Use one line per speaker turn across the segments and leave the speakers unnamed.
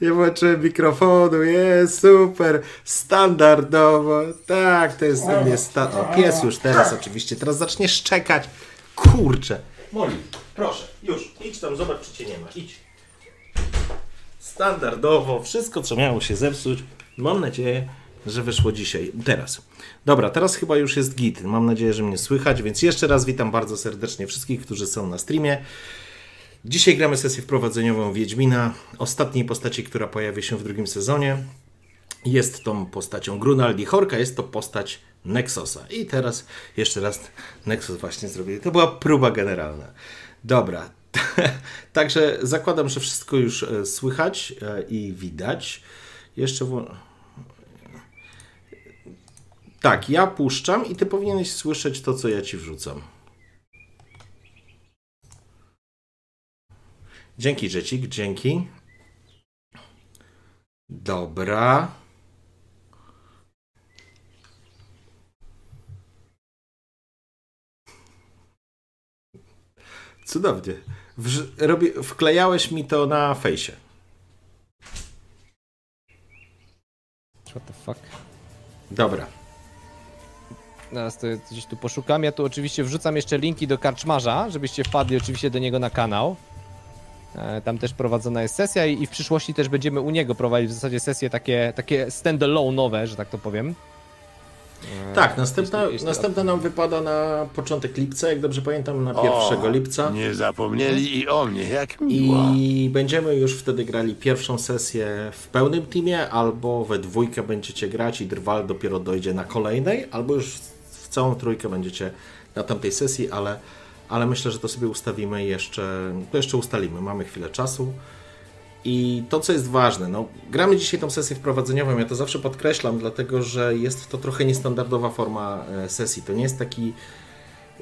Nie włączyłem mikrofonu, jest super, standardowo, tak, to jest u mnie sta- O, pies już teraz oczywiście, teraz zacznie szczekać, kurczę.
Moli, proszę, już, idź tam, zobacz, czy cię nie ma, idź. Standardowo, wszystko, co miało się zepsuć, mam nadzieję, że wyszło dzisiaj, teraz. Dobra, teraz chyba już jest git, mam nadzieję, że mnie słychać, więc jeszcze raz witam bardzo serdecznie wszystkich, którzy są na streamie. Dzisiaj gramy sesję wprowadzeniową Wiedźmina, ostatniej postaci, która pojawia się w drugim sezonie. Jest tą postacią Grunaldi Horka, jest to postać Nexosa. I teraz jeszcze raz Nexus właśnie zrobię. To była próba generalna. Dobra. Także zakładam, że wszystko już e, słychać e, i widać. Jeszcze Tak, ja puszczam i ty powinieneś słyszeć to, co ja ci wrzucam. Dzięki, Rzecik, dzięki. Dobra. Cudownie. Wrz- robi, wklejałeś mi to na fejsie.
What the fuck?
Dobra.
Teraz to gdzieś tu poszukam. Ja tu oczywiście wrzucam jeszcze linki do karczmarza, żebyście wpadli oczywiście do niego na kanał. E, Tam też prowadzona jest sesja i w przyszłości też będziemy u niego prowadzić w zasadzie sesje takie, takie standalone nowe, że tak to powiem. E,
Tak, następna,
jeśli-
następna nam wypada na początek lipca, jak dobrze pamiętam, na 1 lipca.
Nie zapomnieli i o mnie, jak miło.
I będziemy już wtedy grali pierwszą sesję w pełnym teamie, albo we dwójkę będziecie grać i Drwal dopiero dojdzie na kolejnej, albo już w całą trójkę będziecie na tamtej sesji, ale, ale myślę, że to sobie ustawimy jeszcze, to jeszcze ustalimy, mamy chwilę czasu. I to, co jest ważne, no, gramy dzisiaj tą sesję wprowadzeniową, ja to zawsze podkreślam, dlatego że jest to trochę niestandardowa forma e, sesji. To nie jest taki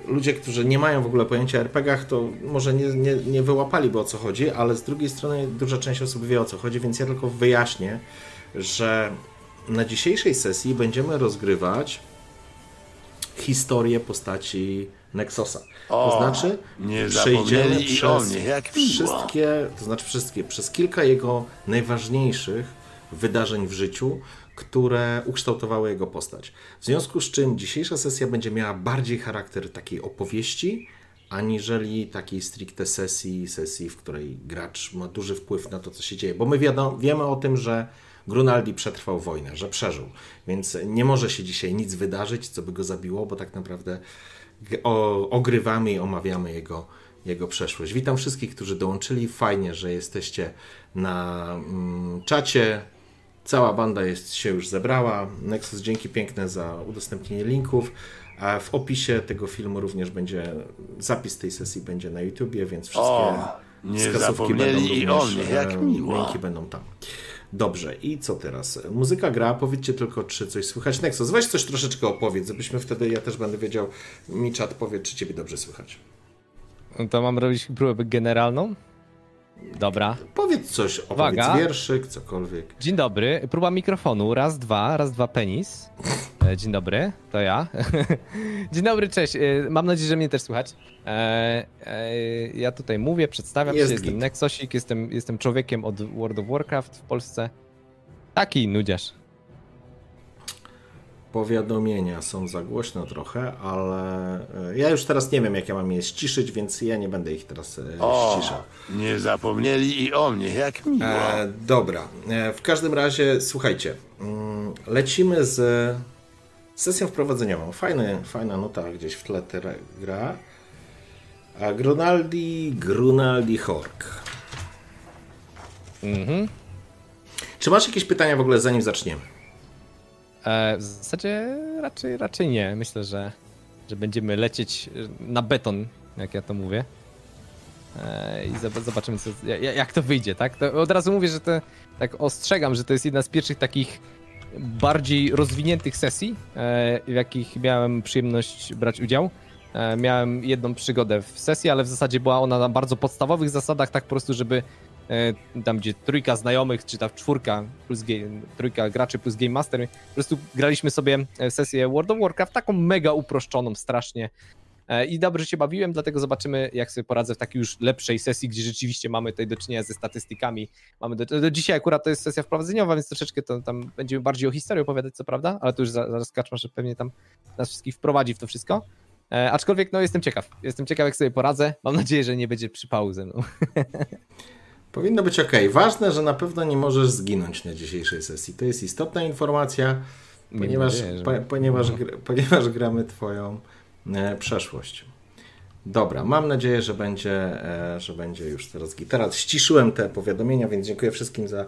ludzie, którzy nie mają w ogóle pojęcia o RPGach, to może nie, nie, nie wyłapaliby o co chodzi, ale z drugiej strony duża część osób wie o co chodzi, więc ja tylko wyjaśnię, że na dzisiejszej sesji będziemy rozgrywać historię postaci Nexosa. To
O,
znaczy,
nie
przejdziemy przez wszystkie, to znaczy wszystkie, przez kilka jego najważniejszych wydarzeń w życiu, które ukształtowały jego postać. W związku z czym dzisiejsza sesja będzie miała bardziej charakter takiej opowieści, aniżeli takiej stricte sesji, sesji, w której gracz ma duży wpływ na to, co się dzieje. Bo my wiadomo, wiemy o tym, że Grunaldi przetrwał wojnę, że przeżył, więc nie może się dzisiaj nic wydarzyć, co by go zabiło, bo tak naprawdę o, ogrywamy i omawiamy jego jego przeszłość. Witam wszystkich, którzy dołączyli. Fajnie, że jesteście na mm, czacie. Cała banda jest, się już zebrała. Nexus, dzięki piękne za udostępnienie linków. A w opisie tego filmu również będzie zapis tej sesji będzie na YouTubie, więc wszystkie
O, nie
wskazówki będą również,
jak
e,
miło.
Linki będą tam. Dobrze, i co teraz? Muzyka gra, powiedzcie tylko, czy coś słychać. Nexus, weź coś troszeczkę opowiedz, żebyśmy wtedy, ja też będę wiedział, mi czat powie, czy ciebie dobrze słychać.
No to mam robić próbę generalną? Dobra.
Powiedz coś, opowiedz
Uwaga.
wierszyk, cokolwiek.
Dzień dobry. Próba mikrofonu. Raz, dwa, raz, dwa, penis. E, Dzień dobry, to ja. Dzień dobry, cześć. E, Mam nadzieję, że mnie też słychać. E, Ja tutaj mówię, przedstawiam
Jest
się, jestem. Nexosik, jestem, jestem człowiekiem od World of Warcraft w Polsce. Taki nudziarz.
Powiadomienia są za głośno trochę, ale e, ja już teraz nie wiem, jak ja mam je ściszyć, więc ja nie będę ich teraz e,
O,
ściszał.
nie zapomnieli i o mnie, jak miło.
E, dobra, e, w każdym razie słuchajcie, mm, lecimy z sesją wprowadzeniową. Fajny, fajna nuta gdzieś w tle gra. A Grunaldi, Grunaldi Hork.
Mhm.
Czy masz jakieś pytania w ogóle zanim zaczniemy?
E, W zasadzie raczej, raczej nie. Myślę, że, że będziemy lecieć na beton, jak ja to mówię. E, I zob- zobaczymy, co, ja- jak to wyjdzie, tak? To od razu mówię, że to tak ostrzegam, że to jest jedna z pierwszych takich bardziej rozwiniętych sesji, e, w jakich miałem przyjemność brać udział. E, Miałem jedną przygodę w sesji, ale w zasadzie była ona na bardzo podstawowych zasadach, tak po prostu, żeby e, tam gdzie trójka znajomych, czy tam czwórka plus game, trójka graczy plus Game Master, po prostu graliśmy sobie e, sesję World of Warcraft, taką mega uproszczoną strasznie. E, I dobrze się bawiłem, dlatego zobaczymy, jak sobie poradzę w takiej już lepszej sesji, gdzie rzeczywiście mamy tutaj do czynienia ze statystykami. Mamy do, do dzisiaj akurat to jest sesja wprowadzeniowa, więc troszeczkę to tam będziemy bardziej o historii opowiadać, co prawda, ale to już za- zaraz Kaczma, że pewnie tam nas wszystkich wprowadzi w to wszystko. E, aczkolwiek, no jestem ciekaw. Jestem ciekaw, jak sobie poradzę. Mam nadzieję, że nie będzie przypału ze mną.
Powinno być ok. Ważne, że na pewno nie możesz zginąć na dzisiejszej sesji. To jest istotna informacja, ponieważ, po, ponieważ, gr, ponieważ gramy Twoją e, przeszłość. Dobra, mam nadzieję, że będzie, e, że będzie już teraz. Teraz ściszyłem te powiadomienia, więc dziękuję wszystkim za,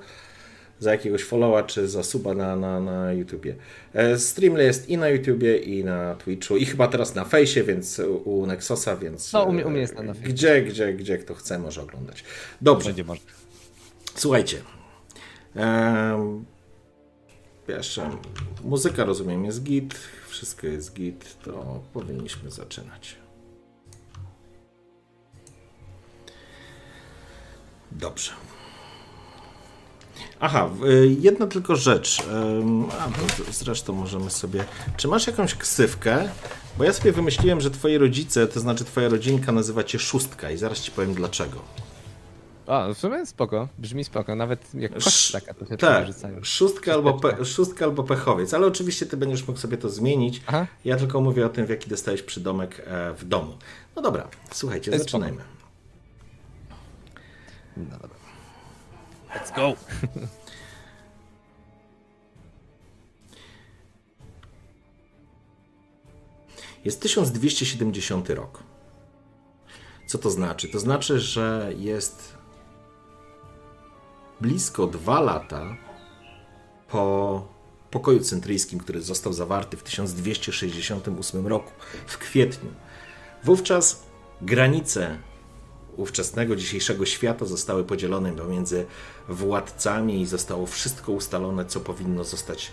za jakiegoś followa czy za suba na, na, na YouTubie. E, Streamly jest i na YouTubie, i na Twitchu, i chyba teraz na fejsie, więc u, Nexosa, więc
No, u mnie- u mnie
e,
jest na- na fejsie.
gdzie, gdzie, gdzie kto chce może oglądać. Dobrze.
Będzie można.
Słuchajcie. Um, jeszcze muzyka rozumiem jest git, wszystko jest git, to powinniśmy zaczynać. Dobrze. Aha, y, jedna tylko rzecz. A, zresztą możemy sobie. Czy masz jakąś ksywkę? Bo ja sobie wymyśliłem, że twoi rodzice, to znaczy twoja rodzinka nazywa cię szóstka i zaraz ci powiem dlaczego.
A, w sumie spoko. Brzmi spoko. Nawet jak taka to się
Tak, szóstka albo, pe, szóstka albo pechowiec, ale oczywiście ty będziesz mógł sobie to zmienić.
Aha.
Ja tylko mówię o tym, w jaki dostałeś przydomek e, w domu. No dobra, słuchajcie, zaczynajmy.
No dobra. Let's go!
Jest 1270 rok. Co to znaczy? To znaczy, że jest blisko dwa lata po pokoju centryjskim, który został zawarty w 1268 roku, w kwietniu. Wówczas granice ówczesnego, dzisiejszego świata zostały podzielone pomiędzy władcami i zostało wszystko ustalone, co powinno zostać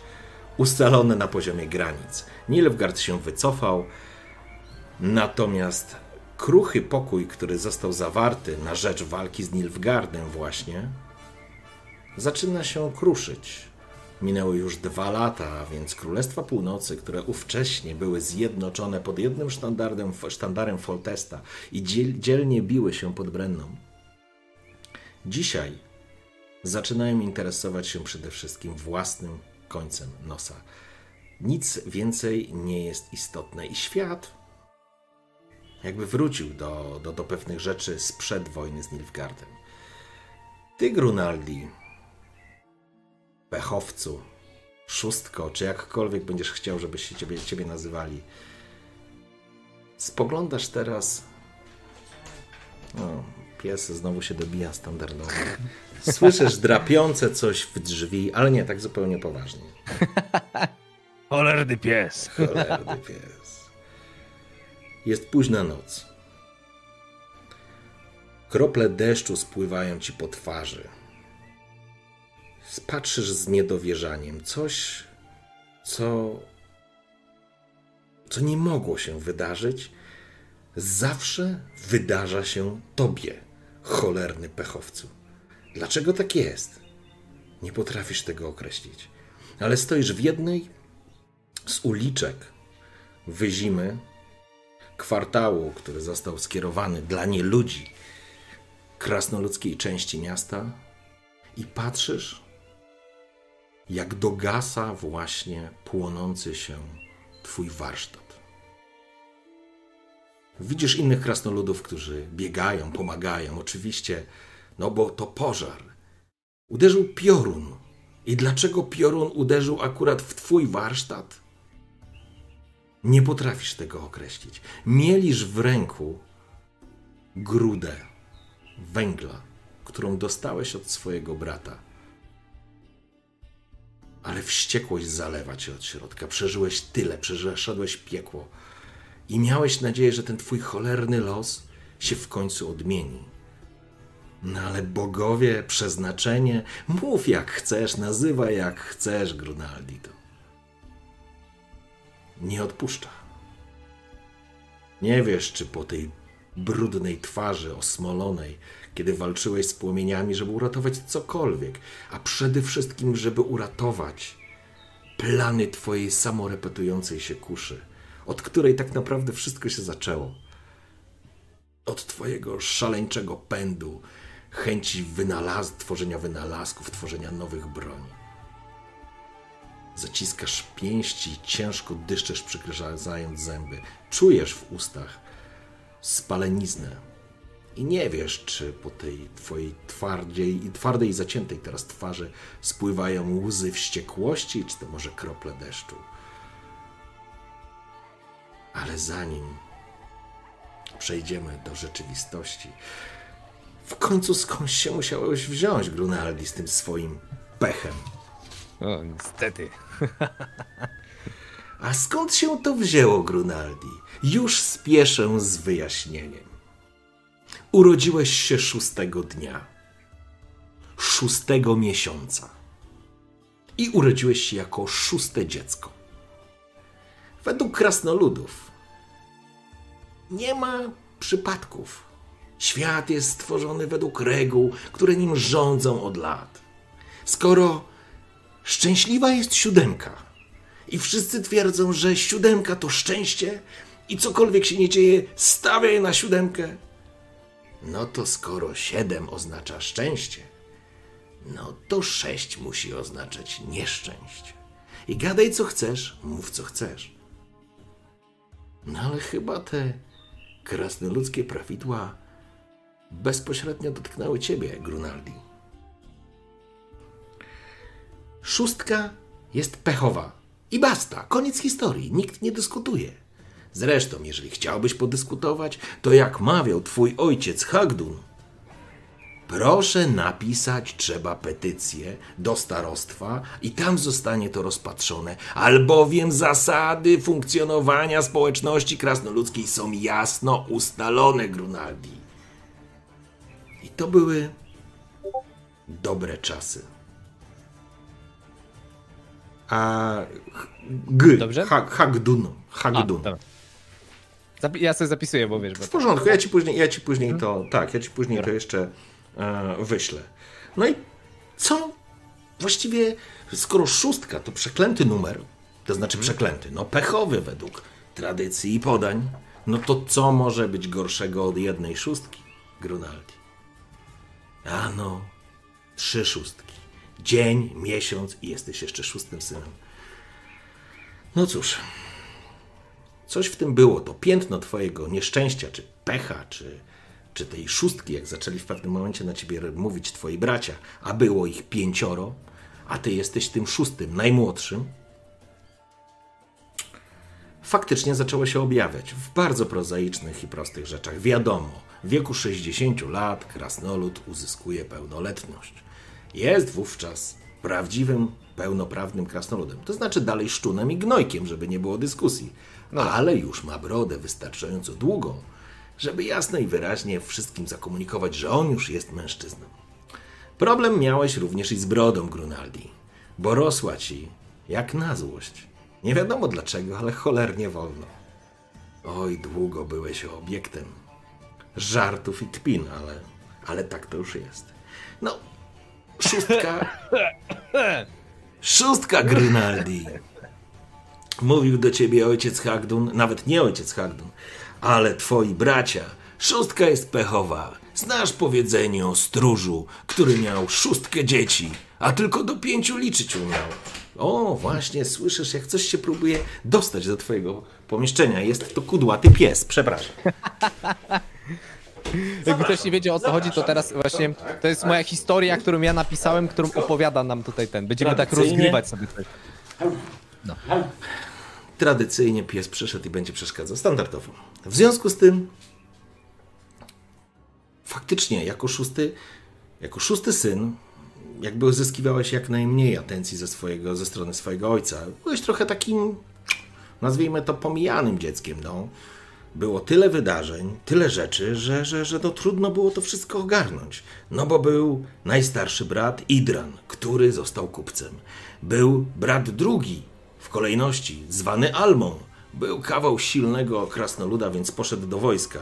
ustalone na poziomie granic. Nilfgaard się wycofał, natomiast kruchy pokój, który został zawarty na rzecz walki z Nilfgaardem właśnie, zaczyna się kruszyć. Minęły już dwa lata, a więc Królestwa Północy, które ówcześnie były zjednoczone pod jednym sztandarem, sztandarem Foltesta i dziel, dzielnie biły się pod Brenną, dzisiaj zaczynają interesować się przede wszystkim własnym końcem nosa. Nic więcej nie jest istotne i świat jakby wrócił do, do, do pewnych rzeczy sprzed wojny z Nilfgaardem. Ty, Grunaldi, pechowcu, szóstko, czy jakkolwiek będziesz chciał, żeby się ciebie, ciebie nazywali, spoglądasz teraz O, pies znowu się dobija standardowo. Słyszysz drapiące coś w drzwi, ale nie, tak zupełnie poważnie.
Cholerny pies.
Cholerny pies. Jest późna noc. Krople deszczu spływają ci po twarzy. Patrzysz z niedowierzaniem. Coś, co, co nie mogło się wydarzyć, zawsze wydarza się tobie, cholerny pechowcu. Dlaczego tak jest? Nie potrafisz tego określić. Ale stoisz w jednej z uliczek Wyzimy, kwartału, który został skierowany dla nieludzi krasnoludzkiej części miasta i patrzysz, jak dogasa właśnie płonący się twój warsztat. Widzisz innych krasnoludów, którzy biegają, pomagają. Oczywiście, no bo to pożar. Uderzył piorun. I dlaczego piorun uderzył akurat w twój warsztat? Nie potrafisz tego określić. Mielisz w ręku grudę węgla, którą dostałeś od swojego brata. Ale wściekłość zalewa cię od środka. Przeżyłeś tyle, przeszedłeś piekło. I miałeś nadzieję, że ten twój cholerny los się w końcu odmieni. No ale bogowie, przeznaczenie, mów jak chcesz, nazywaj jak chcesz, Grunaldito. Nie odpuszcza. Nie wiesz, czy po tej brudnej twarzy osmolonej, kiedy walczyłeś z płomieniami, żeby uratować cokolwiek, a przede wszystkim, żeby uratować plany twojej samorepetującej się kuszy, od której tak naprawdę wszystko się zaczęło. Od twojego szaleńczego pędu, chęci wynalaz- tworzenia wynalazków, tworzenia nowych broni. Zaciskasz pięści, ciężko dyszczesz, przykryżając zęby. Czujesz w ustach spaleniznę. I nie wiesz, czy po tej twojej twardziej, twardej i zaciętej teraz twarzy spływają łzy wściekłości, czy to może krople deszczu. Ale zanim przejdziemy do rzeczywistości, w końcu skądś się musiałeś wziąć, Grunaldi, z tym swoim pechem.
O, niestety.
A skąd się to wzięło, Grunaldi? Już spieszę z wyjaśnieniem. Urodziłeś się szóstego dnia, szóstego miesiąca i urodziłeś się jako szóste dziecko. Według krasnoludów nie ma przypadków. Świat jest stworzony według reguł, które nim rządzą od lat. Skoro szczęśliwa jest siódemka i wszyscy twierdzą, że siódemka to szczęście i cokolwiek się nie dzieje, stawiaj na siódemkę, no to skoro siedem oznacza szczęście, no to sześć musi oznaczać nieszczęście. I gadaj co chcesz, mów co chcesz. No ale chyba te krasnoludzkie prawidła bezpośrednio dotknęły ciebie, Grunaldi. Szóstka jest pechowa. I basta, koniec historii, nikt nie dyskutuje. Zresztą, jeżeli chciałbyś podyskutować, to jak mawiał twój ojciec Hagdun, proszę napisać trzeba petycję do starostwa i tam zostanie to rozpatrzone, albowiem zasady funkcjonowania społeczności krasnoludzkiej są jasno ustalone, Grunaldi. I to były dobre czasy. A G,
Dobrze?
Ha, Hagdun, Hagdun.
dobra. Ja sobie zapisuję, bo wiesz, bo
W porządku, ja ci później, ja ci później to, tak, ja ci później to jeszcze e, wyślę. No i co? Właściwie, skoro szóstka to przeklęty numer, to znaczy przeklęty, no pechowy według tradycji i podań, no to co może być gorszego od jednej szóstki, Grunaldi? Ano, trzy szóstki. Dzień, miesiąc i jesteś jeszcze szóstym synem. No cóż, Coś w tym było, to piętno twojego nieszczęścia, czy pecha, czy, czy tej szóstki, jak zaczęli w pewnym momencie na ciebie mówić twoi bracia, a było ich pięcioro, a ty jesteś tym szóstym, najmłodszym. faktycznie zaczęło się objawiać w bardzo prozaicznych i prostych rzeczach. Wiadomo, w wieku 60 lat krasnolud uzyskuje pełnoletność. Jest wówczas prawdziwym, pełnoprawnym krasnoludem. To znaczy dalej szczunem i gnojkiem, żeby nie było dyskusji. Ale już ma brodę wystarczająco długą, żeby jasno i wyraźnie wszystkim zakomunikować, że on już jest mężczyzną. Problem miałeś również i z brodą, Grunaldi, bo rosła ci jak na złość. Nie wiadomo dlaczego, ale cholernie wolno. Oj, długo byłeś obiektem żartów i kpin, ale, ale tak to już jest. No, szóstka. Szóstka, Grynaldi. Mówił do ciebie ojciec Hagdun, nawet nie ojciec Hagdun, ale twoi bracia. Szóstka jest pechowa. Znasz powiedzenie o stróżu, który miał szóstkę dzieci, a tylko do pięciu liczyć umiał. O, właśnie, słyszysz, jak coś się próbuje dostać do twojego pomieszczenia. Jest to kudłaty pies, przepraszam.
Jakby ktoś nie wiedział o co chodzi, to teraz właśnie to jest moja historia, którą ja napisałem, którą opowiada nam tutaj ten. Będziemy tak
Tradycyjnie.
rozgrywać sobie coś.
Tradycyjnie pies przyszedł i będzie przeszkadzał standardowo. W związku z tym, faktycznie, jako szósty, jako szósty syn, jakby uzyskiwałeś jak najmniej atencji ze, swojego, ze strony swojego ojca. Byłeś trochę takim, nazwijmy to, pomijanym dzieckiem. No. Było tyle wydarzeń, tyle rzeczy, że, że, że no, trudno było to wszystko ogarnąć. No bo był najstarszy brat Idran, który został kupcem. Był brat drugi w kolejności, zwany Almą. Był kawał silnego krasnoluda, więc poszedł do wojska.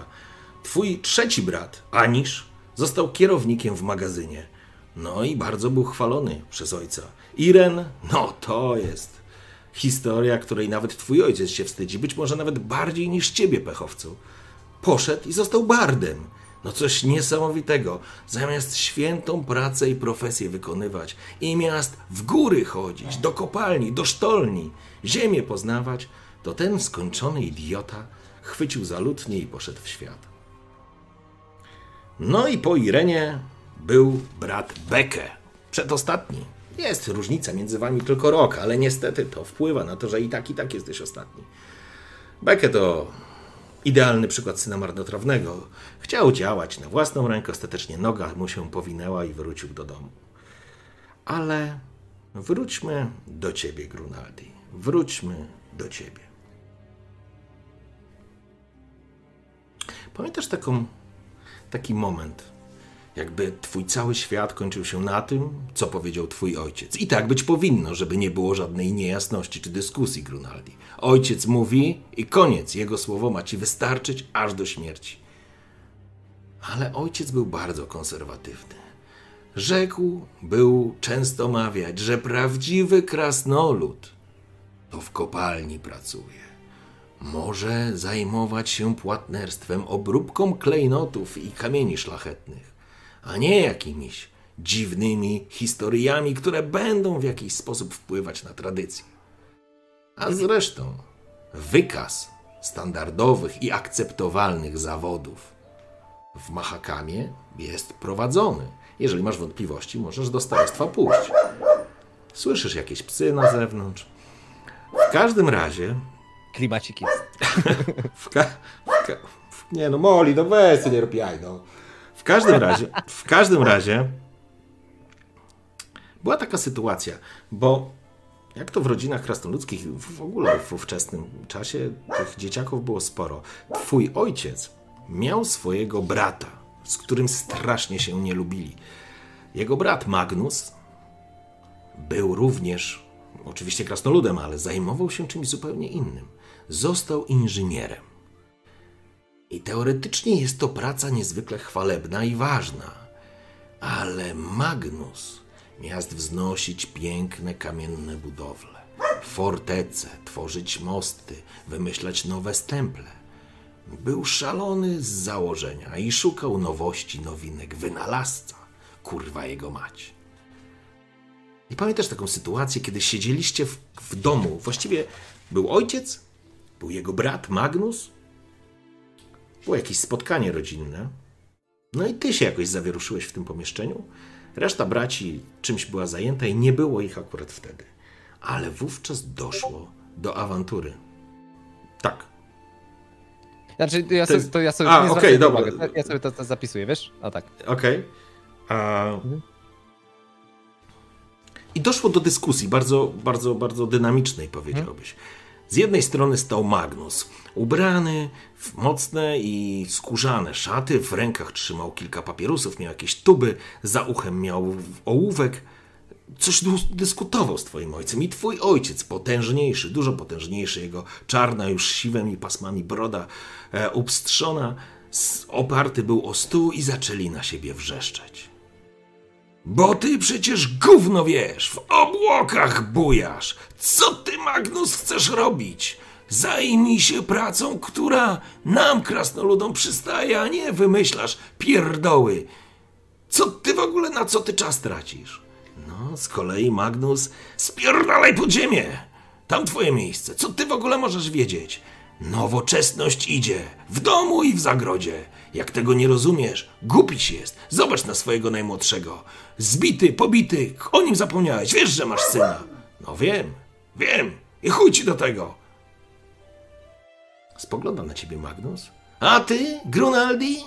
Twój trzeci brat, Anisz, został kierownikiem w magazynie. No i bardzo był chwalony przez ojca. Iren, no to jest historia, której nawet twój ojciec się wstydzi, być może nawet bardziej niż ciebie, pechowcu. Poszedł i został bardem. No coś niesamowitego. Zamiast świętą pracę i profesję wykonywać i miast w góry chodzić, do kopalni, do sztolni, ziemię poznawać, to ten skończony idiota chwycił za lutnię i poszedł w świat. No i po Irenie był brat Beke, przedostatni. Jest różnica między wami tylko rok, ale niestety to wpływa na to, że i tak, i tak jesteś ostatni. Beke to idealny przykład syna marnotrawnego. Chciał działać na własną rękę, ostatecznie noga mu się powinęła i wrócił do domu. Ale wróćmy do ciebie, Grunaldi. Wróćmy do ciebie. Pamiętasz taką, taki moment, jakby twój cały świat kończył się na tym, co powiedział twój ojciec. I tak być powinno, żeby nie było żadnej niejasności czy dyskusji, Grunaldi. Ojciec mówi i koniec. Jego słowo ma ci wystarczyć aż do śmierci. Ale ojciec był bardzo konserwatywny. Rzekł, był często mawiać, że prawdziwy krasnolud to w kopalni pracuje. Może zajmować się płatnerstwem, obróbką klejnotów i kamieni szlachetnych, a nie jakimiś dziwnymi historiami, które będą w jakiś sposób wpływać na tradycję. A zresztą wykaz standardowych i akceptowalnych zawodów w Mahakamie jest prowadzony. Jeżeli masz wątpliwości, możesz do starostwa pójść. Słyszysz jakieś psy na zewnątrz. W każdym razie
Klimacik jest.
w ka- w ka- nie no, Moli, no weź nie rób jaj, no. Każdym razie, w każdym razie była taka sytuacja, bo jak to w rodzinach krasnoludzkich, w ogóle w ówczesnym czasie tych dzieciaków było sporo. Twój ojciec miał swojego brata, z którym strasznie się nie lubili. Jego brat Magnus był również, oczywiście krasnoludem, ale zajmował się czymś zupełnie innym. Został inżynierem. I teoretycznie jest to praca niezwykle chwalebna i ważna. Ale Magnus miast wznosić piękne kamienne budowle, fortece, tworzyć mosty, wymyślać nowe stemple. Był szalony z założenia i szukał nowości, nowinek, wynalazca. Kurwa jego mać. I pamiętasz taką sytuację, kiedy siedzieliście w, w domu, właściwie był ojciec, był jego brat Magnus, było jakieś spotkanie rodzinne, no i ty się jakoś zawieruszyłeś w tym pomieszczeniu. Reszta braci czymś była zajęta i nie było ich akurat wtedy. Ale wówczas doszło do awantury. Tak.
Znaczy, to ja
To
sobie, to ja sobie
A, okej,
zwracaj
dobra.
uwagi. Ja sobie to, to zapisuję, wiesz? A tak.
Okej. A- I doszło do dyskusji, bardzo, bardzo, bardzo dynamicznej, powiedziałbyś. Z jednej strony stał Magnus, ubrany w mocne i skórzane szaty, w rękach trzymał kilka papierosów, miał jakieś tuby, za uchem miał ołówek. Coś dys- dyskutował z twoim ojcem i twój ojciec, potężniejszy, dużo potężniejszy, jego czarna już siwymi pasmami broda, e, upstrzona, oparty był o stół i zaczęli na siebie wrzeszczeć. Bo ty przecież gówno wiesz, w obłokach bujasz. Co ty, Magnus, chcesz robić? Zajmij się pracą, która nam, krasnoludom, przystaje, a nie wymyślasz pierdoły. Co ty w ogóle, na co ty czas tracisz? No, z kolei Magnus, spierdalaj pod ziemię! Tam twoje miejsce. Co ty w ogóle możesz wiedzieć? Nowoczesność idzie. W domu i w zagrodzie. Jak tego nie rozumiesz, głupić jest. Zobacz na swojego najmłodszego. Zbity, pobity, o nim zapomniałeś. Wiesz, że masz syna. No wiem, wiem. I chuj ci do tego. Spogląda na ciebie Magnus. A ty, Grunaldi?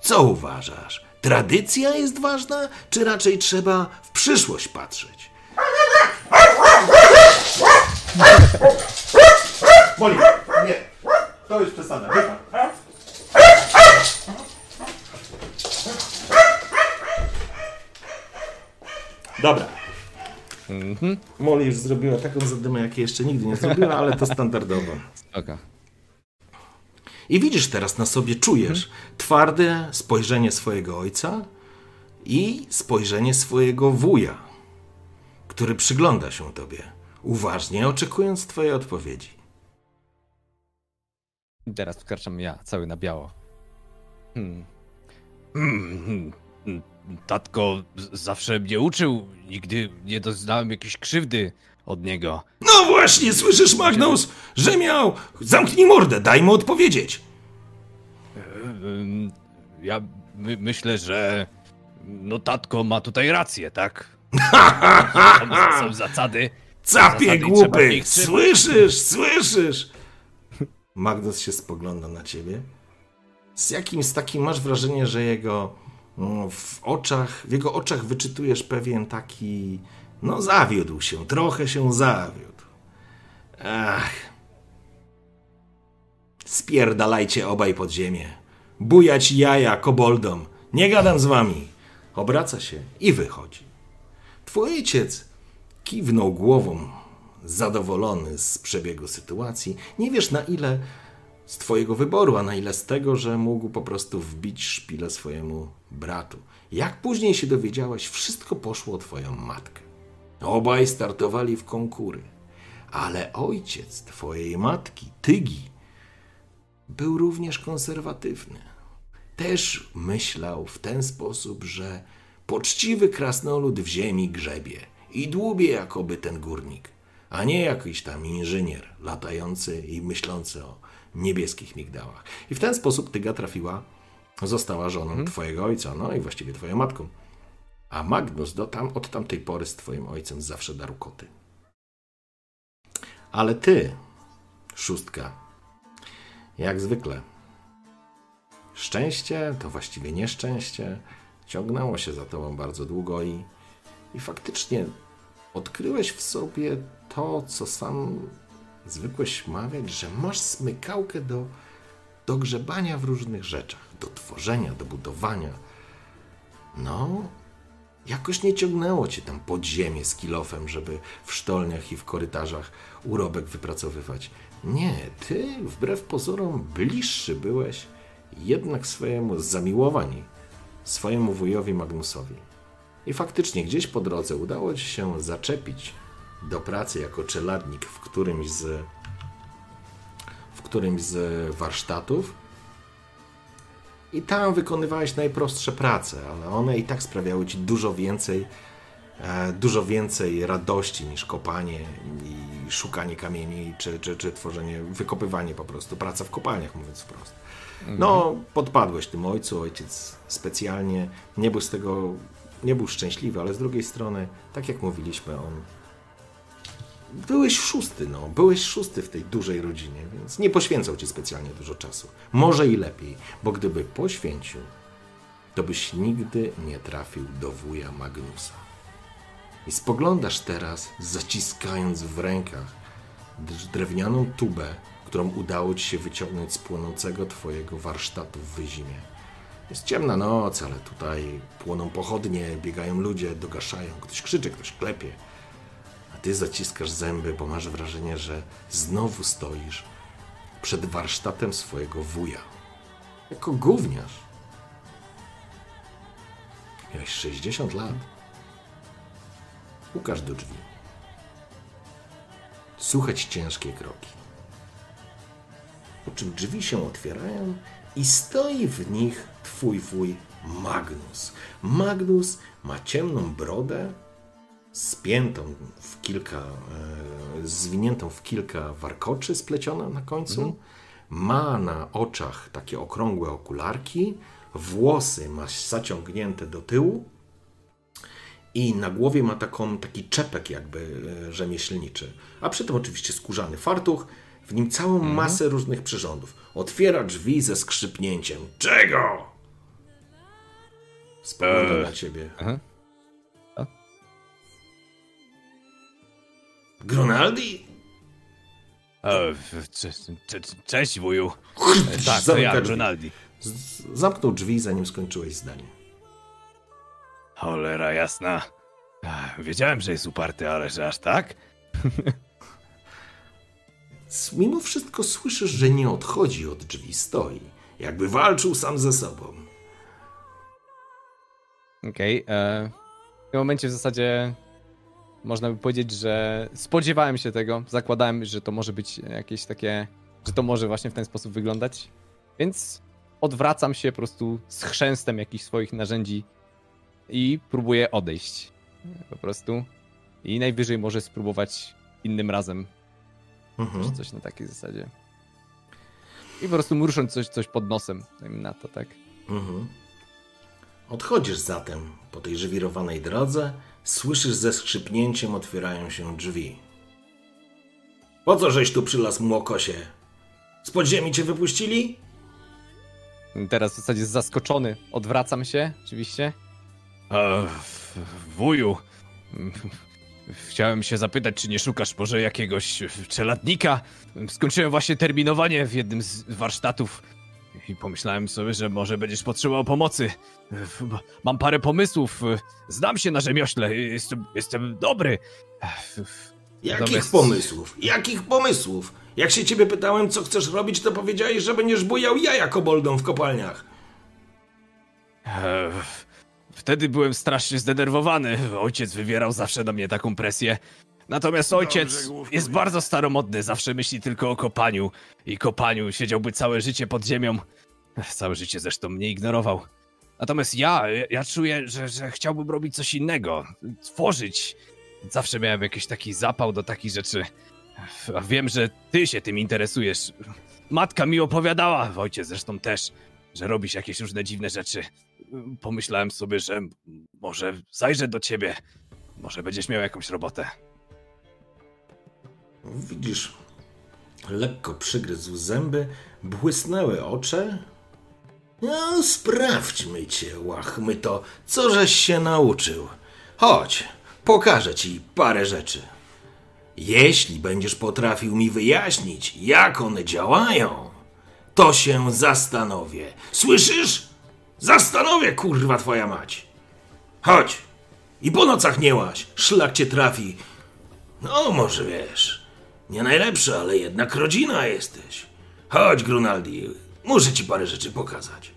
Co uważasz? Tradycja jest ważna, czy raczej trzeba w przyszłość patrzeć? Boli, nie. To już przesada. Dobra. Molly już zrobiła taką zadymę, jakiej jeszcze nigdy nie zrobiła, ale to standardowo.
Oka.
I widzisz teraz na sobie, czujesz twarde spojrzenie swojego ojca i spojrzenie swojego wuja, który przygląda się tobie, uważnie oczekując twojej odpowiedzi.
Teraz wkraczam ja, cały na biało. Hmm.
Mm, mm, Tatko zawsze mnie uczył, nigdy nie doznałem jakiejś krzywdy od niego.
No właśnie, słyszysz, Magnus, że miał... Zamknij mordę, daj mu odpowiedzieć.
Ja my, myślę, że no tatko ma tutaj rację, tak? Są, są zasady.
Capie głupy, słyszysz, słyszysz. Magnus się spogląda na ciebie. Z jakimś takim masz wrażenie, że jego mm, w oczach, w jego oczach wyczytujesz pewien taki, no zawiódł się, trochę się zawiódł. Ach. Spierdalajcie obaj pod ziemię. Bujać jaja koboldom. Nie gadam z wami. Obraca się i wychodzi. Twój ojciec kiwnął głową, zadowolony z przebiegu sytuacji. Nie wiesz na ile z twojego wyboru, a na ile z tego, że mógł po prostu wbić szpilę swojemu bratu. Jak później się dowiedziałeś, wszystko poszło o twoją matkę. Obaj startowali w konkury, ale ojciec twojej matki, Tygi, był również konserwatywny. Też myślał w ten sposób, że poczciwy krasnolud w ziemi grzebie i dłubie jakoby ten górnik, a nie jakiś tam inżynier latający i myślący o niebieskich migdałach. I w ten sposób Tyga trafiła, została żoną twojego ojca, no i właściwie twoją matką. A Magnus do tam, od tamtej pory z twoim ojcem zawsze darł koty. Ale ty, szóstka, jak zwykle, szczęście to właściwie nieszczęście ciągnęło się za tobą bardzo długo i, i faktycznie odkryłeś w sobie to, co sam zwykłeś mawiać, że masz smykałkę do, do grzebania w różnych rzeczach, do tworzenia, do budowania. No, jakoś nie ciągnęło cię tam pod ziemię z kilofem, żeby w sztolniach i w korytarzach urobek wypracowywać. Nie, ty wbrew pozorom bliższy byłeś jednak swojemu zamiłowani, swojemu wujowi Magnusowi. I faktycznie gdzieś po drodze udało ci się zaczepić do pracy jako czeladnik w którymś z w którymś z warsztatów i tam wykonywałeś najprostsze prace, ale one i tak sprawiały ci dużo więcej e, dużo więcej radości niż kopanie i szukanie kamieni, czy, czy, czy tworzenie, wykopywanie po prostu, praca w kopalniach, mówiąc wprost. No, podpadłeś tym ojcu, ojciec specjalnie nie był z tego, nie był szczęśliwy, ale z drugiej strony, tak jak mówiliśmy, on byłeś szósty, no. Byłeś szósty w tej dużej rodzinie, więc nie poświęcał ci specjalnie dużo czasu. Może i lepiej, bo gdyby poświęcił, to byś nigdy nie trafił do wuja Magnusa. I spoglądasz teraz, zaciskając w rękach drewnianą tubę, którą udało ci się wyciągnąć z płonącego twojego warsztatu w Wyzimie. Jest ciemna noc, ale tutaj płoną pochodnie, biegają ludzie, dogaszają, ktoś krzyczy, ktoś klepie. Ty zaciskasz zęby, bo masz wrażenie, że znowu stoisz przed warsztatem swojego wuja. Jako gówniarz. Miałeś 60 lat. Pukasz do drzwi. Słuchać ciężkie kroki. Po czym drzwi się otwierają i stoi w nich twój wuj Magnus. Magnus ma ciemną brodę, spiętą w kilka, e, zwiniętą w kilka warkoczy splecione na końcu. Ma na oczach takie okrągłe okularki, włosy ma zaciągnięte do tyłu i na głowie ma taką, taki czepek jakby e, rzemieślniczy. A przy tym oczywiście skórzany fartuch, w nim całą masę różnych przyrządów. Otwiera drzwi ze skrzypnięciem. Czego? Spogląda
Eee.
na ciebie.
Aha.
Grunaldi?
E, cze, cze, cześć, wuju. E, Tak, to ja,
drzwi.
Ronaldi.
Z- Zamknął drzwi, zanim skończyłeś zdanie.
Cholera jasna. Ach, Wiedziałem, że jest uparty, ale że aż tak?
Mimo wszystko słyszysz, że nie odchodzi od drzwi, stoi. Jakby walczył sam ze sobą.
Okej. e, w tym momencie w zasadzie można by powiedzieć, że spodziewałem się tego. Zakładałem, że to może być jakieś takie. że to może właśnie w ten sposób wyglądać. Więc odwracam się po prostu z chrzęstem jakichś swoich narzędzi i próbuję odejść. Po prostu. I najwyżej może spróbować innym razem,
Mhm.
czy coś na takiej zasadzie. I po prostu mrusząc coś, coś pod nosem, na to, tak.
Mhm. Odchodzisz zatem po tej żwirowanej drodze, słyszysz ze skrzypnięciem otwierają się drzwi. Po co żeś tu przylas młokosie? Z podziemi cię wypuścili?
Teraz w zasadzie zaskoczony, odwracam się, oczywiście.
E, wuju. Chciałem się zapytać, czy nie szukasz może jakiegoś czeladnika? Skończyłem właśnie terminowanie w jednym z warsztatów i pomyślałem sobie, że może będziesz potrzebował pomocy. Mam parę pomysłów. Znam się na rzemiośle. Jestem, jestem dobry.
Jakich
Natomiast-
pomysłów? Jakich pomysłów? Jak się ciebie pytałem, co chcesz robić, to powiedziałeś, że będziesz bujał jaja koboldą w kopalniach.
Wtedy byłem strasznie zdenerwowany. Ojciec wywierał zawsze na mnie taką presję. Natomiast ojciec
główku,
jest bardzo staromodny, zawsze myśli tylko o kopaniu. I kopaniu siedziałby całe życie pod ziemią. Całe życie zresztą mnie ignorował. Natomiast ja, ja czuję, że, że chciałbym robić coś innego. Tworzyć. Zawsze miałem jakiś taki zapał do takich rzeczy. A wiem, że ty się tym interesujesz. Matka mi opowiadała, ojciec zresztą też, że robisz jakieś różne dziwne rzeczy. Pomyślałem sobie, że może zajrzę do ciebie. Może będziesz miał jakąś robotę.
Widzisz, lekko przygryzł zęby, błysnęły oczy. No, sprawdźmy cię, łachmy to, co żeś się nauczył. Chodź, pokażę ci parę rzeczy. Jeśli będziesz potrafił mi wyjaśnić, jak one działają, to się zastanowię. Słyszysz? Zastanowię, kurwa twoja mać. Chodź. I po nocach nie łaź, szlak cię trafi. No, może wiesz. Nie najlepsza, ale jednak rodzina jesteś. Chodź, Grunaldi. Muszę ci parę rzeczy pokazać.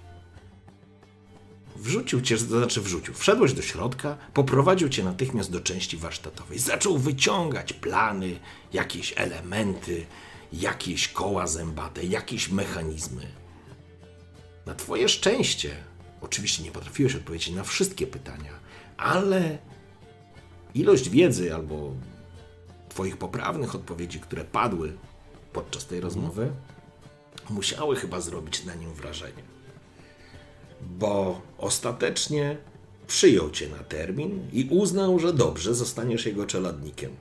Wrzucił cię, to znaczy wrzucił. Wszedłeś do środka, poprowadził cię natychmiast do części warsztatowej. Zaczął wyciągać plany, jakieś elementy, jakieś koła zębate, jakieś mechanizmy. Na twoje szczęście, oczywiście nie potrafiłeś odpowiedzieć na wszystkie pytania, ale ilość wiedzy albo Twoich poprawnych odpowiedzi, które padły podczas tej rozmowy, musiały chyba zrobić na nim wrażenie. Bo ostatecznie przyjął Cię na termin i uznał, że dobrze zostaniesz jego czeladnikiem.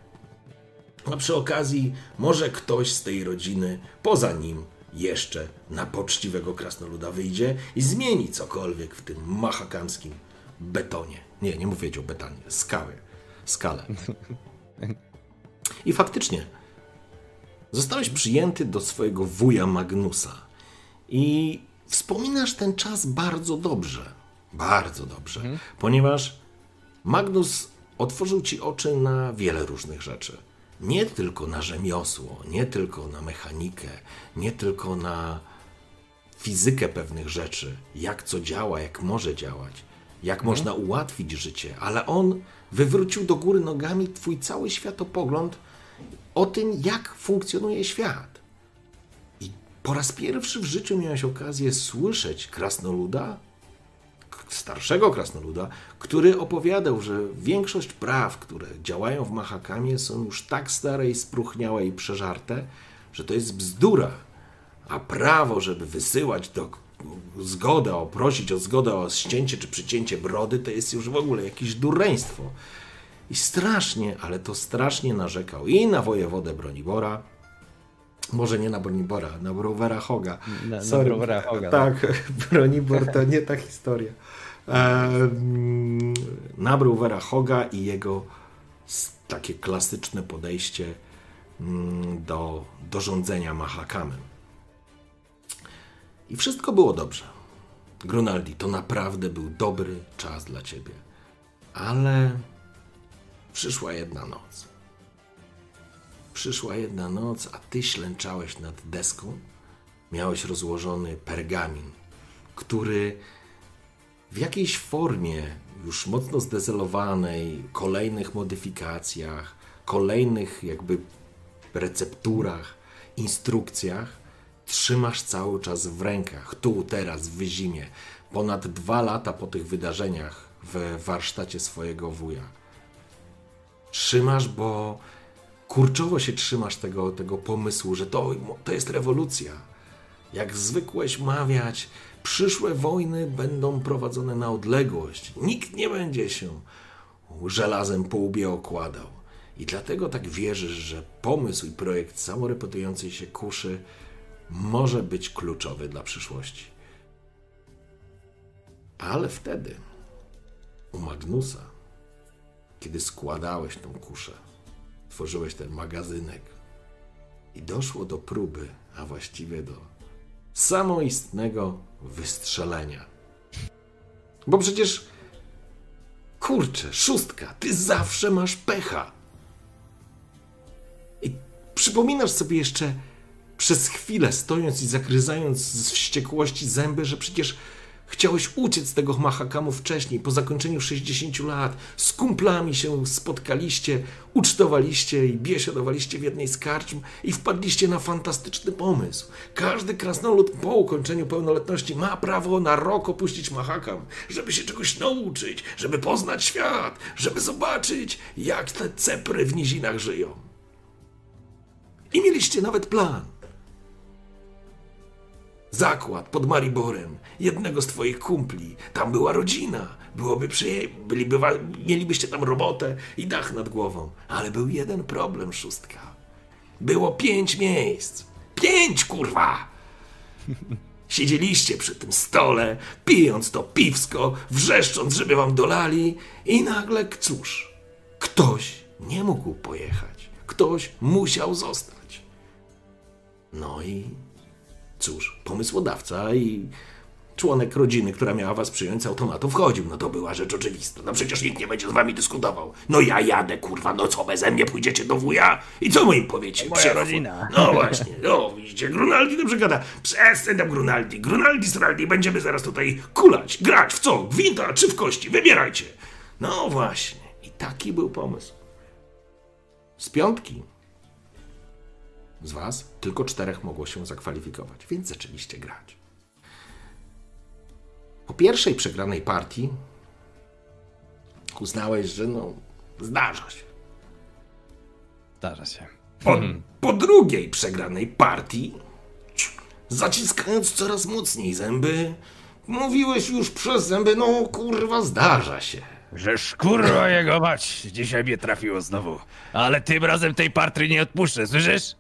A przy okazji, może ktoś z tej rodziny poza nim jeszcze na poczciwego krasnoluda wyjdzie i zmieni cokolwiek w tym mahakamskim betonie. Nie, nie mówię o betonie, skały, skale. I faktycznie, zostałeś przyjęty do swojego wuja Magnusa i wspominasz ten czas bardzo dobrze. Bardzo dobrze, ponieważ Magnus otworzył ci oczy na wiele różnych rzeczy. Nie tylko na rzemiosło, nie tylko na mechanikę, nie tylko na fizykę pewnych rzeczy, jak co działa, jak może działać, jak można ułatwić życie, ale on wywrócił do góry nogami twój cały światopogląd o tym, jak funkcjonuje świat. I po raz pierwszy w życiu miałeś okazję słyszeć krasnoluda, starszego krasnoluda, który opowiadał, że większość praw, które działają w Mahakamie, są już tak stare i spróchniałe i przeżarte, że to jest bzdura. A prawo, żeby wysyłać do zgodę, o prosić o zgodę o ścięcie czy przycięcie brody, to jest już w ogóle jakieś dureństwo. I strasznie, ale to strasznie narzekał i na wojewodę Bronibora, może nie na Bronibora, na Browera Hoga.
Na- na
Sorry.
Browera Hoga,
Tak, Bronibor to nie ta historia. Na Browera Hoga i jego takie klasyczne podejście mm, do, do rządzenia Mahakamem. I wszystko było dobrze. Grunaldi, to naprawdę był dobry czas dla ciebie. Ale przyszła jedna noc. Przyszła jedna noc, a ty ślęczałeś nad deską. Miałeś rozłożony pergamin, który w jakiejś formie, już mocno zdezelowanej, kolejnych modyfikacjach, kolejnych jakby recepturach, instrukcjach, trzymasz cały czas w rękach, tu, teraz, w zimie, ponad dwa lata po tych wydarzeniach w warsztacie swojego wuja. Trzymasz, bo kurczowo się trzymasz tego, tego pomysłu, że to, to jest rewolucja. Jak zwykłeś mawiać, przyszłe wojny będą prowadzone na odległość. Nikt nie będzie się żelazem po łbie okładał. I dlatego tak wierzysz, że pomysł i projekt samorepetującej się kuszy może być kluczowy dla przyszłości. Ale wtedy, u Magnusa, kiedy składałeś tą kuszę, tworzyłeś ten magazynek i doszło do próby, a właściwie do samoistnego wystrzelenia. Bo przecież, kurczę, szóstka, ty zawsze masz pecha. I przypominasz sobie jeszcze przez chwilę, stojąc i zakryzając z wściekłości zęby, że przecież chciałeś uciec z tego Mahakamu wcześniej, po zakończeniu 60 lat. Z kumplami się spotkaliście, ucztowaliście i biesiadowaliście w jednej z karczm i wpadliście na fantastyczny pomysł. Każdy krasnolud po ukończeniu pełnoletności ma prawo na rok opuścić Mahakam, żeby się czegoś nauczyć, żeby poznać świat, żeby zobaczyć, jak te cepry w nizinach żyją. I mieliście nawet plan. Zakład pod Mariborem, jednego z twoich kumpli. Tam była rodzina. Byłoby przyje... Byliby... Mielibyście tam robotę i dach nad głową. Ale był jeden problem, szóstka. Było pięć miejsc. Pięć, kurwa! Siedzieliście przy tym stole, pijąc to piwsko, wrzeszcząc, żeby wam dolali i nagle, cóż, ktoś nie mógł pojechać. Ktoś musiał zostać. No i cóż, pomysłodawca i członek rodziny, która miała was przyjąć z automatu wchodził. No to była rzecz oczywista. No przecież nikt nie będzie z wami dyskutował. No ja jadę, kurwa, no co, beze mnie pójdziecie do wuja? I co mu im powiecie?
Moja rodzina.
No właśnie, no widzicie, Grunaldi dobrze gada. Przestań tam Grunaldi, Grunaldi Straldi, będziemy zaraz tutaj kulać, grać w co? W winta czy w kości? Wybierajcie. No właśnie, i taki był pomysł. Z piątki z was tylko czterech mogło się zakwalifikować, więc zaczęliście grać. Po pierwszej przegranej partii uznałeś, że no, zdarza się.
Zdarza się.
Po, po drugiej przegranej partii, zaciskając coraz mocniej zęby, mówiłeś już przez zęby, no kurwa, zdarza się.
że szkurwa jego mać, dzisiaj mnie trafiło znowu. Ale tym razem tej partry nie odpuszczę, słyszysz?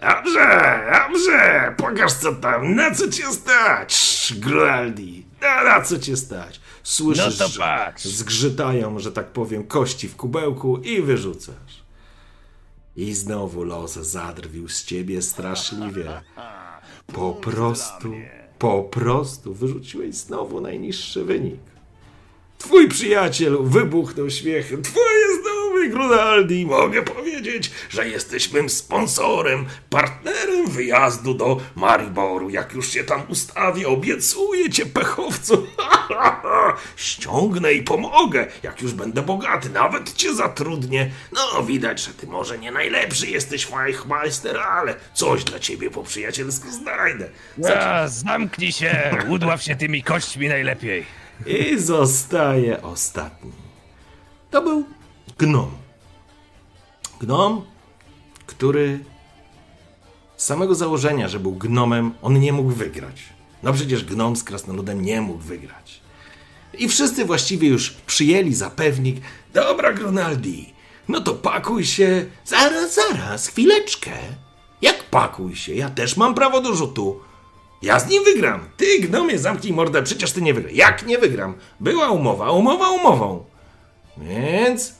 Dobrze, dobrze, pokaż co tam, na co cię stać, Graldi, na, na co cię stać. Słyszysz,
No
że zgrzytają, że tak powiem, kości w kubełku i wyrzucasz. I znowu los zadrwił z ciebie straszliwie. Po prostu, po prostu wyrzuciłeś znowu najniższy wynik. Twój przyjaciel wybuchnął śmiechem. Twoje znowu, Grunaldi. Mogę powiedzieć, że jesteś mym sponsorem, partnerem wyjazdu do Mariboru. Jak już się tam ustawię, obiecuję cię, pechowcu. Ściągnę i pomogę, jak już będę bogaty. Nawet cię zatrudnię. No, widać, że ty może nie najlepszy jesteś Feichmeister, ale coś dla ciebie po przyjacielsku znajdę.
A, zamknij się, udław się tymi kośćmi najlepiej.
I zostaje ostatni. To był gnom. Gnom, który z samego założenia, że był gnomem, on nie mógł wygrać. No przecież gnom z krasnoludem nie mógł wygrać. I wszyscy właściwie już przyjęli za pewnik. Dobra, Gronaldi, no to pakuj się. Zaraz, zaraz, chwileczkę. Jak pakuj się? Ja też mam prawo do rzutu. Ja z nim wygram. Ty, gnomie, zamknij mordę, przecież ty nie wygrasz. Jak nie wygram? Była umowa, umowa umową. Więc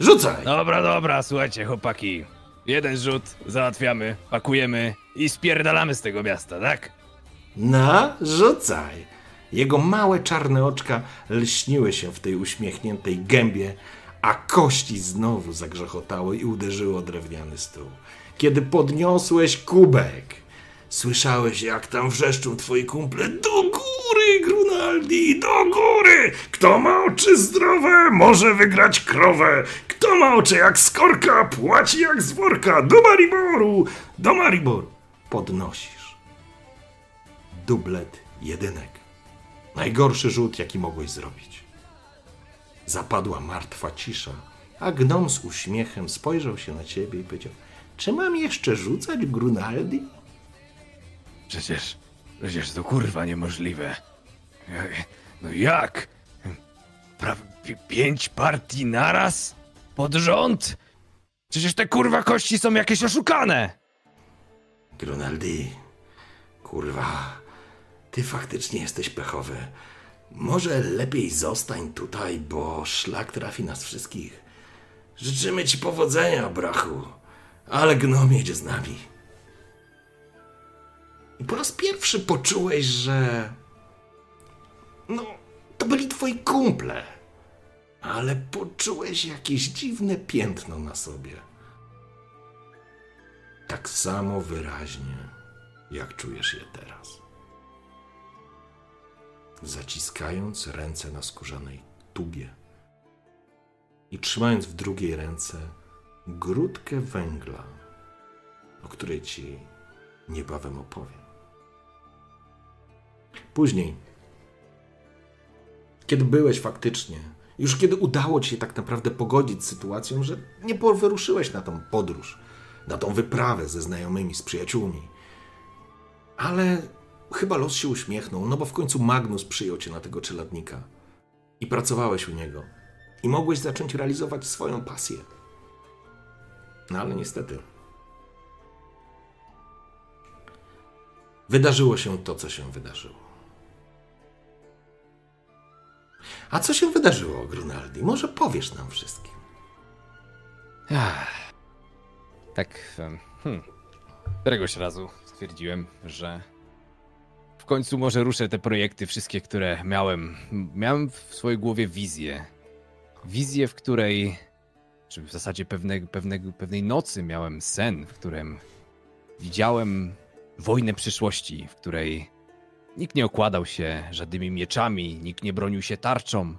rzucaj.
Dobra, dobra, słuchajcie, chłopaki. Jeden rzut, załatwiamy, pakujemy i spierdalamy z tego miasta, tak?
Na, rzucaj. Jego małe czarne oczka lśniły się w tej uśmiechniętej gębie, a kości znowu zagrzechotały i uderzyły o drewniany stół. Kiedy podniosłeś kubek, słyszałeś jak tam wrzeszczą twoi kumple do góry, Grunaldi, do góry! Kto ma oczy zdrowe, może wygrać krowę. Kto ma oczy jak skorka, płaci jak z worka. Do Mariboru, do Mariboru. Podnosisz dublet jedynek. Najgorszy rzut, jaki mogłeś zrobić. Zapadła martwa cisza, a gnom z uśmiechem spojrzał się na ciebie i powiedział: Czy mam jeszcze rzucać, Grunaldi?
Przecież, przecież to kurwa niemożliwe. No jak? Pięć partii naraz? Pod rząd? Przecież te kurwa kości są jakieś oszukane!
Grunaldi, kurwa, ty faktycznie jesteś pechowy. Może lepiej zostań tutaj, bo szlak trafi nas wszystkich. Życzymy ci powodzenia, brachu, ale gnom jedzie z nami. I po raz pierwszy poczułeś, że. No, to byli twoi kumple. Ale poczułeś jakieś dziwne piętno na sobie. Tak samo wyraźnie, jak czujesz je teraz. Zaciskając ręce na skórzanej tubie i trzymając w drugiej ręce grudkę węgla, o której ci niebawem opowiem. Później, kiedy byłeś faktycznie, już kiedy udało ci się tak naprawdę pogodzić z sytuacją, że nie wyruszyłeś na tą podróż, na tą wyprawę ze znajomymi, z przyjaciółmi, ale chyba los się uśmiechnął, no bo w końcu Magnus przyjął cię na tego czeladnika i pracowałeś u niego i mogłeś zacząć realizować swoją pasję. No ale niestety. Wydarzyło się to, co się wydarzyło. A co się wydarzyło, Grunaldi? Może powiesz nam wszystkim.
Tak, em, hmm. Któregoś razu stwierdziłem, że w końcu może ruszę te projekty wszystkie, które miałem. Miałem w swojej głowie wizję. Wizję, w której, czy w zasadzie pewne, pewnego, pewnej nocy miałem sen, w którym widziałem wojnę przyszłości, w której nikt nie okładał się żadnymi mieczami, nikt nie bronił się tarczą,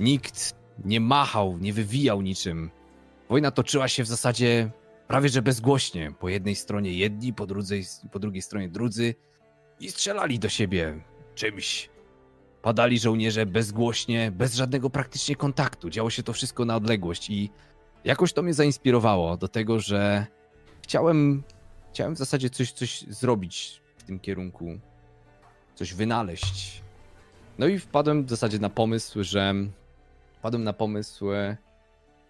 nikt nie machał, nie wywijał niczym. Wojna toczyła się w zasadzie prawie że bezgłośnie. Po jednej stronie jedni, po drugiej, po drugiej stronie drudzy i strzelali do siebie czymś. Padali żołnierze bezgłośnie, bez żadnego praktycznie kontaktu. Działo się to wszystko na odległość i jakoś to mnie zainspirowało do tego, że chciałem, chciałem w zasadzie coś, coś zrobić w tym kierunku, coś wynaleźć. No i wpadłem w zasadzie na pomysł, że wpadłem na pomysł e,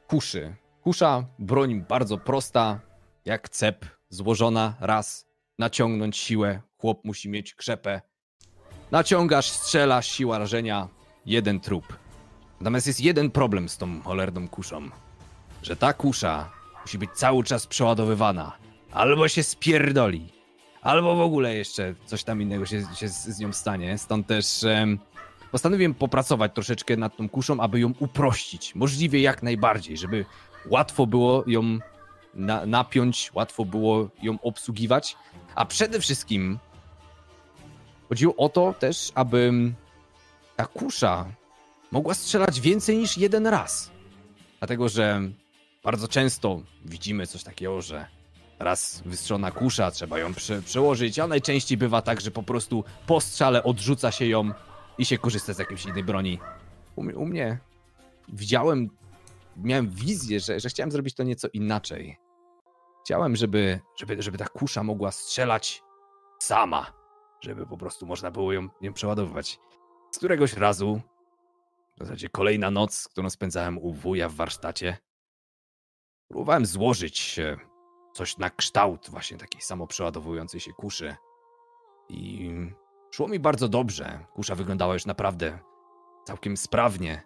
kuszy. Kusza, broń bardzo prosta, jak cep, złożona raz, naciągnąć siłę, chłop musi mieć krzepę. Naciągasz, strzelasz, siła rażenia, jeden trup. Natomiast jest jeden problem z tą cholerną kuszą, że ta kusza musi być cały czas przeładowywana. Albo się spierdoli, albo w ogóle jeszcze coś tam innego się, się z, z nią stanie. Stąd też em, postanowiłem popracować troszeczkę nad tą kuszą, aby ją uprościć. Możliwie jak najbardziej, żeby łatwo było ją na, napiąć, łatwo było ją obsługiwać. A przede wszystkim chodziło o to też, aby ta kusza mogła strzelać więcej niż jeden raz. Dlatego, że bardzo często widzimy coś takiego, że raz wystrzelona kusza, trzeba ją prze, przełożyć, a najczęściej bywa tak, że po prostu po strzale odrzuca się ją i się korzysta z jakiejś innej broni. U, u mnie widziałem, miałem wizję, że, że chciałem zrobić to nieco inaczej. Chciałem, żeby, żeby, żeby ta kusza mogła strzelać sama, żeby po prostu można było ją, ją przeładowywać. Z któregoś razu, w zasadzie kolejna noc, którą spędzałem u wuja w warsztacie, próbowałem złożyć coś na kształt właśnie takiej samoprzeładowującej się kuszy. I szło mi bardzo dobrze. Kusza wyglądała już naprawdę całkiem sprawnie.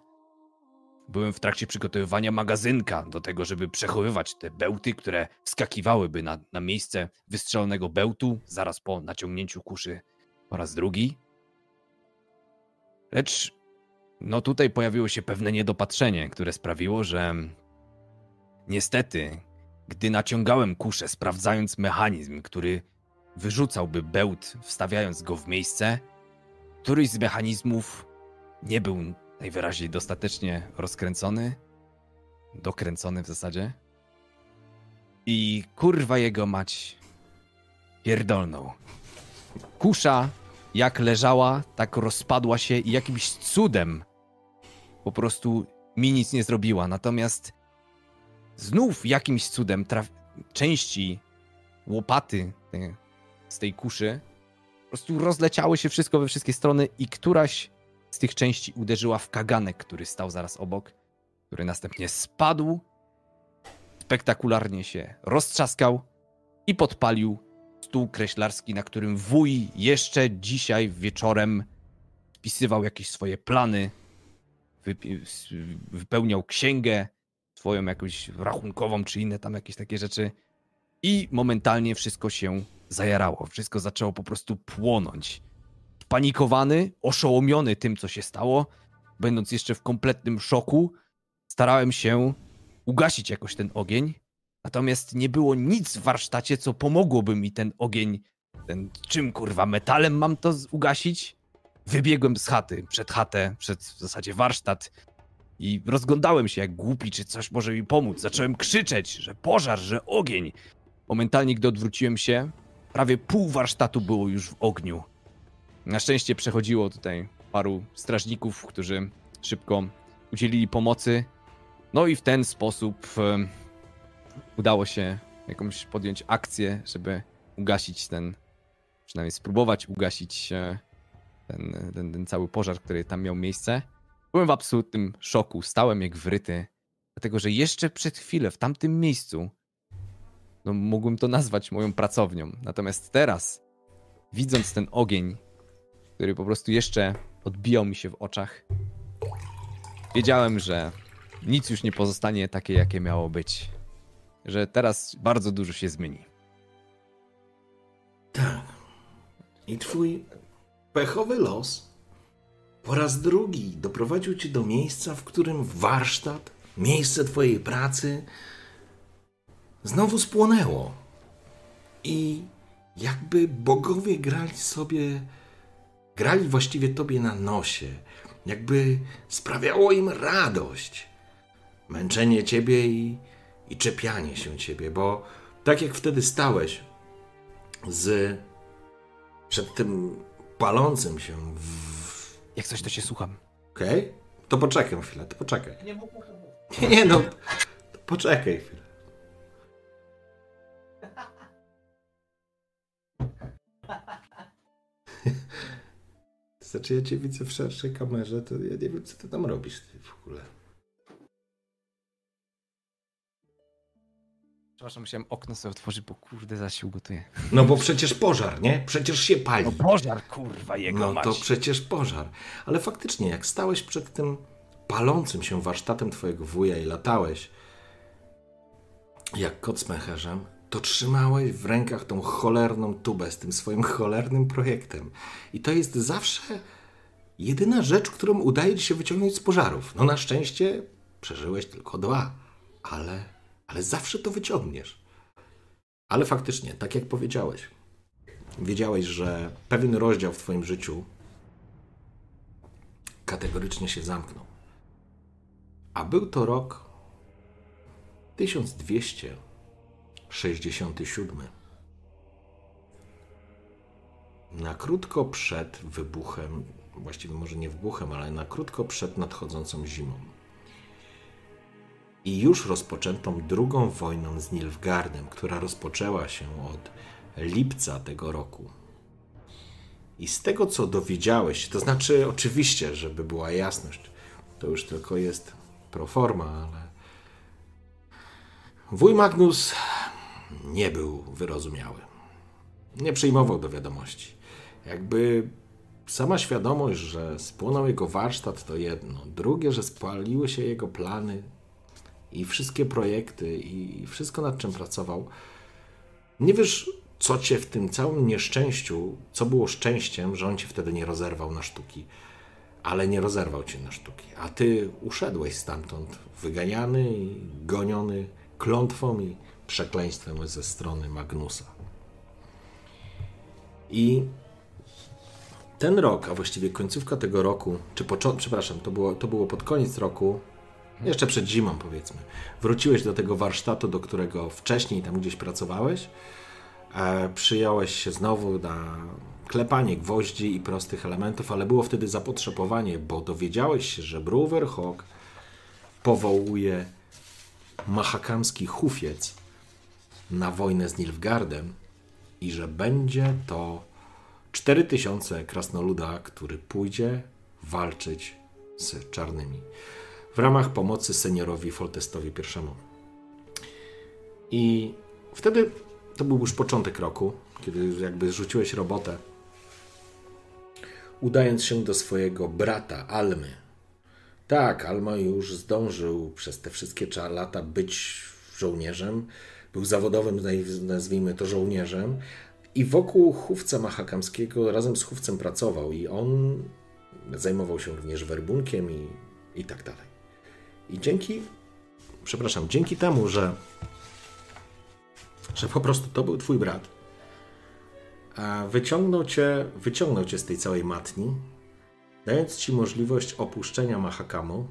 Byłem w trakcie przygotowywania magazynka do tego, żeby przechowywać te bełty, które wskakiwałyby na, na miejsce wystrzelonego bełtu zaraz po naciągnięciu kuszy po raz drugi. Lecz no tutaj pojawiło się pewne niedopatrzenie, które sprawiło, że niestety, gdy naciągałem kuszę, sprawdzając mechanizm, który wyrzucałby bełt, wstawiając go w miejsce, któryś z mechanizmów nie był najwyraźniej dostatecznie rozkręcony, dokręcony w zasadzie. I kurwa jego mać pierdolną. Kusza jak leżała, tak rozpadła się i jakimś cudem po prostu mi nic nie zrobiła. Natomiast znów jakimś cudem traf... części łopaty z tej kuszy po prostu rozleciały się wszystko we wszystkie strony i któraś z tych części uderzyła w kaganek, który stał zaraz obok, który następnie spadł, spektakularnie się roztrzaskał i podpalił stół kreślarski, na którym wuj jeszcze dzisiaj wieczorem spisywał jakieś swoje plany, wypełniał księgę swoją jakąś rachunkową, czy inne tam jakieś takie rzeczy. I momentalnie wszystko się zajarało. Wszystko zaczęło po prostu płonąć. Panikowany, oszołomiony tym, co się stało, będąc jeszcze w kompletnym szoku, starałem się ugasić jakoś ten ogień. Natomiast nie było nic w warsztacie, co pomogłoby mi ten ogień, ten czym kurwa, metalem mam to ugasić? Wybiegłem z chaty, przed chatę, przed w zasadzie warsztat i rozglądałem się jak głupi, czy coś może mi pomóc. Zacząłem krzyczeć, że pożar, że ogień. Momentalnie, gdy odwróciłem się, prawie pół warsztatu było już w ogniu. Na szczęście przechodziło tutaj paru strażników, którzy szybko udzielili pomocy. No i w ten sposób em, udało się jakąś podjąć akcję, żeby ugasić ten, przynajmniej spróbować ugasić e, ten, ten, ten cały pożar, który tam miał miejsce. Byłem w absolutnym szoku, stałem jak wryty, dlatego że jeszcze przed chwilę w tamtym miejscu no, mógłbym to nazwać moją pracownią. Natomiast teraz, widząc ten ogień, który po prostu jeszcze odbijał mi się w oczach, wiedziałem, że nic już nie pozostanie takie, jakie miało być. Że teraz bardzo dużo się zmieni.
Tak. I twój pechowy los po raz drugi doprowadził cię do miejsca, w którym warsztat, miejsce twojej pracy znowu spłonęło. I jakby bogowie grali sobie, grali właściwie tobie na nosie, jakby sprawiało im radość męczenie ciebie i, i czepianie się ciebie, bo tak jak wtedy stałeś z przed tym palącym się w...
Jak coś, to się słucham.
Okej? To poczekaj chwilę, to poczekaj. Nie, nie no, to poczekaj chwilę. Znaczy ja cię widzę w szerszej kamerze, to ja nie wiem, co ty tam robisz ty w ogóle.
Przepraszam, musiałem okno sobie otworzyć, bo kurde zasił gotuję.
No bo przecież pożar, nie? Przecież się pali.
No pożar, kurwa, jego
No
mać.
to przecież pożar. Ale faktycznie, jak stałeś przed tym palącym się warsztatem twojego wuja i latałeś jak kot z pęcherzem, to trzymałeś w rękach tą cholerną tubę z tym swoim cholernym projektem. I to jest zawsze jedyna rzecz, którą udaje ci się wyciągnąć z pożarów. No na szczęście przeżyłeś tylko dwa, ale, ale zawsze to wyciągniesz. Ale faktycznie, tak jak powiedziałeś, wiedziałeś, że pewien rozdział w Twoim życiu kategorycznie się zamknął. A był to rok 1267. Na krótko przed wybuchem, właściwie może nie wybuchem, ale na krótko przed nadchodzącą zimą. I już rozpoczętą drugą wojną z Nilfgaardem, która rozpoczęła się od lipca tego roku. I z tego, co dowiedziałeś, to znaczy, oczywiście, żeby była jasność, to już tylko jest proforma, ale wuj Magnus nie był wyrozumiały. Nie przyjmował do wiadomości. Jakby sama świadomość, że spłonął jego warsztat, to jedno. Drugie, że spaliły się jego plany i wszystkie projekty i wszystko, nad czym pracował. Nie wiesz, co cię w tym całym nieszczęściu, co było szczęściem, że on cię wtedy nie rozerwał na sztuki, ale nie rozerwał cię na sztuki, a ty uszedłeś stamtąd, wyganiany i goniony klątwą i przekleństwem ze strony Magnusa. I ten rok, a właściwie końcówka tego roku, czy początek, przepraszam, to było, to było pod koniec roku, jeszcze przed zimą powiedzmy, wróciłeś do tego warsztatu, do którego wcześniej tam gdzieś pracowałeś, e, przyjąłeś się znowu na klepanie gwoździ i prostych elementów, ale było wtedy zapotrzebowanie, bo dowiedziałeś się, że Bruverhawk powołuje mahakamski hufiec na wojnę z Nilfgaardem i że będzie to 4000 krasnoluda, który pójdzie walczyć z czarnymi w ramach pomocy seniorowi Foltestowi I. I wtedy to był już początek roku, kiedy jakby rzuciłeś robotę, udając się do swojego brata Almy. Tak, Alma już zdążył przez te wszystkie lata być żołnierzem, był zawodowym, nazwijmy to żołnierzem, i wokół chówca mahakamskiego razem z chówcem pracował i on zajmował się również werbunkiem i, i tak dalej. I dzięki, przepraszam, dzięki temu, że, że po prostu to był twój brat, wyciągnął cię, wyciągnął cię z tej całej matni, dając ci możliwość opuszczenia Mahakamu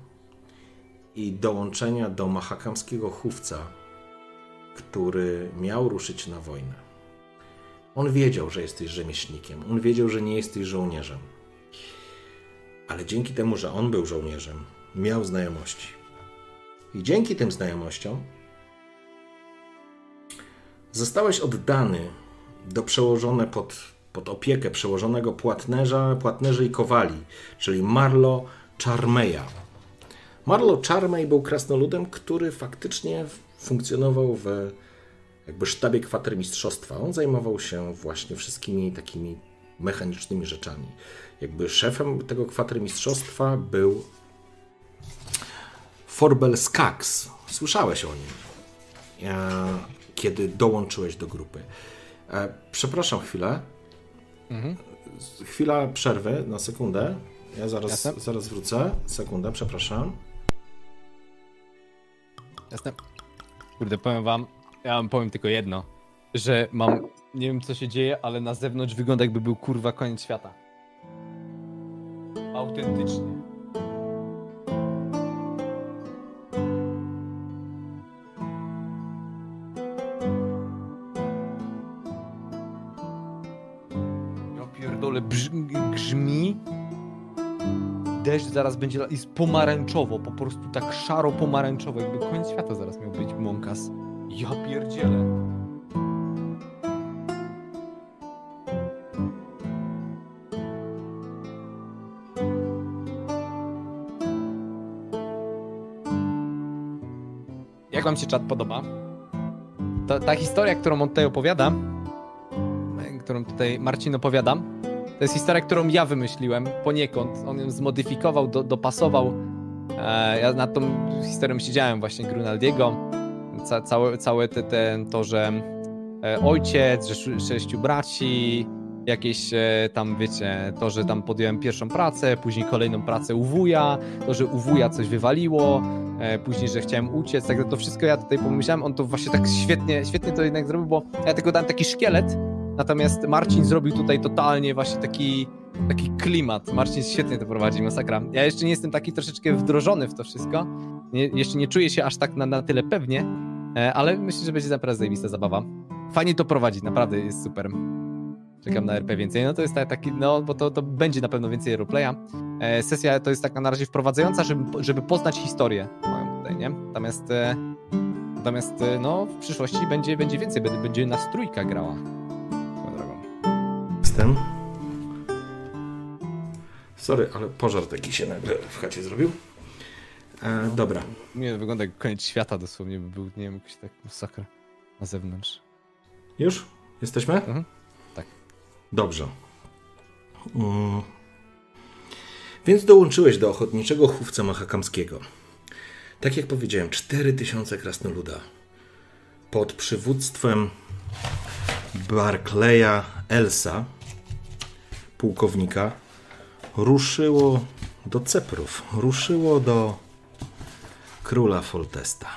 i dołączenia do mahakamskiego chówca, który miał ruszyć na wojnę. On wiedział, że jesteś rzemieślnikiem, on wiedział, że nie jesteś żołnierzem. Ale dzięki temu, że on był żołnierzem, miał znajomości. I dzięki tym znajomościom zostałeś oddany do przełożone pod, pod opiekę przełożonego płatnerza, płatnerzy i kowali, czyli Marlo Charmeya. Marlo Charmey był krasnoludem, który faktycznie funkcjonował w jakby sztabie kwatermistrzostwa. On zajmował się właśnie wszystkimi takimi mechanicznymi rzeczami. Jakby szefem tego kwatermistrzostwa był Forbel Skax. Słyszałeś o nim, e, kiedy dołączyłeś do grupy. E, Przepraszam chwilę. Chwila przerwy na sekundę. Ja zaraz,
Jasne.
zaraz wrócę. Sekundę, przepraszam.
Jasne. Kurde, powiem wam, ja wam powiem tylko jedno, że mam, nie wiem co się dzieje, ale na zewnątrz wygląda jakby był kurwa koniec świata. Autentycznie. Pierdolę, brz, grzmi. Deszcz zaraz będzie, jest pomarańczowo, po prostu tak szaro-pomarańczowo, jakby koniec świata zaraz miał być, Monkas. Ja pierdzielę. Jak wam się czat podoba? ta, ta historia, którą on tutaj opowiada, którą tutaj Marcin opowiada, to jest historia, którą ja wymyśliłem poniekąd. On ją zmodyfikował, do, dopasował. E, ja nad tą historią siedziałem właśnie Grunaldiego. Ca, całe całe te, te, to, że e, ojciec, że sz- sześciu braci, jakieś e, tam, wiecie, to, że tam podjąłem pierwszą pracę, później kolejną pracę u wuja, to, że u wuja coś wywaliło, e, później, że chciałem uciec, tak to wszystko ja tutaj pomyślałem, on to właśnie tak świetnie, świetnie to jednak zrobił, bo ja tylko dałem taki szkielet, natomiast Marcin zrobił tutaj totalnie właśnie taki, taki klimat. Marcin świetnie to prowadzi, masakra. Ja jeszcze nie jestem taki troszeczkę wdrożony w to wszystko, nie, jeszcze nie czuję się aż tak na, na tyle pewnie, e, ale myślę, że będzie naprawdę zajebista zabawa. Fajnie to prowadzi, naprawdę jest super. Czekam na RP więcej. No to jest ta- taki, no bo to, to będzie na pewno więcej roleplaya. E, sesja to jest taka na razie wprowadzająca, żeby, żeby poznać historię moją tutaj, nie? Natomiast, e, natomiast no w przyszłości będzie, będzie więcej, będzie nas trójka grała.
Jestem. Sorry, ale pożar taki się nagle w chacie zrobił. E, dobra.
Nie, wygląda jak koniec świata dosłownie by był, nie wiem, jakiś tak masakra na zewnątrz.
Już? Jesteśmy?
Mhm. Tak.
Dobrze. Mm. Więc dołączyłeś do ochotniczego chówca mahakamskiego. Tak jak powiedziałem, 4000 krasnoluda. Pod przywództwem Barclaya Elsa, pułkownika, ruszyło do Ceprów. Ruszyło do króla Foltesta,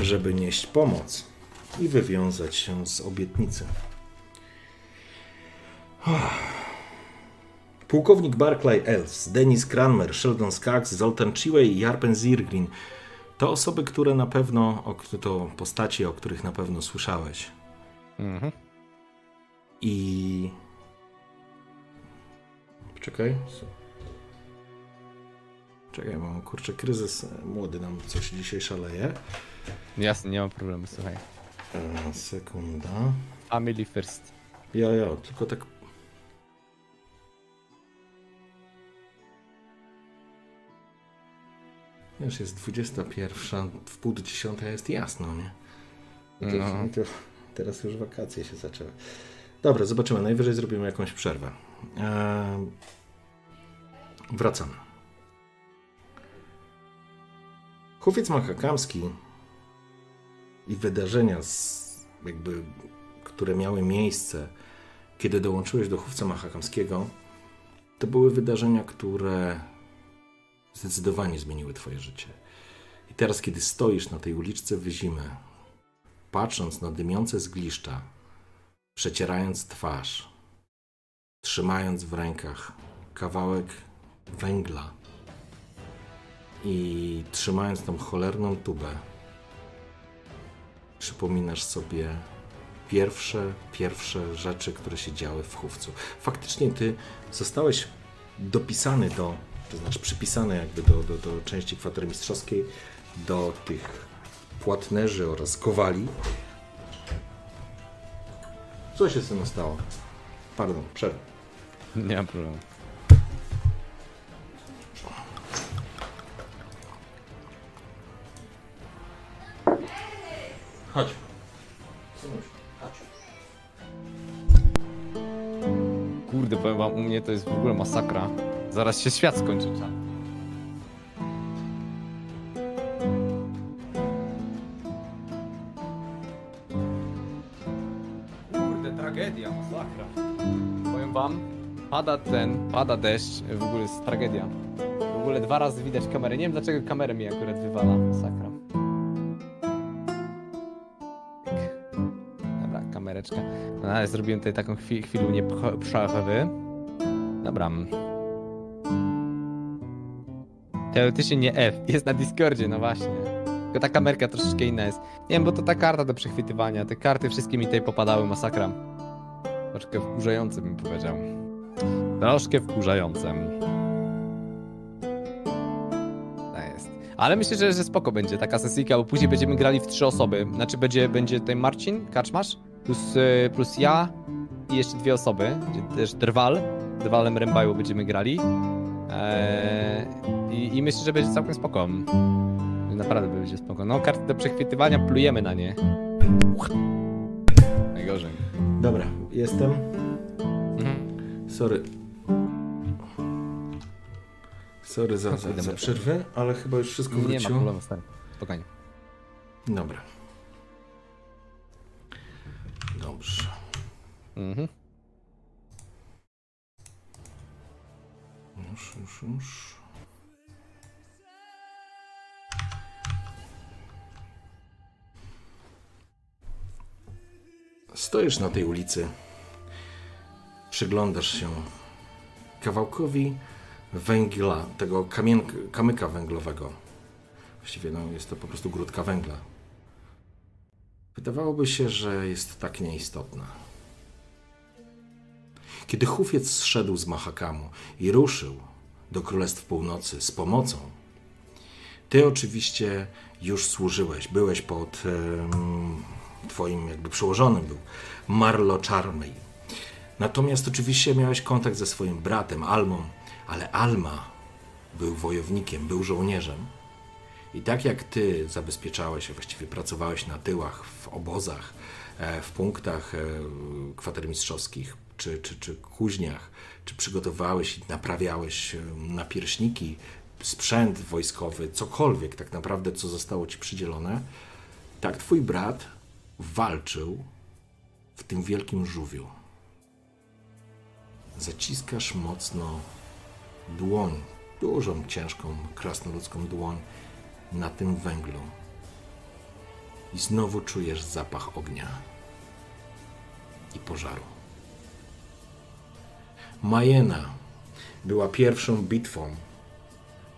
żeby nieść pomoc i wywiązać się z obietnicy. Pułkownik Barclay Els, Denis Cranmer, Sheldon Skaggs, Zoltan Chiway i Jarpen Zirglin to osoby, które na pewno, to postaci, o których na pewno słyszałeś.
Mhm.
I. Czekaj. Czekaj, mam kurczę kryzys. Młody nam coś dzisiaj szaleje.
Jasne, nie ma problemu, słuchaj.
E, sekunda.
Family first.
Ja, ja, tylko tak. Wiesz, jest 21, w pół do 10 jest jasno, nie?
No.
to, teraz już wakacje się zaczęły. Dobra, zobaczymy. Najwyżej zrobimy jakąś przerwę. Ehm, wracamy. Chłopiec Mahakamski i wydarzenia, z, jakby, które miały miejsce, kiedy dołączyłeś do chówca mahakamskiego, to były wydarzenia, które zdecydowanie zmieniły Twoje życie. I teraz, kiedy stoisz na tej uliczce Wyzimy, patrząc na dymiące zgliszcza, przecierając twarz, trzymając w rękach kawałek węgla i trzymając tą cholerną tubę, przypominasz sobie pierwsze, pierwsze rzeczy, które się działy w chówcu. Faktycznie ty zostałeś dopisany do, to znaczy przypisany jakby do, do, do części kwatermistrzowskiej, do tych płatnerzy oraz kowali. Co się z tym stało? Pardon, przerwę.
Nie ma problemu.
Chodź.
Kurde, powiem wam, u mnie to jest w ogóle masakra. Zaraz się świat skończy. Kurde, tragedia, masakra. Powiem wam, pada ten, pada deszcz, w ogóle jest tragedia. W ogóle dwa razy widać kamerę. Nie wiem dlaczego kamerę mi akurat wywala, masakra. Dobra, kamereczka. No, ale zrobiłem tutaj taką chwi chwilę nie przerwy. Dobra. Teoretycznie nie F, jest na Discordzie, no właśnie. Tylko ta kamerka troszeczkę inna jest. Nie wiem, bo to ta karta do przechwytywania. Te karty wszystkie mi tutaj popadały, masakra. Troszkę wkurzające bym powiedział. Troszkę wkurzającym. Tak jest. Ale myślę, że, że spoko będzie taka sesyjka, bo później będziemy grali w trzy osoby. Znaczy będzie, będzie tutaj Marcin, Kaczmarz, plus, y, plus ja i jeszcze dwie osoby. Będzie też Drwal. Drwalem Rembaju będziemy grali. Eee, i, I myślę, że będzie całkiem spoko. Naprawdę będzie spoko. No, karty do przechwytywania, plujemy na nie.
Dobra, jestem. Sorry. Sorry za, za, za przerwę, ale chyba już wszystko
Nie ma
wróciło.
problemu, stary. Spokojnie.
Dobra. Dobrze.
Mhm.
Już, już, już. Stoisz na tej ulicy, przyglądasz się kawałkowi węgla, tego kamien, kamyka węglowego. Właściwie no, jest to po prostu grudka węgla. Wydawałoby się, że jest tak nieistotna. Kiedy Hufiec zszedł z Mahakamu i ruszył do Królestw Północy z pomocą, ty oczywiście już służyłeś, byłeś pod twoim jakby przełożonym był Marlo Charmey. Natomiast oczywiście miałeś kontakt ze swoim bratem Almą, ale Alma był wojownikiem, był żołnierzem. I tak jak ty zabezpieczałeś, a właściwie pracowałeś na tyłach, w obozach, e, w punktach e, kwatermistrzowskich, czy, czy, czy kuźniach, czy przygotowałeś i naprawiałeś e, napierśniki, sprzęt wojskowy, cokolwiek tak naprawdę, co zostało ci przydzielone, tak twój brat walczył w tym wielkim żółwiu. Zaciskasz mocno dłoń, dużą, ciężką, krasnoludzką dłoń na tym węglu. I znowu czujesz zapach ognia i pożaru. Majena była pierwszą bitwą,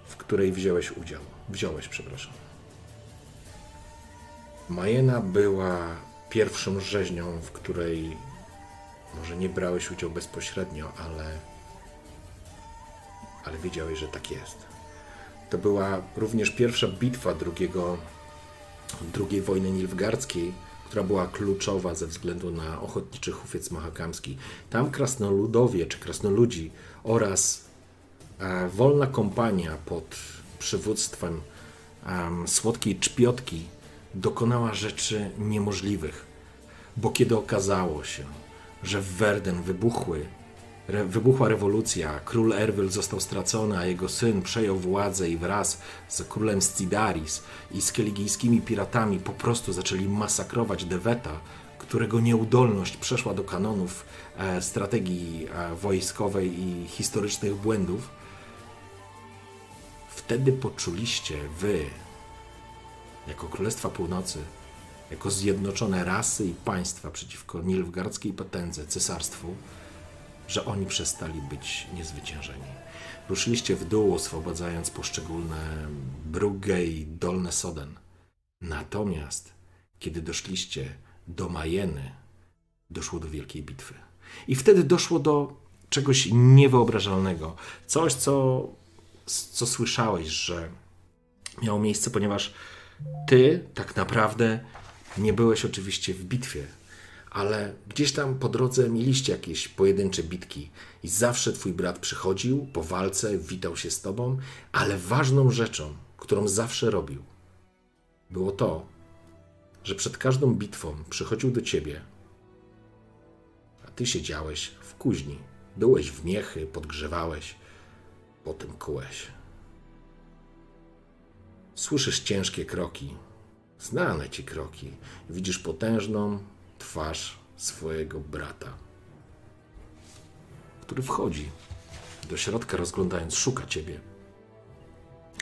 w której wziąłeś udział. Wziąłeś, przepraszam. Majena była pierwszą rzeźnią, w której może nie brałeś udziału bezpośrednio, ale, ale wiedziałeś, że tak jest. To była również pierwsza bitwa drugiego, II wojny nilfgardzkiej, która była kluczowa ze względu na ochotniczy hufiec mahakamski. Tam krasnoludowie czy krasnoludzi oraz e, wolna kompania pod przywództwem em, słodkiej czpiotki dokonała rzeczy niemożliwych. Bo kiedy okazało się, że w Werden wybuchły, re, wybuchła rewolucja, król Erwyl został stracony, a jego syn przejął władzę i wraz z królem Scidaris i z keligijskimi piratami po prostu zaczęli masakrować Deweta, którego nieudolność przeszła do kanonów e, strategii e, wojskowej i historycznych błędów, wtedy poczuliście wy, jako Królestwa Północy, jako zjednoczone rasy i państwa przeciwko nilfgardzkiej potędze, cesarstwu, że oni przestali być niezwyciężeni. Ruszyliście w dół, oswobodzając poszczególne Brugge i Dolne Soden. Natomiast, kiedy doszliście do Majeny, doszło do wielkiej bitwy. I wtedy doszło do czegoś niewyobrażalnego. Coś, co, co słyszałeś, że miało miejsce, ponieważ ty tak naprawdę nie byłeś oczywiście w bitwie, ale gdzieś tam po drodze mieliście jakieś pojedyncze bitki i zawsze twój brat przychodził po walce, witał się z tobą, ale ważną rzeczą, którą zawsze robił, było to, że przed każdą bitwą przychodził do ciebie, a ty siedziałeś w kuźni, byłeś w miechy, podgrzewałeś, potem kułeś. Słyszysz ciężkie kroki, znane ci kroki. Widzisz potężną twarz swojego brata, który wchodzi do środka, rozglądając, szuka ciebie.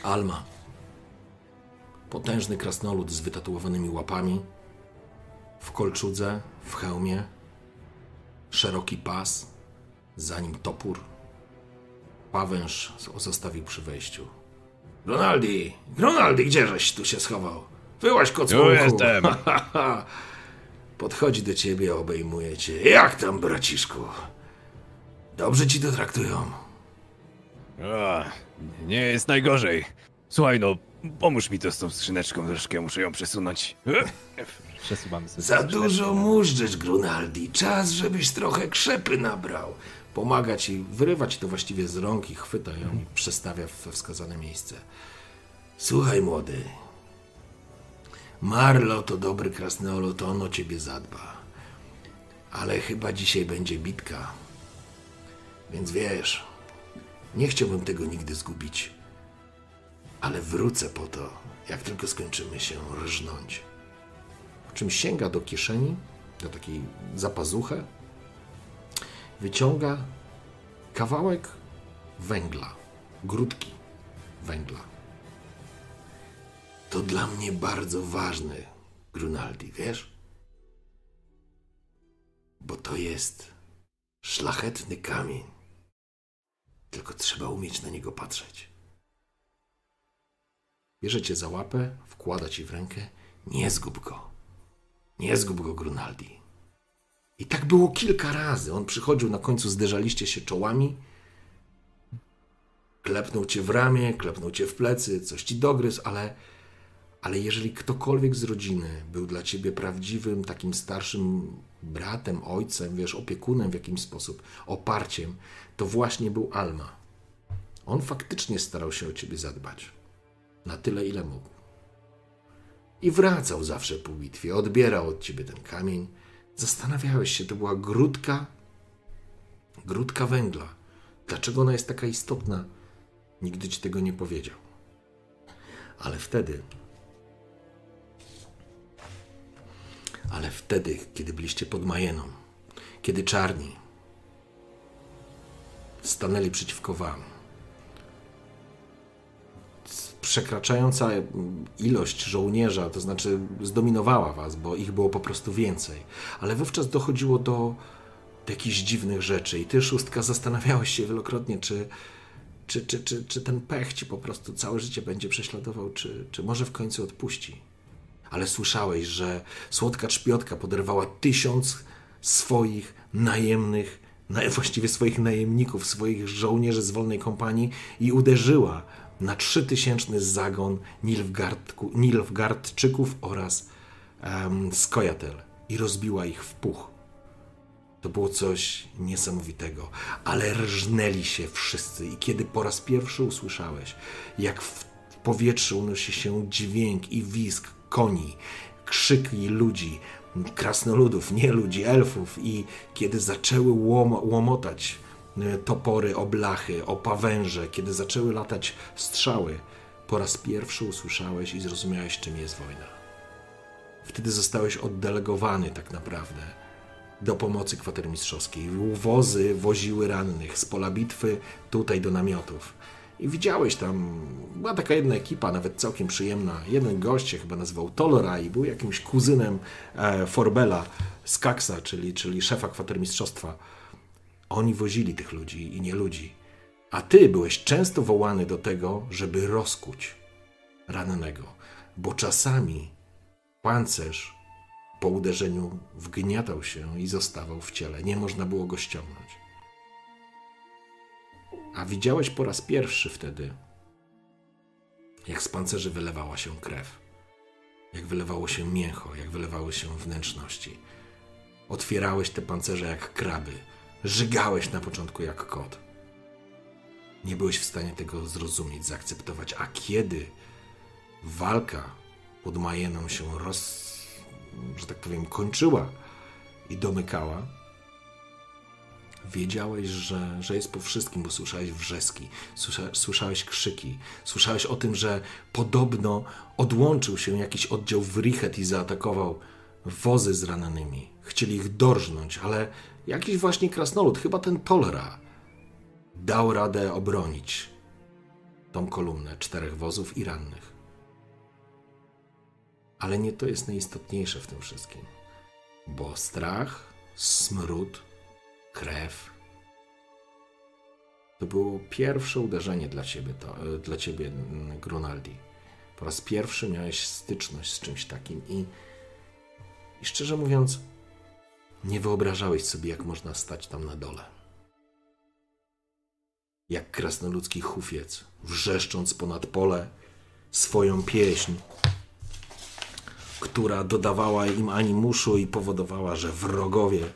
Alma. Potężny krasnolud z wytatuowanymi łapami, w kolczudze, w hełmie, szeroki pas, za nim topór. Pawęż zostawił przy wejściu. Ronaldi! Ronaldi, gdzieżeś tu się schował? Wyłaś kocłunku!
Tu jestem.
Podchodzi do ciebie, obejmuje cię. Jak tam, braciszku? Dobrze ci to traktują?
A, nie jest najgorzej. Słuchaj, no, pomóż mi to z tą skrzyneczką troszkę, muszę ją przesunąć.
Przesuwamy sobie.
Za dużo mużdżysz, Grunaldi. Czas, żebyś trochę krzepy nabrał. Pomaga ci, wyrywa ci to właściwie z rąk i chwyta ją i przestawia we wskazane miejsce. Słuchaj, młody. Marlo to dobry krasnolud, on o ciebie zadba. Ale chyba dzisiaj będzie bitka. Więc wiesz, nie chciałbym tego nigdy zgubić. Ale wrócę po to, jak tylko skończymy się rżnąć. Po czym sięga do kieszeni, do takiej zapazuchy, wyciąga kawałek węgla, grudki węgla. To dla mnie bardzo ważne, Grunaldi, wiesz? Bo to jest szlachetny kamień. Tylko trzeba umieć na niego patrzeć. Bierze cię za łapę, wkłada ci w rękę. Nie zgub go. Nie zgub go, Grunaldi. I tak było kilka razy. On przychodził, na końcu zderzaliście się czołami. Klepnął cię w ramię, klepnął cię w plecy, coś ci dogryzł, ale, ale jeżeli ktokolwiek z rodziny był dla ciebie prawdziwym, takim starszym bratem, ojcem, wiesz, opiekunem w jakimś sposób, oparciem, to właśnie był Alma. On faktycznie starał się o ciebie zadbać. Na tyle, ile mógł. I wracał zawsze po bitwie, odbierał od ciebie ten kamień. Zastanawiałeś się, to była grudka, grudka węgla. Dlaczego ona jest taka istotna? Nigdy ci tego nie powiedział. Ale wtedy, ale wtedy, kiedy byliście pod Majeną, kiedy czarni stanęli przeciwko wam, przekraczająca ilość żołnierza, to znaczy zdominowała was, bo ich było po prostu więcej. Ale wówczas dochodziło do, do jakichś dziwnych rzeczy i ty, szóstka, zastanawiałeś się wielokrotnie, czy, czy, czy, czy, czy ten pech ci po prostu całe życie będzie prześladował, czy, czy może w końcu odpuści. Ale słyszałeś, że słodka czpiotka poderwała tysiąc swoich najemnych, na- właściwie swoich najemników, swoich żołnierzy z wolnej kompanii i uderzyła na trzytysięczny zagon Nilfgaardku- Nilfgaardczyków oraz um, Skojatel i rozbiła ich w puch. To było coś niesamowitego, ale rżnęli się wszyscy i kiedy po raz pierwszy usłyszałeś, jak w powietrzu unosi się dźwięk i wisk koni, krzyki ludzi, krasnoludów, nie ludzi, elfów i kiedy zaczęły łom- łomotać e, topory, oblachy, opawęże, kiedy zaczęły latać strzały, po raz pierwszy usłyszałeś i zrozumiałeś, czym jest wojna. Wtedy zostałeś oddelegowany tak naprawdę do pomocy kwatermistrzowskiej. Wozy woziły rannych z pola bitwy tutaj do namiotów. I widziałeś tam, była taka jedna ekipa, nawet całkiem przyjemna. Jeden gość się chyba nazywał Tolora i był jakimś kuzynem e, Forbela z Kaksa, czyli, czyli szefa kwatermistrzostwa. Oni wozili tych ludzi i nie ludzi. A ty byłeś często wołany do tego, żeby rozkuć rannego, bo czasami pancerz po uderzeniu wgniatał się i zostawał w ciele. Nie można było go ściągnąć. A widziałeś po raz pierwszy wtedy, jak z pancerzy wylewała się krew, jak wylewało się mięcho, jak wylewały się wnętrzności. Otwierałeś te pancerze jak kraby, żygałeś na początku jak kot. Nie byłeś w stanie tego zrozumieć, zaakceptować. A kiedy walka pod Majeną się roz, że tak powiem, kończyła i domykała, wiedziałeś, że, że jest po wszystkim, bo słyszałeś wrzeski, słysza, słyszałeś krzyki, słyszałeś o tym, że podobno odłączył się jakiś oddział w Richet i zaatakował wozy z rannymi. Chcieli ich dorżnąć, ale jakiś właśnie krasnolud, chyba ten Tolera, dał radę obronić tą kolumnę czterech wozów i rannych. Ale nie to jest najistotniejsze w tym wszystkim, bo strach, smród, krew to było pierwsze uderzenie dla ciebie, to, e, dla ciebie mm, Grunaldi. Po raz pierwszy miałeś styczność z czymś takim i, i szczerze mówiąc, nie wyobrażałeś sobie, jak można stać tam na dole. Jak krasnoludzki hufiec, wrzeszcząc ponad pole swoją pieśń, która dodawała im animuszu i powodowała, że wrogowie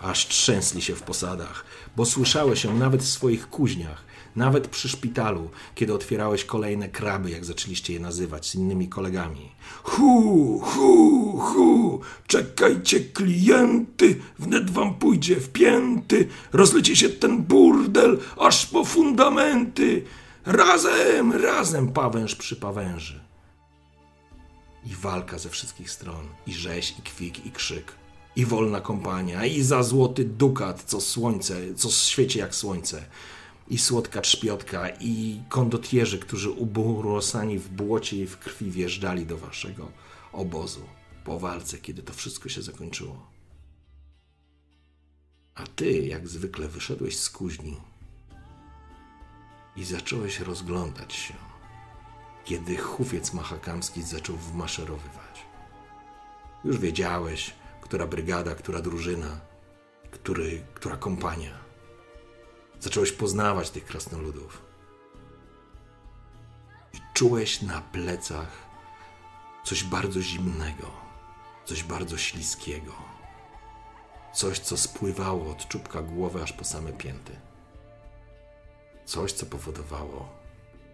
aż trzęsli się w posadach, bo słyszałeś ją nawet w swoich kuźniach, nawet przy szpitalu, kiedy otwierałeś kolejne kraby, jak zaczęliście je nazywać z innymi kolegami. Hu, hu, hu, Czekajcie, klienty, wnet wam pójdzie w pięty, rozleci się ten burdel aż po fundamenty. Razem, razem pawęż przy pawęży. I walka ze wszystkich stron, i rzeź, i kwik, i krzyk, i wolna kompania, i za złoty dukat, co słońce, co świeci jak słońce, i słodka trzpiotka, i kondotierzy, którzy uburosani w błocie i w krwi wjeżdżali do waszego obozu po walce, kiedy to wszystko się zakończyło. A ty, jak zwykle, wyszedłeś z kuźni i zacząłeś rozglądać się, kiedy hufiec mahakamski zaczął wmaszerowywać. Już wiedziałeś, która brygada, która drużyna, który, która kompania. Zacząłeś poznawać tych krasnoludów. I czułeś na plecach coś bardzo zimnego, coś bardzo śliskiego. Coś, co spływało od czubka głowy aż po same pięty. Coś, co powodowało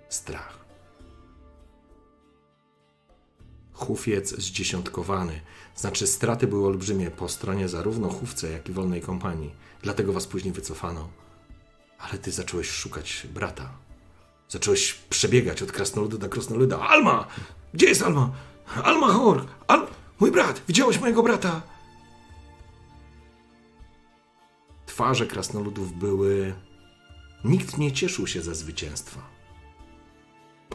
strach. Hufiec zdziesiątkowany, znaczy straty były olbrzymie po stronie zarówno chówce, jak i wolnej kompanii. Dlatego was później wycofano. Ale ty zacząłeś szukać brata. Zacząłeś przebiegać od krasnoluda do krasnoluda. Alma! Gdzie jest Alma? Alma Hork! Al... Mój brat! Widziałeś mojego brata? Twarze krasnoludów były... Nikt nie cieszył się ze zwycięstwa.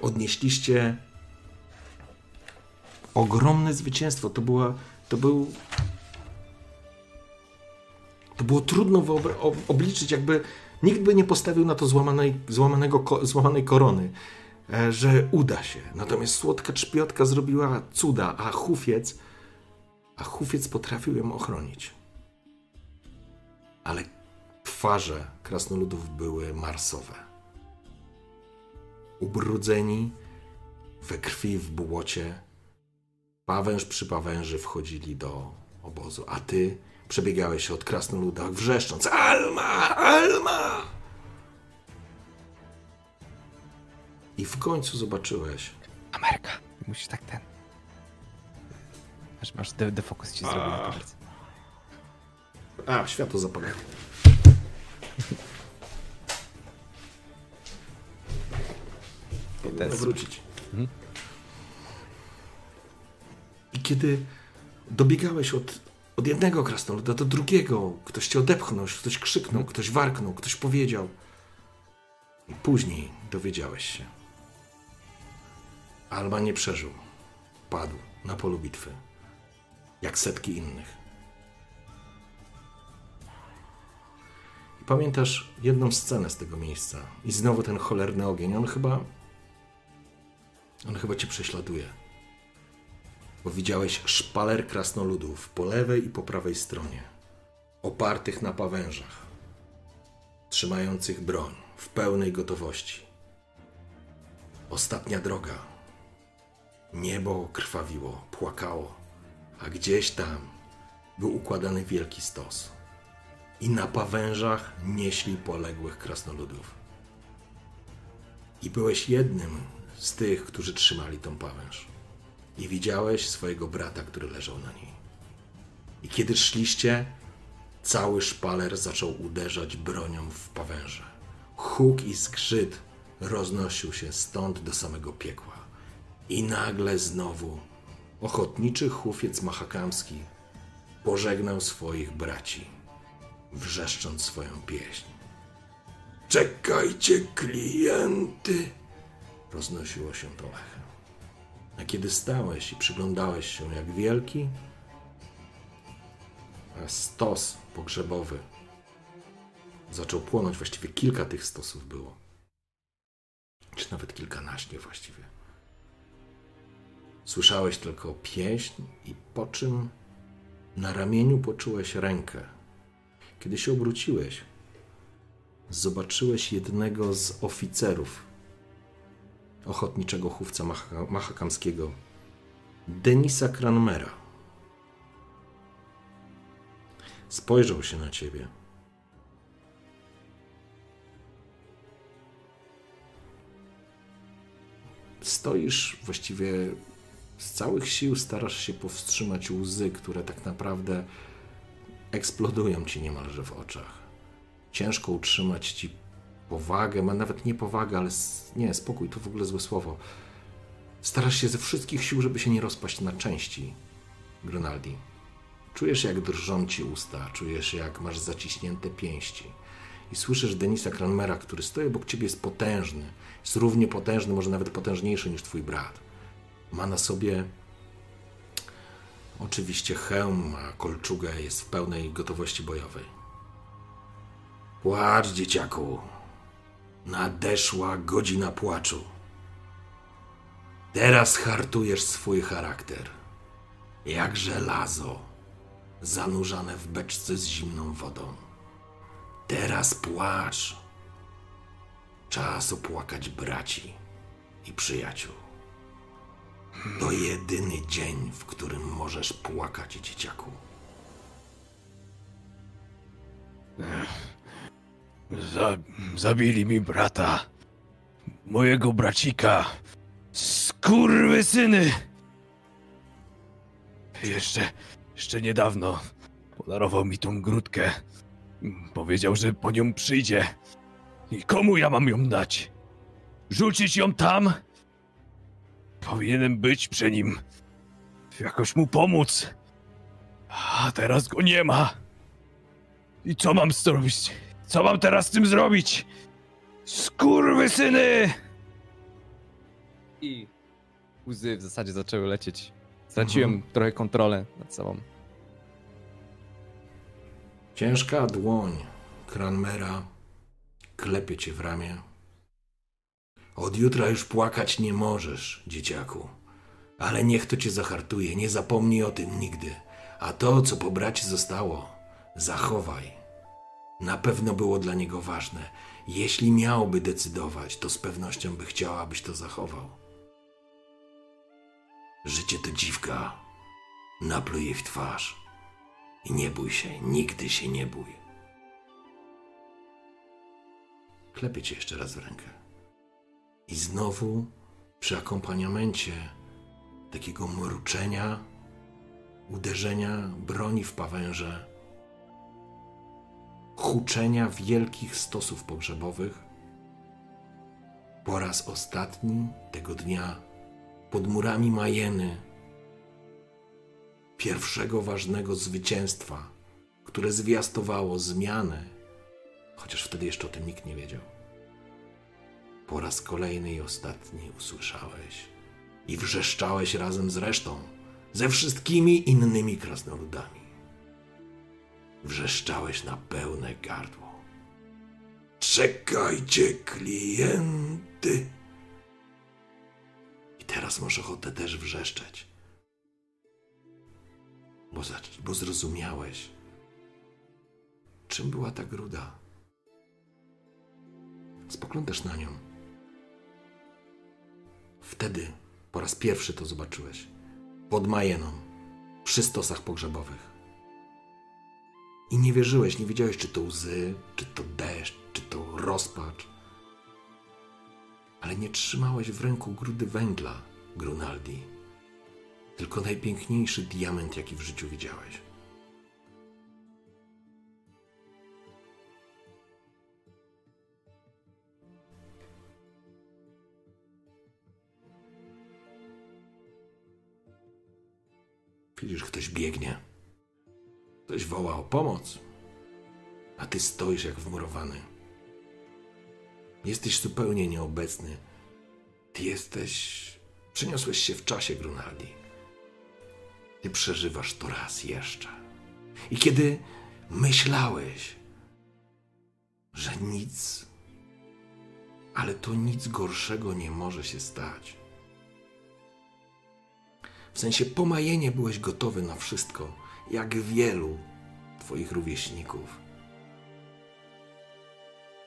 Odnieśliście ogromne zwycięstwo. To była... To był... To było trudno obliczyć, jakby nikt by nie postawił na to złamanej, złamanego, złamanej korony, e, że uda się. Natomiast słodka trzpiotka zrobiła cuda, a hufiec, a hufiec potrafił ją ochronić. Ale twarze krasnoludów były marsowe. Ubrudzeni, we krwi, w błocie, pawęż przy pawęży wchodzili do obozu, a ty przebiegałeś się od krasnoludach, wrzeszcząc Alma! Alma! I w końcu zobaczyłeś,
Ameryka. Musisz tak ten. Aż masz de defokus ci zrobił na kamerce.
A, światło zapalone. Powinno wrócić. I kiedy dobiegałeś od, od jednego krasnoluda do drugiego, ktoś cię odepchnął, ktoś krzyknął, ktoś warknął, ktoś powiedział. I później dowiedziałeś się. Alba nie przeżył. Padł na polu bitwy. Jak setki innych. I pamiętasz jedną scenę z tego miejsca. I znowu ten cholerny ogień. On chyba. On chyba cię prześladuje. Bo widziałeś szpaler krasnoludów po lewej i po prawej stronie. Opartych na pawężach. Trzymających broń w pełnej gotowości. Ostatnia droga. Niebo krwawiło, płakało, a gdzieś tam był układany wielki stos i na pawężach nieśli poległych krasnoludów. I byłeś jednym z tych, którzy trzymali tą pawęż. I widziałeś swojego brata, który leżał na niej. I kiedy szliście, cały szpaler zaczął uderzać bronią w pawęże. Huk i skrzyt roznosił się stąd do samego piekła. I nagle znowu ochotniczy hufiec mahakamski pożegnał swoich braci wrzeszcząc swoją pieśń. Czekajcie, klienty! Roznosiło się to echem. A kiedy stałeś i przyglądałeś się, jak wielki, stos pogrzebowy zaczął płonąć, właściwie kilka tych stosów było. Czy nawet kilkanaście właściwie. Słyszałeś tylko pieśń i po czym na ramieniu poczułeś rękę, kiedy się obróciłeś, zobaczyłeś jednego z oficerów ochotniczego chówca Maha- mahakamskiego, Denisa Cranmera. Spojrzał się na ciebie. Stoisz właściwie
Z całych sił starasz się powstrzymać łzy, które tak naprawdę eksplodują ci niemalże w oczach. Ciężko utrzymać ci powagę, ma nawet nie powagę, ale nie, spokój, to w ogóle złe słowo. Starasz się ze wszystkich sił, żeby się nie rozpaść na części, Gronaldi. Czujesz, jak drżą ci usta, czujesz, jak masz zaciśnięte pięści. I słyszysz Denisa Cranmera, który stoi obok ciebie, jest potężny. Jest równie potężny, może nawet potężniejszy niż twój brat. Ma na sobie oczywiście hełm, a kolczugę jest w pełnej gotowości bojowej. Płacz, dzieciaku. Nadeszła godzina płaczu. Teraz hartujesz swój charakter. Jak żelazo, zanurzane w beczce z zimną wodą. Teraz płacz. Czas opłakać braci i przyjaciół. To jedyny dzień, w którym możesz płakać, dzieciaku.
Za, zabili mi brata. Mojego bracika. Skurwysyny! Jeszcze, jeszcze niedawno podarował mi tą grudkę. Powiedział, że po nią przyjdzie. I komu ja mam ją dać? Rzucić ją tam? Powinienem być przy nim. Jakoś mu pomóc. A teraz go nie ma. I co mam zrobić? Co mam teraz z tym zrobić? Skurwysyny!
I łzy w zasadzie zaczęły lecieć. Straciłem trochę kontrolę nad sobą.
Ciężka dłoń Cranmera klepie cię w ramię. Od jutra już płakać nie możesz, dzieciaku. Ale niech to cię zahartuje, nie zapomnij o tym nigdy. A to, co po braci zostało, zachowaj. Na pewno było dla niego ważne. Jeśli miałby decydować, to z pewnością by chciał, abyś to zachował. Życie to dziwka. Napluj jej w twarz. I nie bój się, nigdy się nie bój. Klepię cię jeszcze raz w rękę. I znowu przy akompaniamencie takiego mruczenia, uderzenia broni w pawęże, huczenia wielkich stosów pogrzebowych, po raz ostatni tego dnia pod murami Majeny pierwszego ważnego zwycięstwa, które zwiastowało zmianę, chociaż wtedy jeszcze o tym nikt nie wiedział. Po raz kolejny i ostatni usłyszałeś i wrzeszczałeś razem z resztą, ze wszystkimi innymi krasnoludami. Wrzeszczałeś na pełne gardło. Czekajcie, klienty! I teraz masz ochotę też wrzeszczeć bo, za, bo zrozumiałeś, czym była ta gruda. Spoglądasz na nią. Wtedy po raz pierwszy to zobaczyłeś. Pod Majeną, przy stosach pogrzebowych. I nie wierzyłeś, nie wiedziałeś, czy to łzy, czy to deszcz, czy to rozpacz. Ale nie trzymałeś w ręku grudy węgla, Grunaldi tylko najpiękniejszy diament, jaki w życiu widziałeś. Widzisz, ktoś biegnie. Ktoś woła o pomoc, a ty stoisz jak wmurowany. Jesteś zupełnie nieobecny. Ty jesteś. Przeniosłeś się w czasie, Grunaldi. Ty przeżywasz to raz jeszcze. I kiedy myślałeś, że nic, ale to nic gorszego nie może się stać. W sensie pomajenie byłeś gotowy na wszystko, jak wielu twoich rówieśników.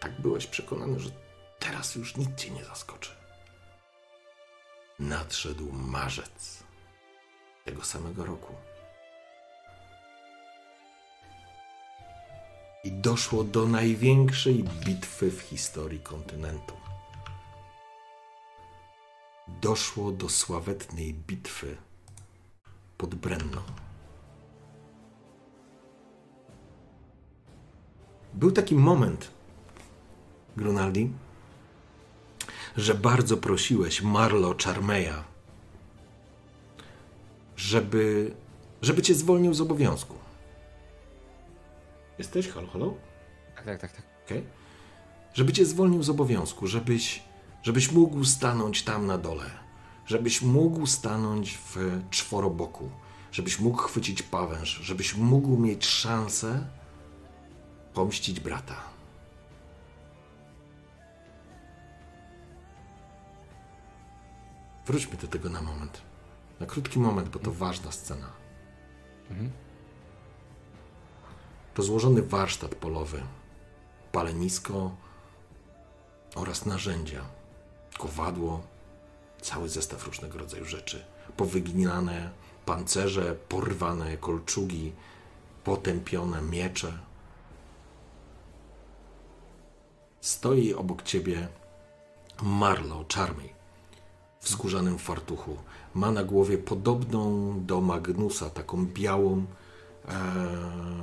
Tak byłeś przekonany, że teraz już nic cię nie zaskoczy. Nadszedł marzec tego samego roku. I doszło do największej bitwy w historii kontynentu. doszło do sławetnej bitwy pod Brenną. Był taki moment, Grunaldi, że bardzo prosiłeś Marlo Charmeya, żeby, żeby cię zwolnił z obowiązku. Jesteś? Halo, halo?
Tak, tak, tak. tak.
Okay? Żeby cię zwolnił z obowiązku, żebyś, żebyś mógł stanąć tam na dole, żebyś mógł stanąć w czworoboku, żebyś mógł chwycić pawęż, żebyś mógł mieć szansę pomścić brata. Wróćmy do tego na moment. Na krótki moment, bo to ważna scena. Rozłożony warsztat polowy, palenisko oraz narzędzia, kowadło, cały zestaw różnego rodzaju rzeczy. Powyginane pancerze, porwane kolczugi, potępione miecze. Stoi obok ciebie Marlo Charmey w skórzanym fartuchu. Ma na głowie podobną do Magnusa, taką białą e,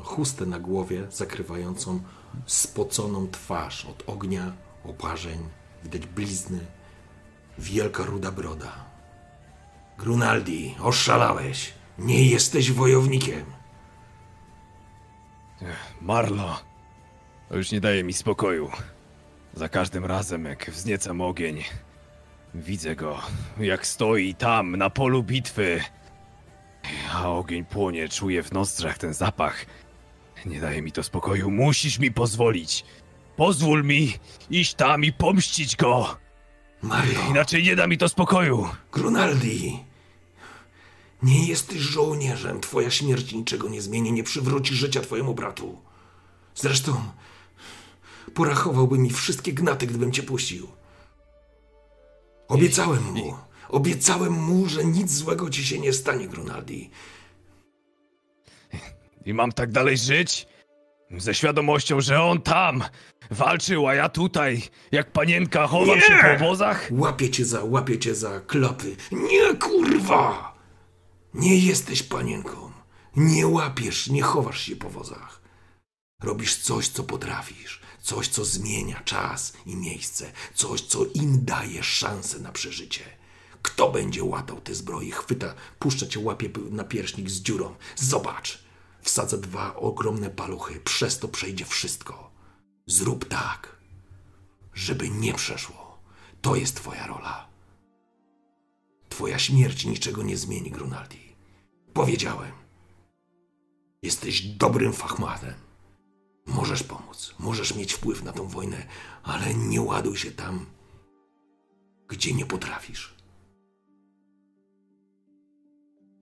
chustę na głowie, zakrywającą spoconą twarz od ognia, oparzeń, widać blizny, wielka ruda broda. Grunaldi, oszalałeś. Nie jesteś wojownikiem.
Marlo, to już nie daje mi spokoju. Za każdym razem, jak wzniecam ogień, widzę go, jak stoi tam, na polu bitwy. A ogień płonie, czuję w nozdrzach ten zapach. Nie daje mi to spokoju, musisz mi pozwolić. Pozwól mi iść tam i pomścić go.
Marlo,
Inaczej nie da mi to spokoju.
Grunaldi. Nie jesteś żołnierzem. Twoja śmierć niczego nie zmieni, nie przywróci życia twojemu bratu. Zresztą, porachowałby mi wszystkie gnaty, gdybym cię puścił. Obiecałem mu, obiecałem mu, że nic złego ci się nie stanie, Grunaldi.
I mam tak dalej żyć? Ze świadomością, że on tam walczył, a ja tutaj, jak panienka, chowam
Nie!
się po obozach?
Łapię cię za, łapię cię za klapy. Nie, kurwa! Nie jesteś panienką. Nie łapiesz, nie chowasz się po wozach. Robisz coś, co potrafisz. Coś, co zmienia czas i miejsce. Coś, co im daje szansę na przeżycie. Kto będzie łatał te zbroje? Chwyta, puszcza cię, łapie na pierśnik z dziurą. Zobacz. Wsadza dwa ogromne paluchy. Przez to przejdzie wszystko. Zrób tak, żeby nie przeszło. To jest twoja rola. Twoja śmierć niczego nie zmieni, Grunaldi. Powiedziałem. Jesteś dobrym fachmanem. Możesz pomóc, możesz mieć wpływ na tą wojnę, ale nie ładuj się tam, gdzie nie potrafisz.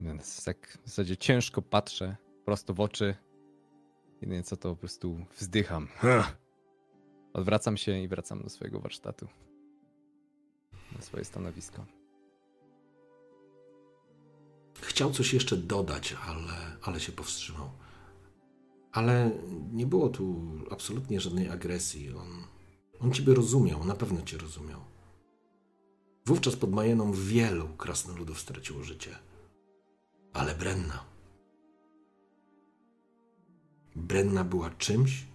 Więc tak w zasadzie ciężko patrzę prosto w oczy. Jedynie co to po prostu wzdycham. Odwracam się i wracam do swojego warsztatu. Na swoje stanowisko.
Chciał coś jeszcze dodać, ale, ale się powstrzymał. Ale nie było tu absolutnie żadnej agresji. On, on ciebie rozumiał, na pewno cię rozumiał. Wówczas pod Majeną wielu krasnoludów straciło życie. Ale Brenna. Brenna była czymś,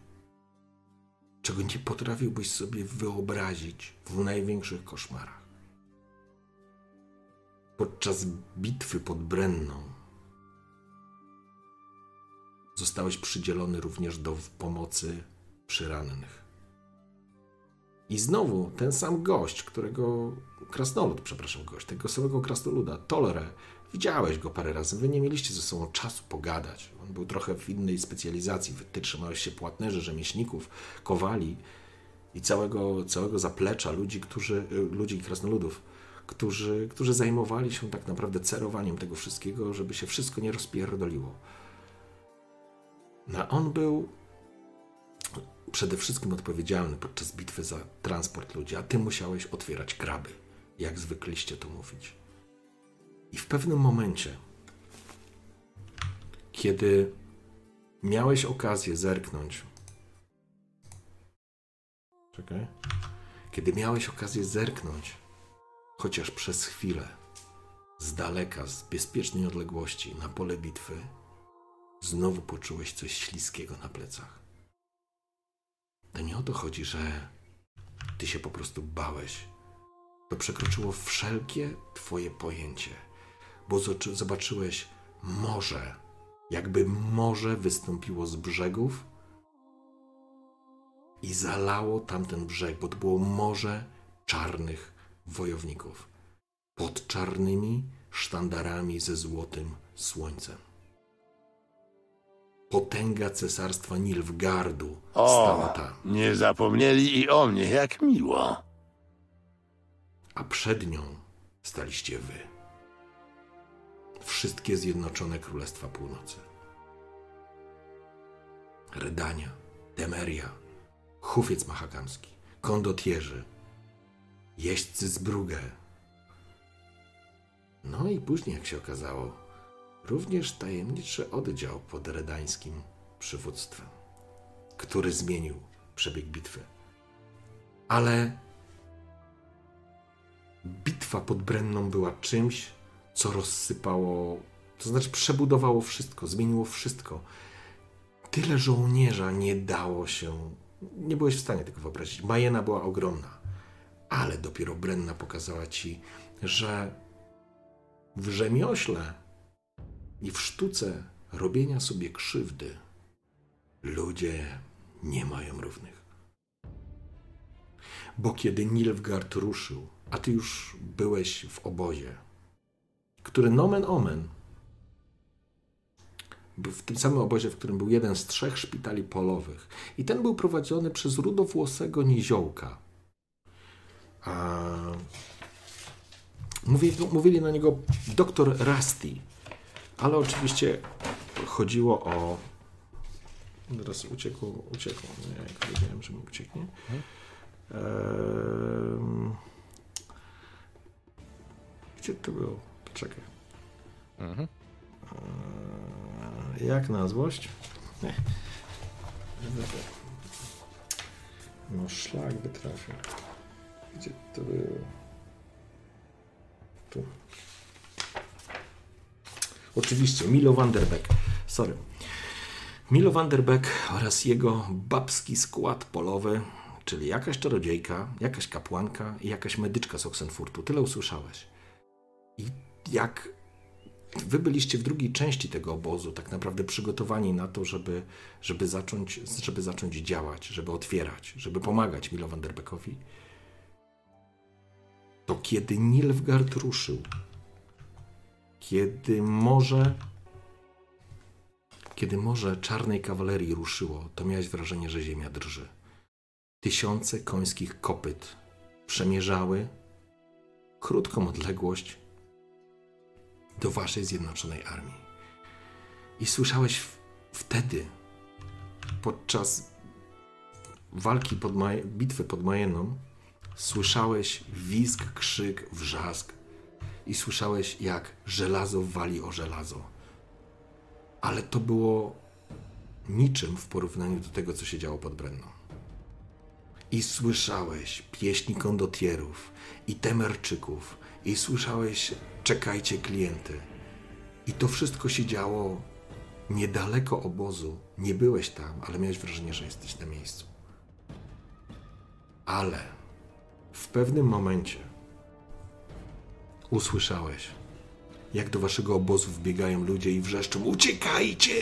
czego nie potrafiłbyś sobie wyobrazić w największych koszmarach. Podczas bitwy pod Brenną zostałeś przydzielony również do pomocy przy rannych. I znowu ten sam gość, którego. Krasnolud, przepraszam, gość, tego samego krasnoluda, Tolere. Widziałeś go parę razy, wy nie mieliście ze sobą czasu pogadać. On był trochę w innej specjalizacji. Ty trzymałeś się płatnerzy, rzemieślników, kowali i całego, całego zaplecza ludzi, którzy, ludzi krasnoludów, którzy, którzy zajmowali się tak naprawdę cerowaniem tego wszystkiego, żeby się wszystko nie rozpierdoliło. No, a on był przede wszystkim odpowiedzialny podczas bitwy za transport ludzi, a ty musiałeś otwierać kraby, jak zwykliście to mówić. I w pewnym momencie, kiedy miałeś okazję zerknąć, czekaj, kiedy miałeś okazję zerknąć chociaż przez chwilę, z daleka, z bezpiecznej odległości, na pole bitwy, znowu poczułeś coś śliskiego na plecach. To nie o to chodzi, że ty się po prostu bałeś. To przekroczyło wszelkie twoje pojęcie, bo zobaczyłeś morze, jakby morze wystąpiło z brzegów i zalało tamten brzeg, bo to było morze czarnych wojowników pod czarnymi sztandarami ze złotym słońcem. Potęga cesarstwa Nilfgardu stała tam,
nie zapomnieli i o mnie, jak miło.
a przed nią staliście wy. Wszystkie zjednoczone Królestwa Północy. Redania, Temeria, Hufiec Mahakamski, Kondotierzy, jeźdźcy z Brugę. No i później, jak się okazało, również tajemniczy oddział pod redańskim przywództwem, który zmienił przebieg bitwy. Ale bitwa pod Brenną była czymś, co rozsypało, to znaczy przebudowało wszystko, zmieniło wszystko. Tyle żołnierza nie dało się, nie byłeś w stanie tego wyobrazić. Majena była ogromna, ale dopiero Brenna pokazała ci, że w rzemiośle i w sztuce robienia sobie krzywdy ludzie nie mają równych. Bo kiedy Nilfgaard ruszył, a ty już byłeś w obozie, który nomen omen, był w tym samym obozie, w którym był jeden z trzech szpitali polowych. I ten był prowadzony przez rudowłosego niziołka. A... Mówili, mówili na niego doktor Rusty, ale oczywiście chodziło o... Teraz uciekło, uciekło. Nie, jak wiedziałem, że mi ucieknie. Gdzie to było? Poczekaj.
Mhm.
Eee, Jak na złość? Nie. No szlak by trafił. Gdzie to było? Tu. Oczywiście, Milo Vanderbeck. Sorry. Milo Vanderbeck oraz jego babski skład polowy, czyli jakaś czarodziejka, jakaś kapłanka i jakaś medyczka z Oxenfurtu. Tyle usłyszałeś. I jak wy byliście w drugiej części tego obozu, tak naprawdę przygotowani na to, żeby, żeby, zacząć, żeby zacząć działać, żeby otwierać, żeby pomagać Milo Vanderbeckowi, to kiedy Nilfgaard ruszył, kiedy morze, kiedy morze czarnej kawalerii ruszyło, to miałeś wrażenie, że ziemia drży. Tysiące końskich kopyt przemierzały krótką odległość do waszej zjednoczonej armii. I słyszałeś w, wtedy, podczas walki pod Maj- bitwy pod Majeną, słyszałeś wizg, krzyk, wrzask i słyszałeś, jak żelazo wali o żelazo. Ale to było niczym w porównaniu do tego, co się działo pod Brenną. I słyszałeś pieśni kondotierów i temerczyków, i słyszałeś czekajcie klienty. I to wszystko się działo niedaleko obozu. Nie byłeś tam, ale miałeś wrażenie, że jesteś na miejscu. Ale w pewnym momencie usłyszałeś, jak do waszego obozu wbiegają ludzie i wrzeszczą Uciekajcie!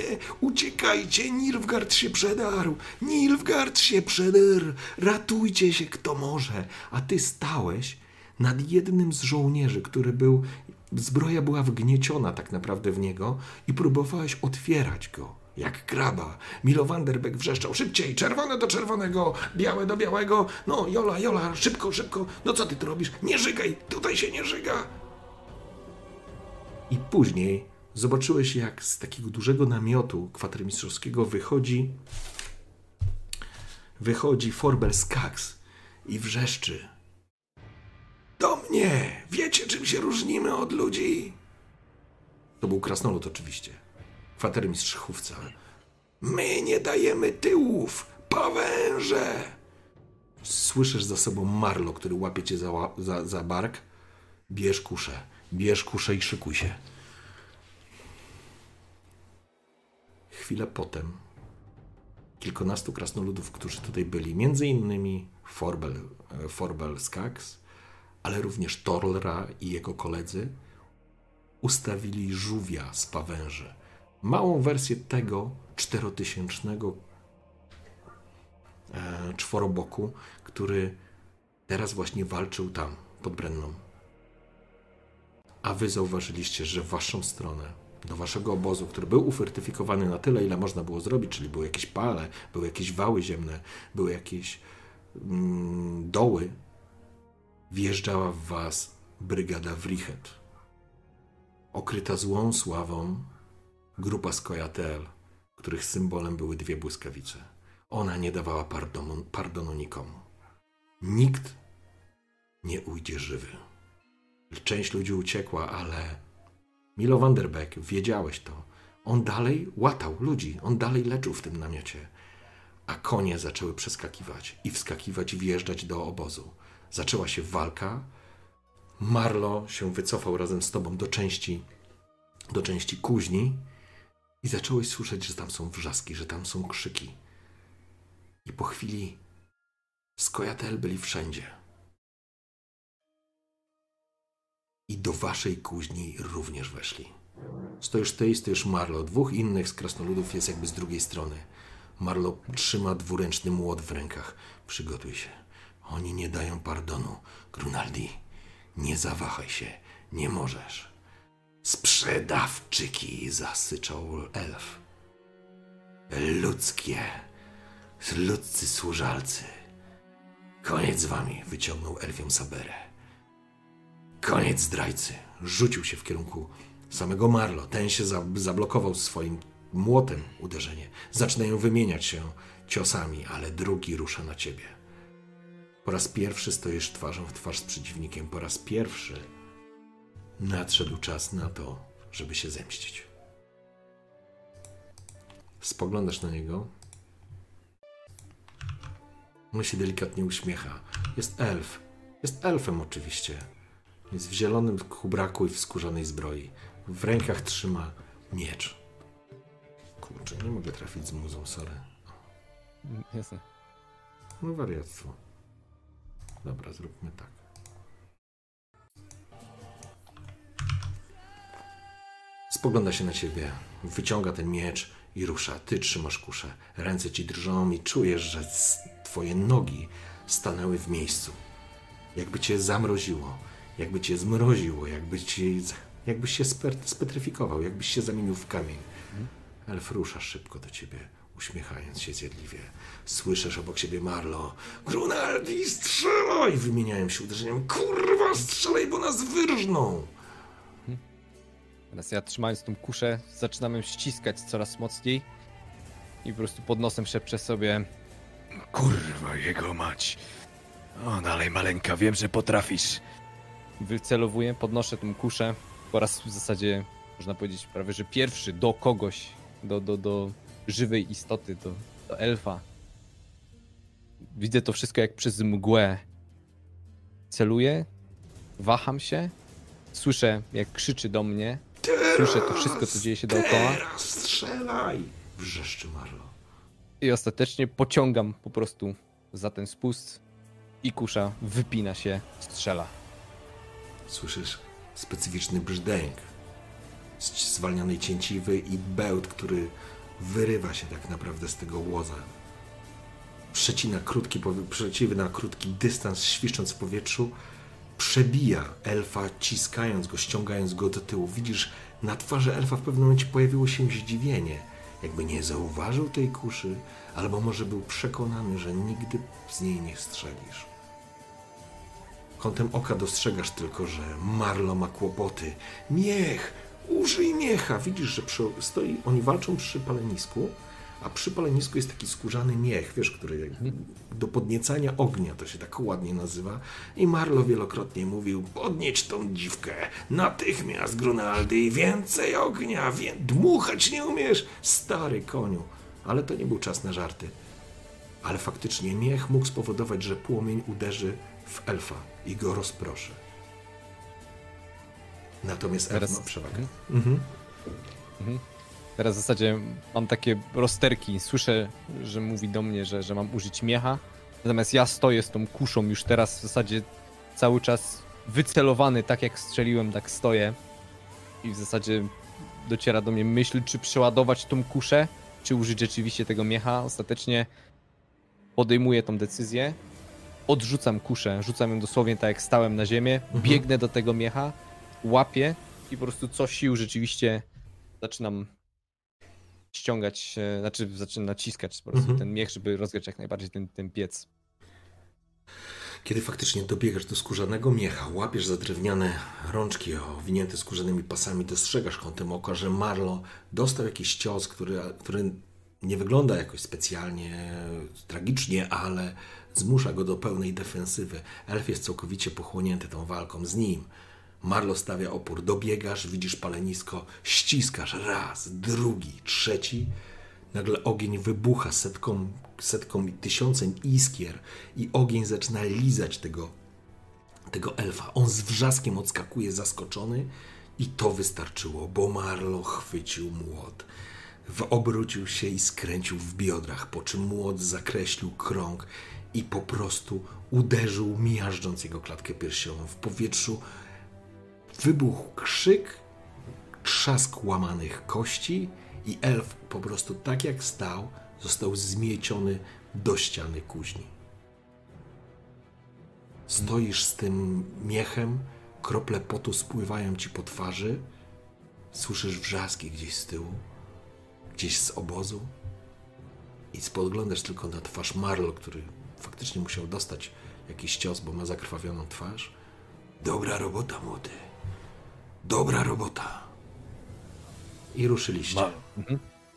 Uciekajcie! Nilfgaard się przedarł! Nilfgaard się przedarł! Ratujcie się kto może! A ty stałeś nad jednym z żołnierzy, który był... Zbroja była wgnieciona tak naprawdę w niego i próbowałeś otwierać go. Jak kraba. Milo Vanderbeck wrzeszczał szybciej, czerwone do czerwonego, białe do białego. No, Jola, Jola, szybko, szybko. No co ty tu robisz? Nie żygaj, tutaj się nie żyga. I później zobaczyłeś, jak z takiego dużego namiotu kwatermistrzowskiego wychodzi wychodzi Forbel Skax i wrzeszczy. Do mnie! Wiecie, czym się różnimy od ludzi? To był krasnolud oczywiście. Kwatermistrz chówca. My nie dajemy tyłów! Pawęże! Słyszysz za sobą Marlo, który łapie cię za, za, za bark Bierz kuszę, bierz kuszę i szykuj się. Chwilę potem kilkunastu krasnoludów, którzy tutaj byli, między innymi Forbel, e, Forbel Skax, ale również Torlra i jego koledzy, ustawili żółwia z pawęży. Małą wersję tego czterotysięcznego e, czworoboku, który teraz właśnie walczył tam, pod Brenną. A wy zauważyliście, że w waszą stronę, do waszego obozu, który był ufortyfikowany na tyle, ile można było zrobić, czyli były jakieś pale, były jakieś wały ziemne, były jakieś mm, doły, wjeżdżała w was brygada Wrichet. Okryta złą sławą grupa Skojatel, których symbolem były dwie błyskawice. Ona nie dawała pardonu, pardonu nikomu. Nikt nie ujdzie żywy. Część ludzi uciekła, ale Milo Vanderbeck, wiedziałeś to. On dalej łatał ludzi, on dalej leczył w tym namiocie. A konie zaczęły przeskakiwać i wskakiwać i wjeżdżać do obozu. Zaczęła się walka. Marlo się wycofał razem z tobą do części, do części kuźni i zacząłeś słyszeć, że tam są wrzaski, że tam są krzyki. I po chwili Skojatel byli wszędzie. I do waszej kuźni również weszli. Stoisz ty i stoisz Marlo. Dwóch innych z krasnoludów jest jakby z drugiej strony. Marlo trzyma dwuręczny młot w rękach. Przygotuj się. Oni nie dają pardonu. Grunaldi, nie zawahaj się. Nie możesz. Sprzedawczyki, zasyczał elf. Ludzkie. Ludzcy służalcy. Koniec z wami, wyciągnął elfią saberę. Koniec zdrajcy. Rzucił się w kierunku samego Marlo. Ten się za- zablokował swoim młotem uderzenie. Zaczynają wymieniać się ciosami, ale drugi rusza na ciebie. Po raz pierwszy stoisz twarzą w twarz z przeciwnikiem. Po raz pierwszy nadszedł czas na to, żeby się zemścić. Spoglądasz na niego. On się delikatnie uśmiecha. Jest elf. Jest elfem oczywiście. Jest w zielonym kubraku i w skórzanej zbroi. W rękach trzyma miecz. Kurczę, nie mogę trafić z muzą, sorry.
Jasne.
No wariactwo. Dobra, zróbmy tak. Spogląda się na ciebie, wyciąga ten miecz i rusza. Ty trzymasz kuszę. Ręce ci drżą i czujesz, że twoje nogi stanęły w miejscu. Jakby cię zamroziło, jakby cię zmroziło, jakby ci, jakbyś się spetryfikował, jakbyś się zamienił w kamień. Elf rusza szybko do ciebie, uśmiechając się zjadliwie. Słyszysz obok siebie Marlo. Grunaldi, strzelaj! Wymieniają się uderzeniem. Kurwa, strzelaj, bo nas wyrżną!
Teraz ja trzymając tą kuszę, zaczynam ją ściskać coraz mocniej i po prostu pod nosem szepczę sobie
Kurwa, jego mać. O, dalej maleńka, wiem, że potrafisz.
Wycelowuję, podnoszę tą kuszę. Po raz w zasadzie, można powiedzieć, prawie że pierwszy do kogoś, do, do, do żywej istoty, do, do elfa. Widzę to wszystko jak przez mgłę. Celuję, waham się, słyszę jak krzyczy do mnie, słyszę to wszystko, co dzieje się dookoła
Teraz strzelaj! Wrzeszczy Marlo.
i ostatecznie pociągam po prostu za ten spust i kusza wypina się, strzela.
Słyszysz specyficzny brzdęk zwalnianej cięciwy i bełt, który wyrywa się tak naprawdę z tego łoza. Przecina krótki, powie- przecina krótki dystans, świszcząc w powietrzu, przebija elfa, ciskając go, ściągając go do tyłu. Widzisz, na twarzy elfa w pewnym momencie pojawiło się zdziwienie, jakby nie zauważył tej kuszy, albo może był przekonany, że nigdy z niej nie strzelisz. Kątem oka dostrzegasz tylko, że Marlo ma kłopoty. Miech! Użyj miecha! Widzisz, że przy, stoi, oni walczą przy palenisku, a przy palenisku jest taki skórzany miech, wiesz, który do podniecania ognia, to się tak ładnie nazywa. I Marlo wielokrotnie mówił, podnieść tą dziwkę, natychmiast, Grunaldy, i więcej ognia, wie, dmuchać nie umiesz, stary koniu. Ale to nie był czas na żarty. Ale faktycznie miech mógł spowodować, że płomień uderzy w elfa i go rozproszy. Natomiast elf
Teraz-
ma przewagę.
Mhm.
Mhm.
Teraz w zasadzie mam takie rozterki. Słyszę, że mówi do mnie, że, że mam użyć miecha. Natomiast ja stoję z tą kuszą już teraz w zasadzie cały czas wycelowany, tak jak strzeliłem, tak stoję. I w zasadzie dociera do mnie myśl, czy przeładować tą kuszę, czy użyć rzeczywiście tego miecha. Ostatecznie podejmuję tą decyzję. Odrzucam kuszę, rzucam ją dosłownie tak jak stałem na ziemię, biegnę do tego miecha, łapię i po prostu co sił rzeczywiście zaczynam ściągać, e, znaczy zaczynam naciskać po prostu
Mhm.
ten miech, żeby rozgrzać jak najbardziej ten, ten piec.
Kiedy faktycznie dobiegasz do skórzanego miecha, łapiesz za drewniane rączki owinięte skórzanymi pasami, dostrzegasz kątem oka, że Marlo dostał jakiś cios, który, który nie wygląda jakoś specjalnie tragicznie, ale zmusza go do pełnej defensywy. Elf jest całkowicie pochłonięty tą walką z nim. Marlo stawia opór, dobiegasz, widzisz palenisko, ściskasz raz, drugi, trzeci. Nagle ogień wybucha setką, setką tysiącem iskier i ogień zaczyna lizać tego, tego elfa. On z wrzaskiem odskakuje zaskoczony i to wystarczyło, bo Marlo chwycił młot. Obrócił się i skręcił w biodrach, po czym młot zakreślił krąg i po prostu uderzył, miażdżąc jego klatkę piersiową. W powietrzu wybuchł krzyk, trzask łamanych kości i elf po prostu tak jak stał, został zmieciony do ściany kuźni. Stoisz z tym miechem, krople potu spływają ci po twarzy, słyszysz wrzaski gdzieś z tyłu, gdzieś z obozu i spoglądasz tylko na twarz Marlo, który faktycznie musiał dostać jakiś cios, bo ma zakrwawioną twarz. Dobra robota, młody. Dobra robota. I ruszyliście.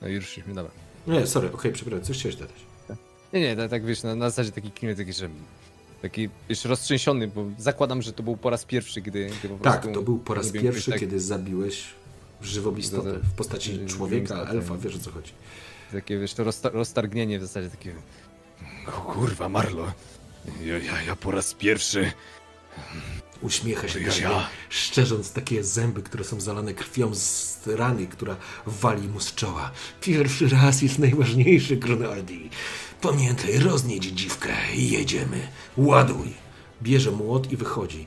No i ruszyliśmy, dobra.
Nie, sorry, okej, przepraszam, coś chciałeś dodać.
Nie, nie, tak, tak wiesz, na, na zasadzie taki klimat, taki, że taki, wiesz, roztrzęsiony, bo zakładam, że to był po raz pierwszy, gdy, gdy po
Tak, to był po raz pierwszy,
tak-
kiedy zabiłeś żywą istotę w postaci człowieka, elfa, wiesz o co chodzi.
Takie, wiesz, to rozta- roztargnienie w zasadzie, takie...
Kurwa, Marlo. Ja, ja, ja po raz pierwszy.
Uśmiecha się Gabriel,
ja.
szczerząc takie zęby, które są zalane krwią z rany, która wali mu z czoła. Pierwszy raz jest najważniejszy, Gronaldi. Pamiętaj, roznieść dziwkę i jedziemy. Ładuj. Bierze młot i wychodzi.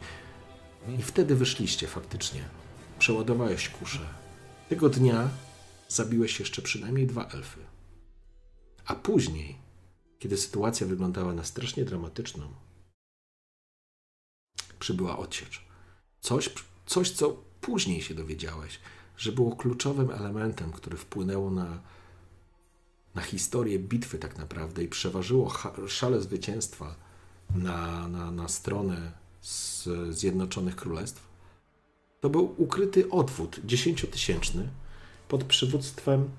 I wtedy wyszliście faktycznie. Przeładowałeś kuszę. Tego dnia zabiłeś jeszcze przynajmniej dwa elfy. A później, kiedy sytuacja wyglądała na strasznie dramatyczną, przybyła odsiecz. Coś, coś, co później się dowiedziałeś, że było kluczowym elementem, który wpłynęło na, na historię bitwy tak naprawdę i przeważyło szale zwycięstwa na, na, na stronę z Zjednoczonych Królestw. To był ukryty odwód dziesięciotysięczny pod przywództwem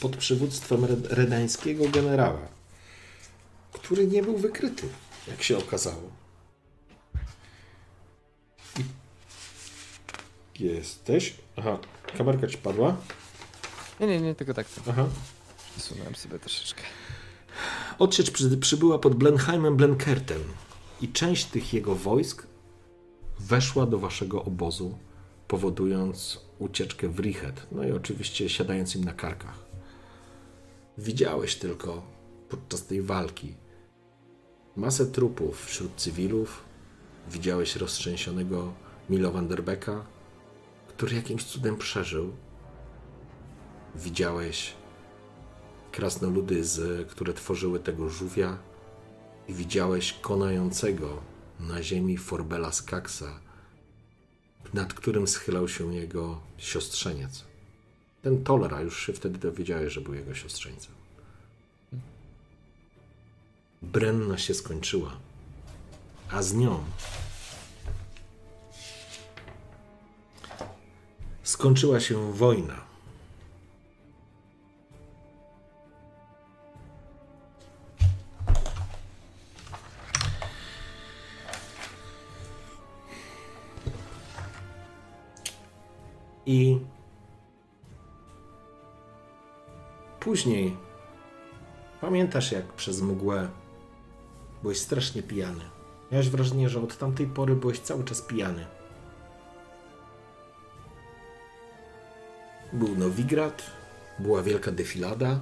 pod przywództwem red- redańskiego generała, który nie był wykryty, jak się okazało. Jesteś? Aha, kamerka ci padła?
Nie, nie, nie, tylko tak,
Aha.
przesunąłem sobie troszeczkę.
Odsiecz przy, przybyła pod Blenheimem Blenkertem i część tych jego wojsk weszła do waszego obozu, powodując ucieczkę w Richet, no i oczywiście siadając im na karkach. Widziałeś tylko podczas tej walki masę trupów wśród cywilów, widziałeś roztrzęsionego Milo van der Becka, który jakimś cudem przeżył. Widziałeś krasnoludy, z, które tworzyły tego żółwia i widziałeś konającego na ziemi Forbela Skaksa, nad którym schylał się jego siostrzeniec. Ten Tolera już się wtedy dowiedziałeś, że był jego siostrzeńcem. Brenna się skończyła, a z nią skończyła się wojna. I później pamiętasz, jak przez mgłę byłeś strasznie pijany. Miałeś wrażenie, że od tamtej pory byłeś cały czas pijany. Był Nowigrad, była wielka defilada.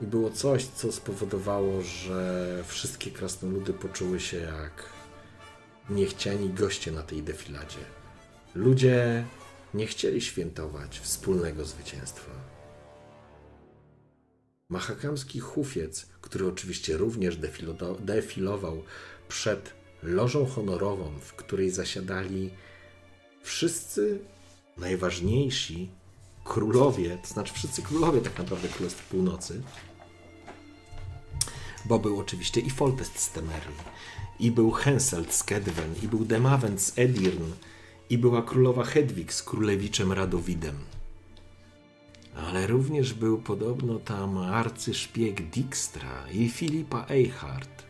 I było coś, co spowodowało, że wszystkie krasnoludy poczuły się jak niechciani goście na tej defiladzie. Ludzie nie chcieli świętować wspólnego zwycięstwa. Mahakamski hufiec, który oczywiście również defilował przed lożą honorową, w której zasiadali wszyscy najważniejsi królowie, to znaczy wszyscy królowie tak naprawdę Królestw Północy, bo był oczywiście i Foltest z Temerii, i był Henselt z Kedwen, i był Demawend z Edirn, i była królowa Hedwig z królewiczem Radowidem. Ale również był podobno tam arcyszpieg Dijkstra i Filipa Eichhardt,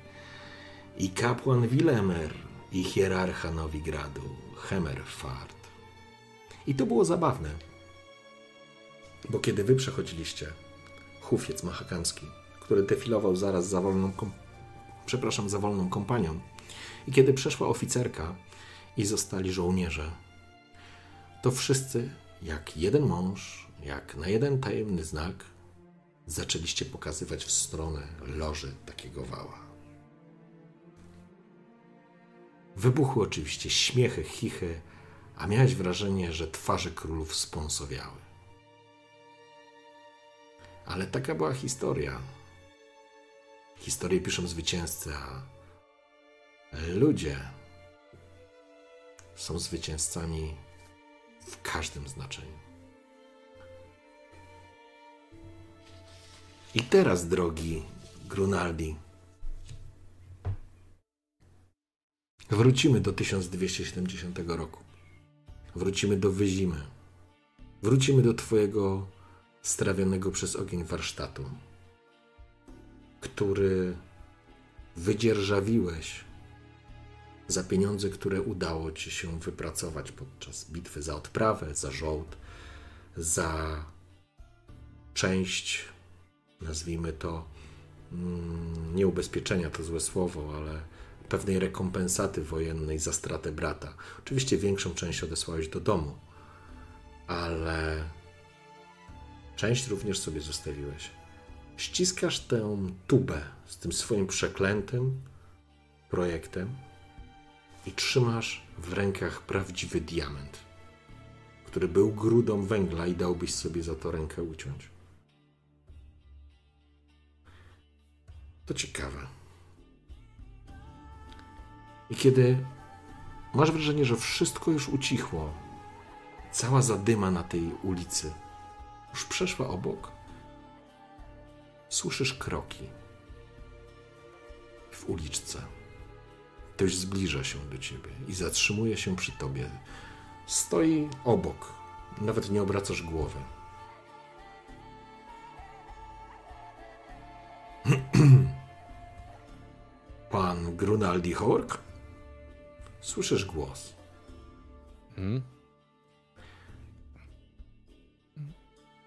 i kapłan Wilemer, i hierarcha Nowigradu, Hemerfart. I to było zabawne, bo kiedy wy przechodziliście, hufiec mahakamski, który defilował zaraz za wolną, przepraszam, za wolną kompanią, i kiedy przeszła oficerka i zostali żołnierze, to wszyscy, jak jeden mąż, jak na jeden tajemny znak, zaczęliście pokazywać w stronę loży takiego wała. Wybuchły oczywiście śmiechy, chichy, a miałeś wrażenie, że twarze królów spąsowiały. Ale taka była historia. Historię piszą zwycięzcy, a ludzie są zwycięzcami w każdym znaczeniu. I teraz, drogi Grunaldi, wrócimy do 1270 roku. Wrócimy do Wyzimy. Wrócimy do Twojego strawionego przez ogień warsztatu, który wydzierżawiłeś za pieniądze, które udało Ci się wypracować podczas bitwy za odprawę, za żołd, za część, nazwijmy to, mm, nie ubezpieczenia to złe słowo, ale pewnej rekompensaty wojennej za stratę brata. Oczywiście większą część odesłałeś do domu, ale część również sobie zostawiłeś. Ściskasz tę tubę z tym swoim przeklętym projektem i trzymasz w rękach prawdziwy diament, który był grudą węgla i dałbyś sobie za to rękę uciąć. To ciekawe. I kiedy masz wrażenie, że wszystko już ucichło, cała zadyma na tej ulicy już przeszła obok, słyszysz kroki w uliczce. Ktoś zbliża się do ciebie i zatrzymuje się przy tobie. Stoi obok, nawet nie obracasz głowy. Pan Grunaldi Hork? Słyszysz głos. Hmm?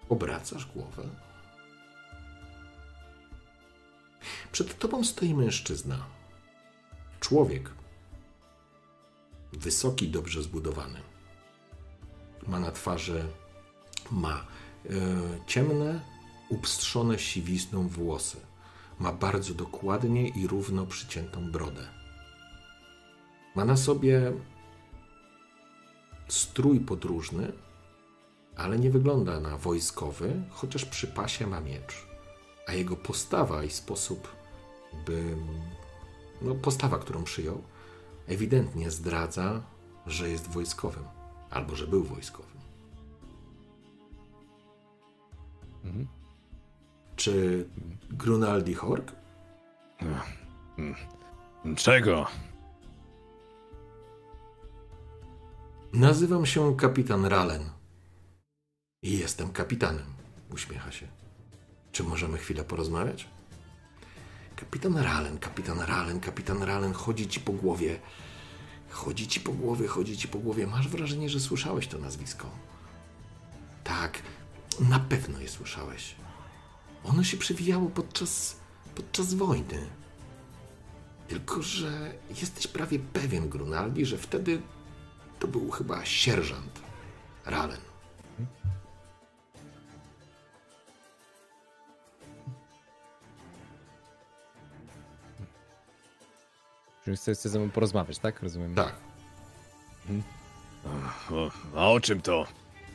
Obracasz głowę. Przed tobą stoi mężczyzna. Człowiek. Wysoki, dobrze zbudowany. Ma na twarzy, ma e, ciemne, upstrzone siwizną włosy. Ma bardzo dokładnie i równo przyciętą brodę. Ma na sobie strój podróżny, ale nie wygląda na wojskowy, chociaż przy pasie ma miecz. A jego postawa i sposób, by. No, postawa, którą przyjął, ewidentnie zdradza, że jest wojskowym, albo że był wojskowym. Mhm. Czy Grunaldi Hork?
Czego?
Nazywam się kapitan Ralen. I jestem kapitanem. Uśmiecha się. Czy możemy chwilę porozmawiać? Kapitan Ralen, kapitan Ralen, kapitan Ralen, chodzi ci po głowie. Chodzi ci po głowie, chodzi ci po głowie. Masz wrażenie, że słyszałeś to nazwisko? Tak, na pewno je słyszałeś. Ono się przewijało podczas, podczas wojny. Tylko, że jesteś prawie pewien, Grunaldi, że wtedy to był chyba sierżant, Ralen.
Czyli chce, chce ze mną porozmawiać, tak? Rozumiem.
Tak.
O, a o czym to,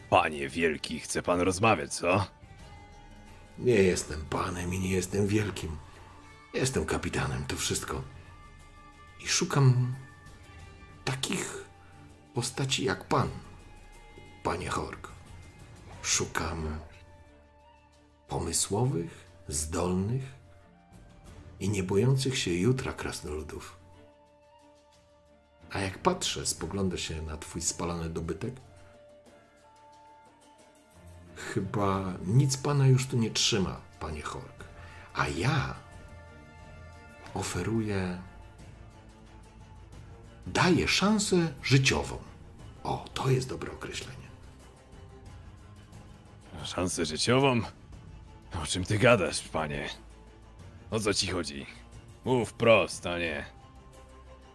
panie wielki, chce pan rozmawiać, co?
Nie jestem panem i nie jestem wielkim. Jestem kapitanem, to wszystko. I szukam takich postaci jak pan, panie Hork. Szukam pomysłowych, zdolnych i nie bojących się jutra krasnoludów. A jak patrzę, spogląda się na twój spalony dobytek, Chyba nic pana już tu nie trzyma, panie Hork. A ja oferuję. Daję szansę życiową. O, to jest dobre określenie.
Szansę życiową? O czym ty gadasz, panie? O co ci chodzi? Mów prost, a nie.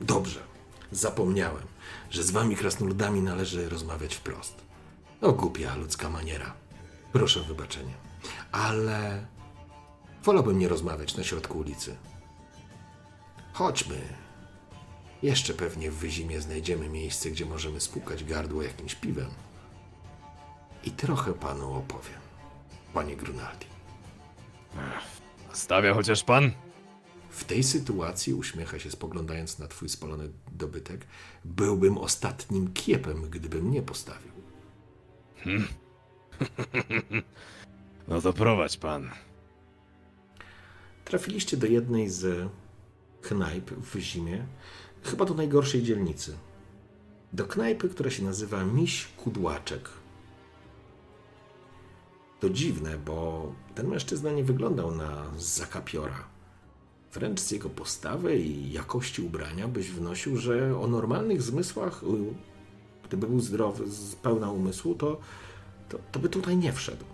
Dobrze, zapomniałem, że z wami krasnoludami należy rozmawiać wprost. O głupia ludzka maniera. Proszę o wybaczenie. Ale wolałbym nie rozmawiać na środku ulicy. Chodźmy. Jeszcze pewnie w Wyzimie znajdziemy miejsce, gdzie możemy spłukać gardło jakimś piwem. I trochę panu opowiem, panie Grunaldi.
Stawia chociaż pan?
W tej sytuacji, uśmiecha się spoglądając na twój spalony dobytek, byłbym ostatnim kiepem, gdybym nie postawił.
No to prowadź pan.
Trafiliście do jednej z knajp w zimie, chyba do najgorszej dzielnicy. Do knajpy, która się nazywa Miś Kudłaczek. To dziwne, bo ten mężczyzna nie wyglądał na zakapiora. Wręcz z jego postawy i jakości ubrania byś wnosił, że o normalnych zmysłach, y, gdyby był zdrowy, z pełna umysłu, to, to, to by tutaj nie wszedł.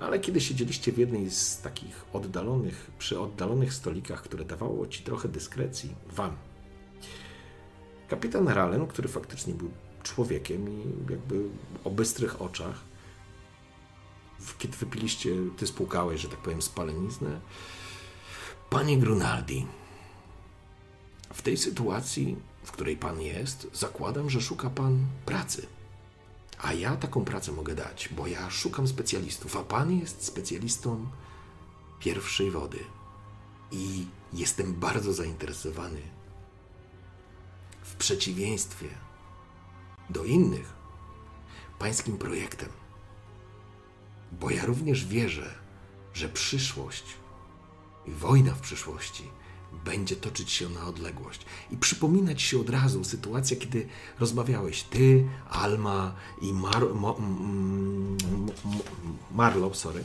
Ale kiedy siedzieliście w jednej z takich oddalonych, przy oddalonych stolikach, które dawało ci trochę dyskrecji, wam, kapitan Ralen, który faktycznie był człowiekiem i jakby o bystrych oczach, kiedy wypiliście, ty spłukałeś, że tak powiem, spaleniznę. Panie Grunaldi, w tej sytuacji, w której pan jest, zakładam, że szuka pan pracy. A ja taką pracę mogę dać, bo ja szukam specjalistów, a pan jest specjalistą pierwszej wody. I jestem bardzo zainteresowany. W przeciwieństwie do innych, pańskim projektem. Bo ja również wierzę, że przyszłość wojna w przyszłości będzie toczyć się na odległość i przypominać się od razu sytuacja, kiedy rozmawiałeś ty, Alma i Mar Mo M- M- Marlow, sorry.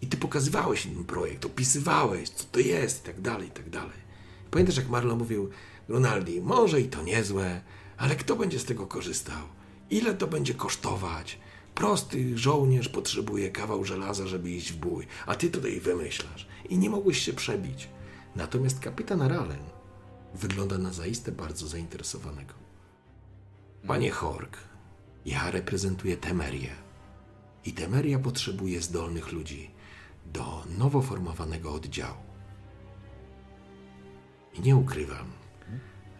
I ty pokazywałeś ten projekt, opisywałeś, co to jest, i tak dalej, i tak dalej. Pamiętasz, jak Marlow mówił, Ronaldi, może i to niezłe, ale kto będzie z tego korzystał? Ile to będzie kosztować? Prosty żołnierz potrzebuje kawał żelaza, żeby iść w bój, a ty tutaj wymyślasz. I nie mogłeś się przebić. Natomiast kapitan Ralen wygląda na zaiste bardzo zainteresowanego. Panie Hork, ja reprezentuję Temerię. I Temeria potrzebuje zdolnych ludzi do nowo formowanego oddziału. I nie ukrywam,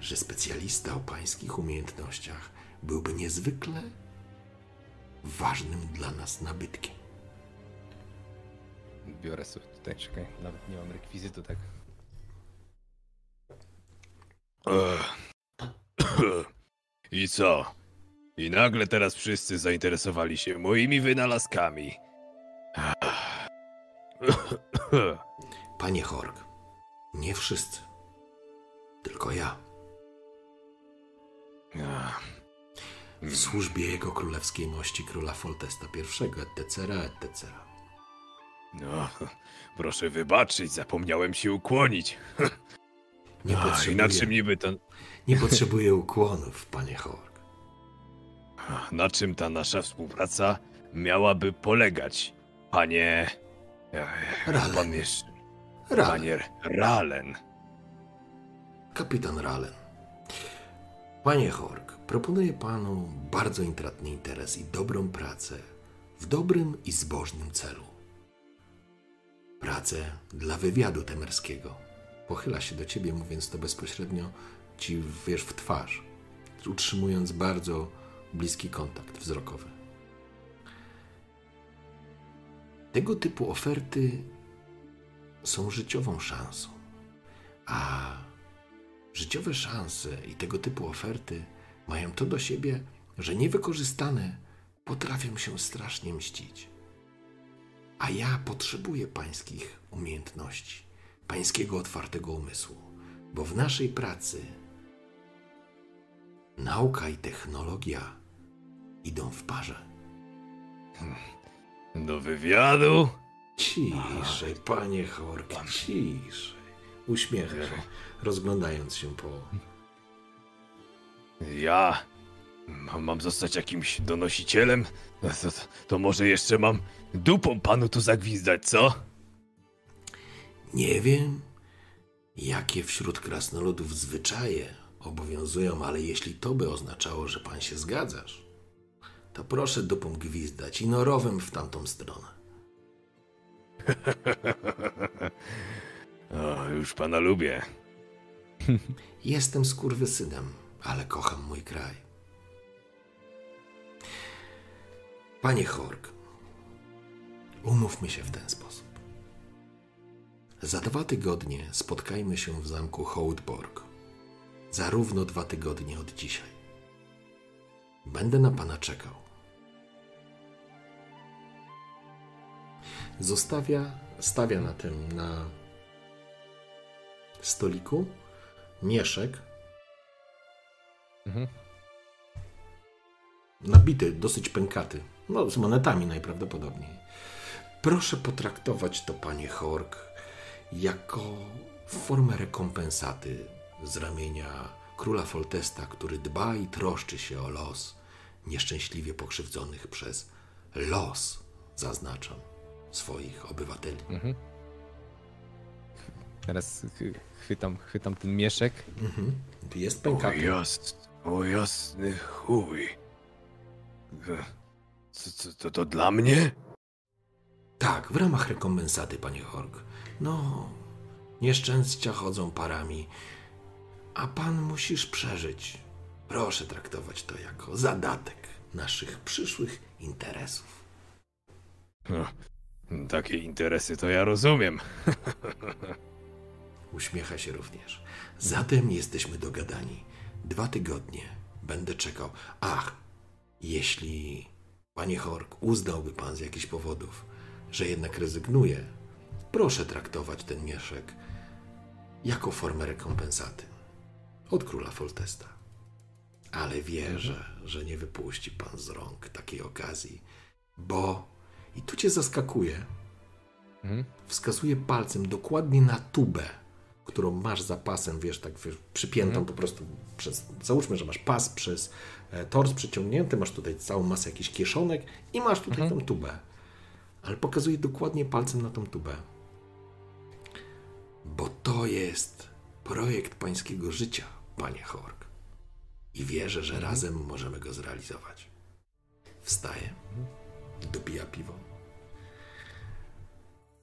że specjalista o pańskich umiejętnościach byłby niezwykle ważnym dla nas nabytkiem.
Biorę sobie tutaj, czekaj, nawet nie mam rekwizytu, tak.
I co? I nagle teraz wszyscy zainteresowali się moimi wynalazkami.
Panie Hork, nie wszyscy, tylko ja. W służbie jego królewskiej mości króla Foltesta I, etc., etc.
No, proszę wybaczyć, zapomniałem się ukłonić.
Nie
A,
potrzebuję,
czym niby to...
nie potrzebuję ukłonów, panie Hork.
Na czym ta nasza współpraca miałaby polegać, panie...
Ralen.
Pan jeszcze...
Ralen,
Panie Ralen.
kapitan Ralen. Panie Hork, Proponuję panu bardzo intratny interes i dobrą pracę w dobrym i zbożnym celu. Pracę dla wywiadu temerskiego. Pochyla się do ciebie, mówiąc to bezpośrednio ci wiesz w twarz, utrzymując bardzo bliski kontakt wzrokowy. Tego typu oferty są życiową szansą, a życiowe szanse i tego typu oferty mają to do siebie, że niewykorzystane potrafią się strasznie mścić. A ja potrzebuję pańskich umiejętności, pańskiego otwartego umysłu, bo w naszej pracy nauka i technologia idą w parze.
Do wywiadu?
Ciszej, panie Hork, ciszej. Uśmiecha rozglądając się po...
Ja mam, zostać jakimś donosicielem? No To, to, może jeszcze mam dupą panu tu zagwizdać, co?
Nie wiem, jakie wśród krasnoludów zwyczaje obowiązują, ale jeśli to by oznaczało, że pan się zgadzasz, to proszę dupą gwizdać i norowem w tamtą stronę.
O, już pana lubię.
Jestem skurwysynem, ale kocham mój kraj. Panie Hork, umówmy się w ten sposób. Za dwa tygodnie spotkajmy się w zamku Hołdborg. Za równo dwa tygodnie od dzisiaj. Będę na pana czekał. Zostawia, stawia na tym, na stoliku mieszek
Mhm.
nabity, dosyć pękaty. No, z monetami najprawdopodobniej. Proszę potraktować to, panie Hork, jako formę rekompensaty z ramienia króla Foltesta, który dba i troszczy się o los nieszczęśliwie pokrzywdzonych przez los, zaznaczam, swoich obywateli.
Teraz ch- chwytam, chwytam ten mieszek.
Jest
O,
pękaty.
O jasny chuj. Co, co, to, to dla mnie?
Tak, w ramach rekompensaty, panie Hork. No, nieszczęścia chodzą parami, a pan musisz przeżyć. Proszę traktować to jako zadatek naszych przyszłych interesów.
No, takie interesy to ja rozumiem.
Uśmiecha się również. Zatem jesteśmy dogadani. Dwa tygodnie będę czekał. Ach, jeśli, panie Hork, uznałby pan z jakichś powodów, że jednak rezygnuje, proszę traktować ten mieszek jako formę rekompensaty od króla Foltesta. Ale wierzę, że nie wypuści pan z rąk takiej okazji, bo i tu cię zaskakuje,
Mhm.
wskazuje palcem dokładnie na tubę, którą masz za pasem, wiesz, tak wiesz, przypiętą po prostu przez. Załóżmy, że masz pas przez e, tors przyciągnięty, masz tutaj całą masę jakichś kieszonek i masz tutaj tą tubę. Ale pokazuje dokładnie palcem na tą tubę. Bo to jest projekt pańskiego życia, panie Hork. I wierzę, że razem możemy go zrealizować. Wstaje, dopija piwo.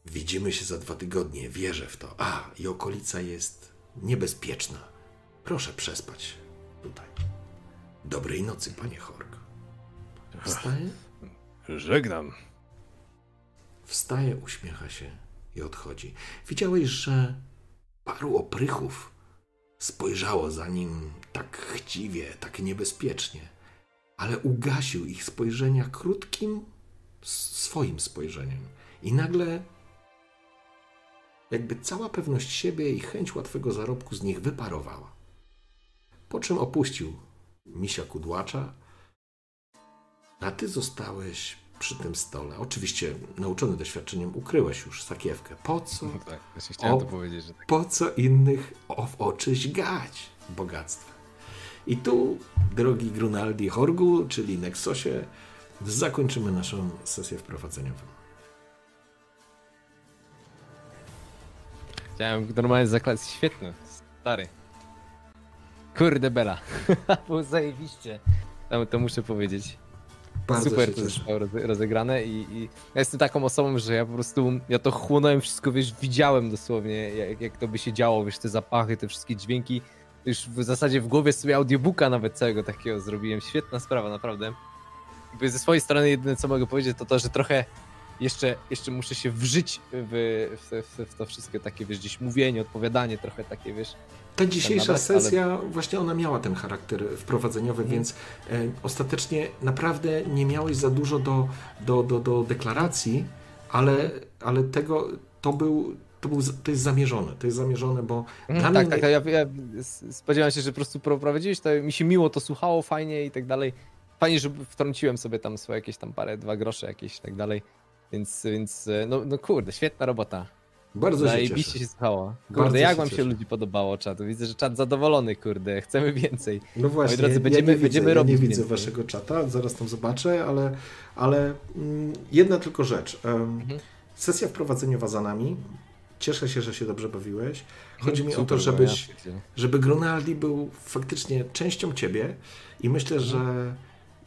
Widzimy się za dwa tygodnie, wierzę w to. A, i okolica jest niebezpieczna. Proszę przespać tutaj. Dobrej nocy, panie Hork. Wstaje,
Żegnam.
wstaje, uśmiecha się i odchodzi. Widziałeś, że paru oprychów spojrzało za nim tak chciwie, tak niebezpiecznie, ale ugasił ich spojrzenia krótkim swoim spojrzeniem. I nagle jakby cała pewność siebie i chęć łatwego zarobku z nich wyparowała. Po czym opuścił misia kudłacza, a ty zostałeś przy tym stole. Oczywiście, nauczony doświadczeniem, ukryłeś już sakiewkę. Po co?
No tak, właśnie chciałem
O.
to powiedzieć, że tak.
Po co innych o, w oczy źgać bogactwa? I tu, drogi Grunaldi Horgu, czyli Nexosie, zakończymy naszą sesję wprowadzeniową.
Chciałem normalnie zaklać. Świetny, stary. Kurde Bela. Było zajebiście. To, to muszę powiedzieć.
Bardzo
Super to zostało roze- rozegrane i, i ja jestem taką osobą, że ja po prostu, ja to chłonąłem wszystko, wiesz, widziałem dosłownie, jak, jak to by się działo, wiesz, te zapachy, te wszystkie dźwięki. Już w zasadzie w głowie sobie audiobooka nawet całego takiego zrobiłem. Świetna sprawa, naprawdę. Jakby ze swojej strony jedyne, co mogę powiedzieć, to to, że trochę jeszcze, jeszcze muszę się wżyć w, w, w, w to wszystkie takie, wiesz, gdzieś mówienie, odpowiadanie, trochę takie, wiesz,
Ta dzisiejsza
ale-
sesja, właśnie ona miała ten charakter wprowadzeniowy,
Mhm.
więc e, ostatecznie naprawdę nie miałeś za dużo do, do, do, do deklaracji, ale, ale tego, to był, to, był, to jest zamierzone, to jest zamierzone, bo dla
Mhm,
mnie
tak, tak, ja, ja spodziewałem się, że po prostu prowadziłeś, to mi się miło to słuchało, fajnie i tak dalej. Fajnie, że wtrąciłem sobie tam swoje jakieś tam parę, dwa grosze jakieś i tak dalej. Więc, więc no, no kurde, świetna robota.
bardzo się cieszę.
się słuchało.
Bardzo
Kurde, jak
się
wam się
cieszę.
ludzi podobało czatu? Widzę, że czat zadowolony, kurde, chcemy więcej.
No właśnie,
drodzy,
ja
będziemy-
nie widzę,
będziemy
ja nie
robić
widzę
więcej.
waszego czata, zaraz tam zobaczę, ale, ale mm, jedna tylko rzecz.
Mhm.
Sesja wprowadzeniowa za nami. Cieszę się, że się dobrze bawiłeś. Chodzi mi o to,
Super,
żebyś,
ja
żeby Grunaldi był faktycznie częścią ciebie i myślę, że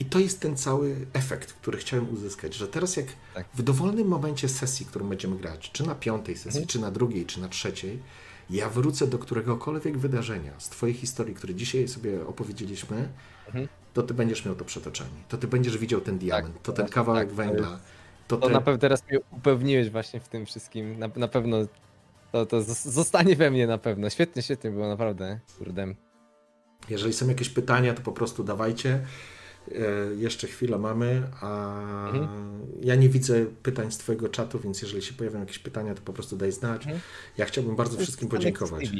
i to jest ten cały efekt, który chciałem uzyskać, że teraz jak
Tak.
w dowolnym momencie sesji, którą będziemy grać, czy na piątej sesji,
Mhm.
czy na drugiej, czy na trzeciej, ja wrócę do któregokolwiek wydarzenia z twojej historii, które dzisiaj sobie opowiedzieliśmy,
Mhm.
to ty będziesz miał to przetoczenie. To ty będziesz widział ten diament, to ten
tak,
kawałek
tak,
węgla. To
To
te...
na pewno teraz mnie upewniłeś właśnie w tym wszystkim. Na, na pewno to, to zos- zostanie we mnie na pewno. Świetnie, świetnie było, naprawdę. Kurde.
Jeżeli są jakieś pytania, to po prostu dawajcie. E, Jeszcze chwilę mamy, a
Mhm.
ja nie widzę pytań z Twojego czatu, więc jeżeli się pojawią jakieś pytania, to po prostu daj znać.
Mhm.
Ja chciałbym bardzo wszystkim podziękować.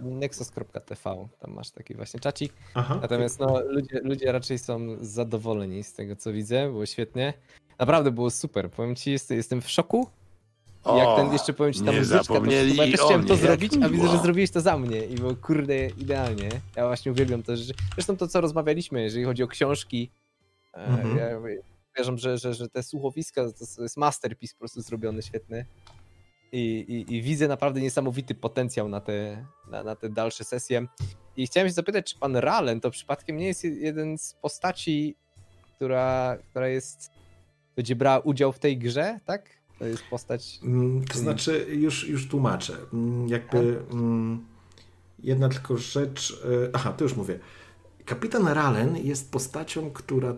Nexus.tv, tam masz taki właśnie czacik.
Aha,
Natomiast no, ludzie, ludzie raczej są zadowoleni z tego, co widzę. Było świetnie. Naprawdę było super. Powiem ci, jest, jestem w szoku. I jak ten jeszcze powiem ci tam
nie
muzyczka,
zapomnieli
bo ja też
o
chciałem to zrobić, a widzę, że zrobiłeś to za mnie i było kurde idealnie. Ja właśnie uwielbiam to, że zresztą to, co rozmawialiśmy, jeżeli chodzi o książki, e,
Mhm.
ja uważam, że, że, że te słuchowiska to jest masterpiece po prostu zrobiony, świetny. I, i, I widzę naprawdę niesamowity potencjał na te, na, na te dalsze sesje. I chciałem się zapytać, czy pan Ralen to przypadkiem nie jest jeden z postaci, która, która jest, będzie brała udział w tej grze, tak? To jest postać.
Mm, To znaczy, już, już tłumaczę. Mm, Jakby mm, jedna tylko rzecz. e, Aha, to już mówię. Kapitan Ralen jest postacią, która.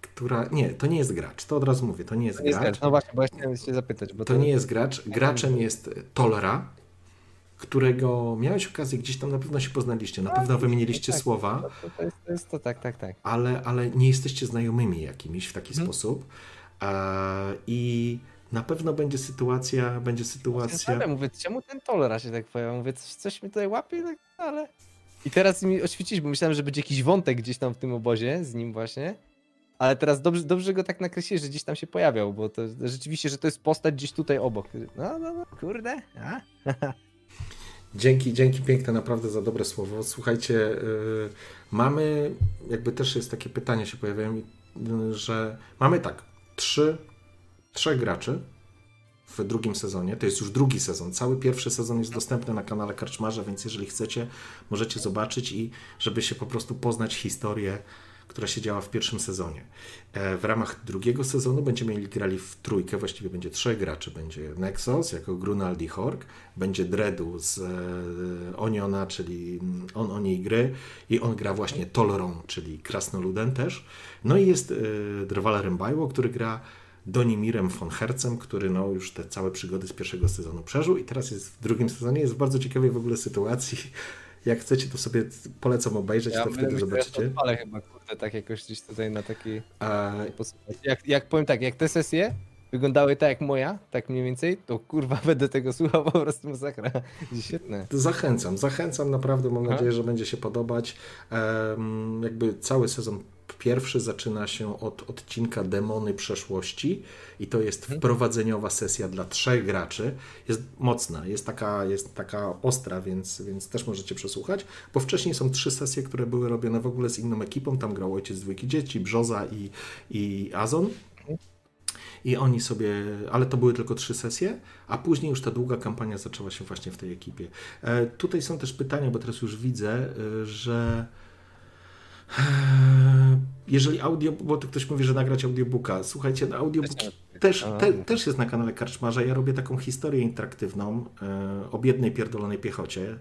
która nie, to nie jest gracz. To od razu mówię, to nie jest
To nie jest
gracz.
gracz. No właśnie, bo ja chciałem się zapytać. Bo
To nie jest gracz. Graczem jest Tolra, którego miałeś okazję gdzieś tam na pewno się poznaliście, na pewno wymieniliście
tak.
słowa,
To, to, jest, to jest to, tak, tak, tak.
ale, ale nie jesteście znajomymi jakimiś w taki
Mhm.
sposób. E, I na pewno będzie sytuacja, będzie sytuacja.
Ale mówię, czemu ten tolera się tak pojawia? Mówię, coś, coś mi tutaj łapie, tak, ale... I teraz mi oświecić, bo myślałem, że będzie jakiś wątek gdzieś tam w tym obozie z nim właśnie. Ale teraz dobrze, dobrze go tak nakreśliłeś, że gdzieś tam się pojawiał, bo to rzeczywiście, że to jest postać gdzieś tutaj obok. No, no, no, kurde. A?
Dzięki, dzięki piękne naprawdę za dobre słowo. Słuchajcie, yy, mamy, jakby też jest takie pytania się pojawiają, yy, że mamy tak, trzy, trzech graczy w drugim sezonie. To jest już drugi sezon. Cały pierwszy sezon jest dostępny na kanale Karczmarza, więc jeżeli chcecie, możecie zobaczyć i żeby się po prostu poznać historię, która się działa w pierwszym sezonie. E, W ramach drugiego sezonu będziemy grali w trójkę, właściwie będzie trzech graczy. Będzie Nexus jako Grunaldi Hork, będzie Dredu z e, Oniona, czyli on o niej gry i on gra właśnie Tolorą, czyli Krasnoludem też. No i jest e, Drwal Rembajło, który gra Donimirem von Hercem, który no, już te całe przygody z pierwszego sezonu przeżył i teraz jest w drugim sezonie, jest w bardzo ciekawej w ogóle sytuacji. Jak chcecie, to sobie polecam obejrzeć, to wtedy
myślę,
zobaczycie.
Ja odpalę chyba, kurde, tak jakoś gdzieś tutaj na taki...
A.
Jak, jak powiem tak, jak te sesje wyglądały tak jak moja, tak mniej więcej, to kurwa będę tego słuchał po prostu masakra. Świetne.
Zachęcam, zachęcam naprawdę, mam
Aha.
nadzieję, że będzie się podobać. Em, jakby cały sezon pierwszy zaczyna się od odcinka Demony Przeszłości i to jest
Mhm.
wprowadzeniowa sesja dla trzech graczy. Jest mocna, jest taka, jest taka ostra, więc, więc też możecie przesłuchać, bo wcześniej są trzy sesje, które były robione w ogóle z inną ekipą, tam grał ojciec dwójki dzieci, Brzoza i, i Azon. I oni sobie, ale to były tylko trzy sesje, a później już ta długa kampania zaczęła się właśnie w tej ekipie. E, tutaj są też pytania, bo teraz już widzę, e, że jeżeli audio, bo to ktoś mówi, że nagrać audiobooka. Słuchajcie, no audiobook też, te, też jest na kanale Karczmarza. Ja robię taką historię interaktywną e, o biednej pierdolonej piechocie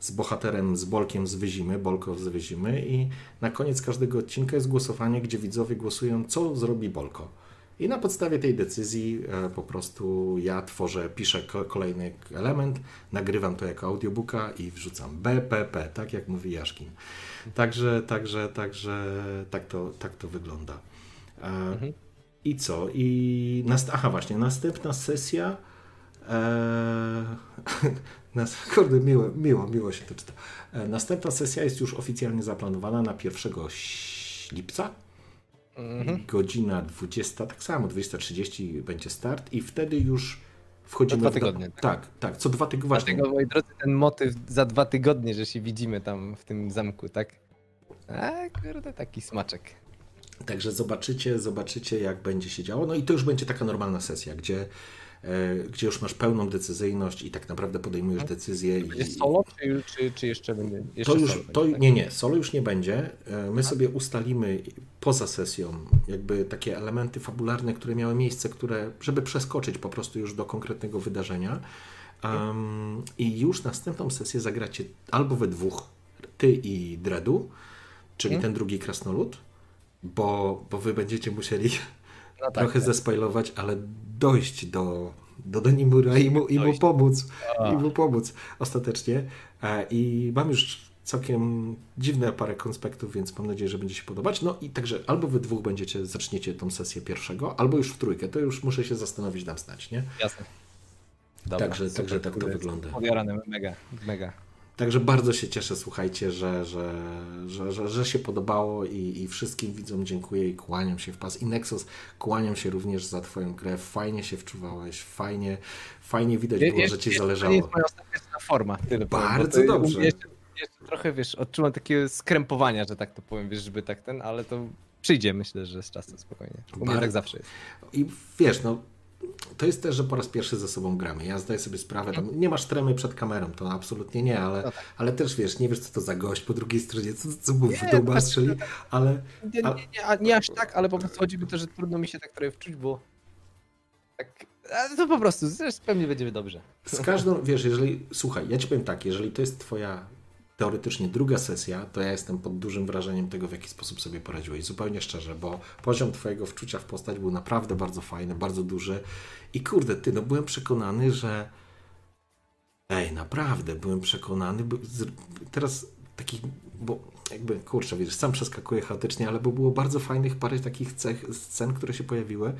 z bohaterem, z Bolkiem z Wyzimy, Bolko z Wyzimy i na koniec każdego odcinka jest głosowanie, gdzie widzowie głosują, co zrobi Bolko. I na podstawie tej decyzji e, po prostu ja tworzę, piszę ko- kolejny element, nagrywam to jako audiobooka i wrzucam BPP, tak jak mówi Jaszkin. Także, także, także tak to, tak to wygląda. E, I co? I nast- aha, właśnie, następna sesja. E, nas, kurde, miło, miło, miło się to czyta. E, następna sesja jest już oficjalnie zaplanowana na 1 ś- lipca. Godzina 20, tak samo, 20.30 będzie start i wtedy już wchodzimy
dwa
w do-
tygodnie,
Tak, tak, tak, co dwa tygodnie.
Dlatego, moi drodzy, ten motyw za dwa tygodnie, że się widzimy tam w tym zamku, tak? A, kurde, taki smaczek.
Także zobaczycie, zobaczycie, jak będzie się działo. No i to już będzie taka normalna sesja, gdzie, gdzie już masz pełną decyzyjność i tak naprawdę podejmujesz decyzję. i-
Jest solo, czy, czy, czy jeszcze będzie? Jeszcze
To już,
solo
to,
będzie, tak?
nie, nie, solo już nie będzie. E, My sobie ustalimy poza sesją jakby takie elementy fabularne, które miały miejsce, które, żeby przeskoczyć po prostu już do konkretnego wydarzenia. Um, I już następną sesję zagracie albo we dwóch, ty i Dredu, czyli
Mhm.
ten drugi krasnolud, bo, bo wy będziecie musieli
No tak,
trochę
tak.
zespoilować, ale dojść do, do Denimura i mu, i mu pomóc. I mu pomóc ostatecznie. E, I mam już całkiem dziwne parę konspektów, więc mam nadzieję, że będzie się podobać. No i także albo wy dwóch będziecie, zaczniecie tą sesję pierwszego, albo już w trójkę. To już muszę się zastanowić, dam znać, nie?
Jasne. Dobra,
Także-
super,
także tak to wygląda.
Podjarany, mega, mega.
Także bardzo się cieszę, słuchajcie, że, że, że, że, że się podobało i, i wszystkim widzom dziękuję i kłaniam się w pas. I Nexus, kłaniam się również za Twoją grę. Fajnie się wczuwałeś, fajnie, fajnie widać było,
jeszcze-
że Ci
jeszcze To
zależało.
jest moja ostateczna forma. Tyle powiem,
Bardzo
to-
dobrze.
Jeszcze, jeszcze trochę, wiesz, odczuwam takiego skrępowania, że tak to powiem, wiesz, żeby tak ten, ale to przyjdzie, myślę, że z czasem spokojnie. U mnie
Bardzo.
tak zawsze jest.
I wiesz, no, to jest też, że po raz pierwszy ze sobą gramy. Ja zdaję sobie sprawę, tam nie masz tremy przed kamerą, to absolutnie nie, ale,
No tak.
ale też wiesz, nie wiesz, co to za gość po drugiej stronie, co, co mu w
Nie,
duma
tak,
strzeli, ale
Nie,
A-
nie, nie, a nie aż tak, ale po prostu chodzi mi o to, że trudno mi się tak trochę wczuć, bo tak, to po prostu, zresztą pewnie będziemy dobrze.
z każdą, wiesz, jeżeli, słuchaj, ja ci powiem tak, jeżeli to jest twoja teoretycznie druga sesja, to ja jestem pod dużym wrażeniem tego, w jaki sposób sobie poradziłeś. Zupełnie szczerze, bo poziom twojego wczucia w postać był naprawdę bardzo fajny, bardzo duży i kurde, ty, no byłem przekonany, że ej, naprawdę, byłem przekonany, by, teraz takich, bo jakby, kurczę, wiesz, sam przeskakuję chaotycznie, ale bo było bardzo fajnych parę takich cech, scen, które się pojawiły,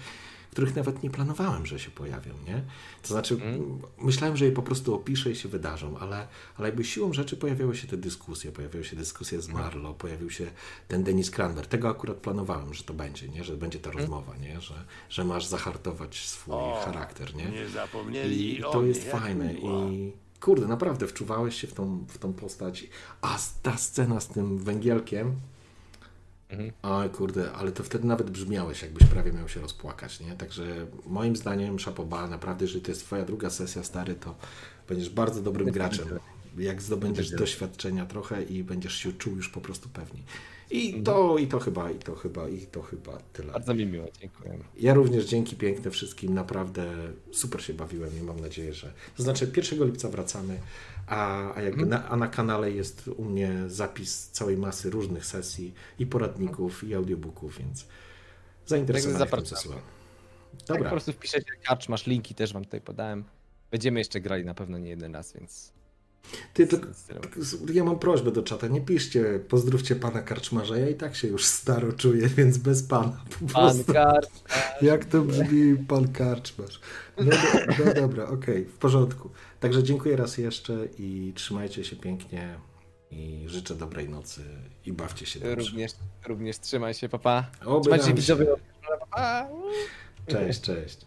których nawet nie planowałem, że się pojawią, nie? To znaczy, myślałem, że je po prostu opiszę i się wydarzą, ale, ale jakby siłą rzeczy pojawiały się te dyskusje, pojawiały się dyskusje z Marlo, pojawił się ten Denis Cranmer. Tego akurat planowałem, że to będzie, nie? Że będzie ta rozmowa, nie? Że, że masz zahartować swój charakter, nie?
Nie zapomnieli
I
o
to
mnie,
jest
jak
fajne i kurde, naprawdę wczuwałeś się w tą, w tą postać. A ta scena z tym węgielkiem, Oj kurde, ale to wtedy nawet brzmiałeś, jakbyś prawie miał się rozpłakać, nie? Także moim zdaniem Szapoba, naprawdę, jeżeli to jest twoja druga sesja, stary, to będziesz bardzo dobrym graczem. Jak zdobędziesz doświadczenia trochę i będziesz się czuł już po prostu pewniej. I to, i to chyba, i to chyba, i to chyba tyle.
Bardzo mi miło, dziękuję.
Ja również dzięki piękne wszystkim, naprawdę super się bawiłem i mam nadzieję, że. To znaczy 1 lipca wracamy, a, a jakby na, a na kanale jest u mnie zapis całej masy różnych sesji i poradników, i audiobooków, więc zainteresowanych
zapraszam.
przesyłam.
Tak
Dobra,
po prostu wpiszecie karcz, masz linki, też wam tutaj podałem. Będziemy jeszcze grali na pewno nie jeden raz, więc...
ty, to, ja mam prośbę do czata, nie piszcie, pozdrówcie pana Karczmarza, ja i tak się już staro czuję, więc bez pana po
Pan
prostu.
karcz,
Jak to brzmi pan Karczmarz? No, do, no dobra, okej, w porządku. Także dziękuję raz jeszcze i trzymajcie się pięknie i życzę dobrej nocy i bawcie się dobrze.
również, również trzymaj się, papa.
Oby
Trzymajcie się. Pa.
Cześć, cześć.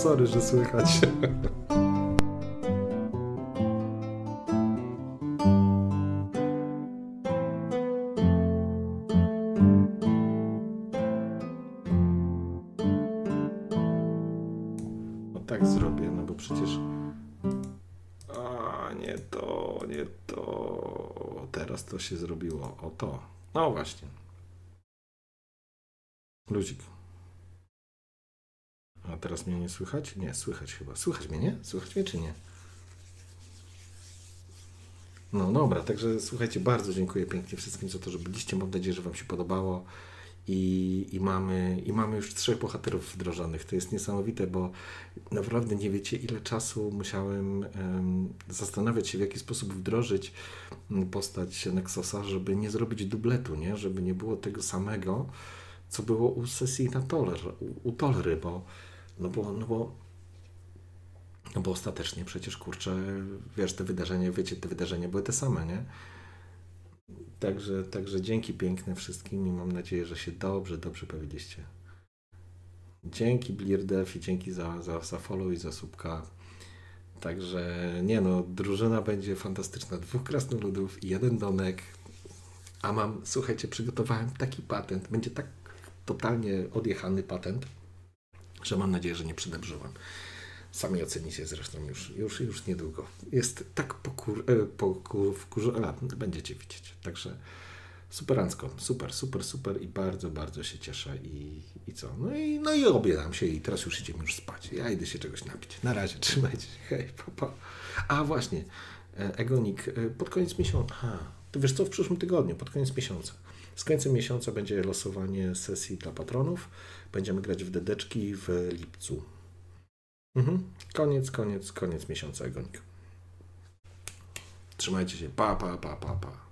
Sorry, że słychać. No tak zrobię, no bo przecież... Nie to, nie to. Teraz to się zrobiło. O to. No właśnie. Luzik. A teraz mnie nie słychać? Nie, słychać chyba. Słychać mnie, nie? Słychać mnie czy nie? No dobra, także słuchajcie, bardzo dziękuję pięknie wszystkim za to, że byliście. Mam nadzieję, że Wam się podobało. I, i, mamy, I mamy już trzech bohaterów wdrożonych. To jest niesamowite, bo naprawdę nie wiecie, ile czasu musiałem em, zastanawiać się, w jaki sposób wdrożyć m, postać Nexosa, żeby nie zrobić dubletu, nie? żeby nie było tego samego, co było u sesji na Toler, u, u Tolery, bo, no bo, no bo no bo ostatecznie przecież, kurczę, wiesz, te wydarzenia, wiecie, te wydarzenia były te same, nie? Także, także dzięki piękne wszystkim i mam nadzieję, że się dobrze, dobrze bawiliście. Dzięki Blirdev i dzięki za, za, za follow i za słupka. Także nie no, drużyna będzie fantastyczna. Dwóch krasnoludów i jeden donek. A mam, słuchajcie, przygotowałem taki patent. Będzie tak totalnie odjechany patent, że mam nadzieję, że nie przydebrzyłem. Sami ocenicie zresztą już, już, już niedługo. Jest tak pokur, e, pokur, wkurzo, a, będziecie widzieć. Także superancko, super, super, super i bardzo, bardzo się cieszę i, i co? No i, no i obiadam się i teraz już idziemy już spać. Ja idę się czegoś napić. Na razie, trzymajcie się, hej, papa. A właśnie, e, Egonik, e, pod koniec miesiąca, aha, to wiesz co, w przyszłym tygodniu, pod koniec miesiąca. Z końcem miesiąca będzie losowanie sesji dla patronów. Będziemy grać w dedeczki w lipcu. Mhm. Koniec, koniec, koniec miesiąca Egonik. Trzymajcie się. Pa, pa, pa, pa, pa.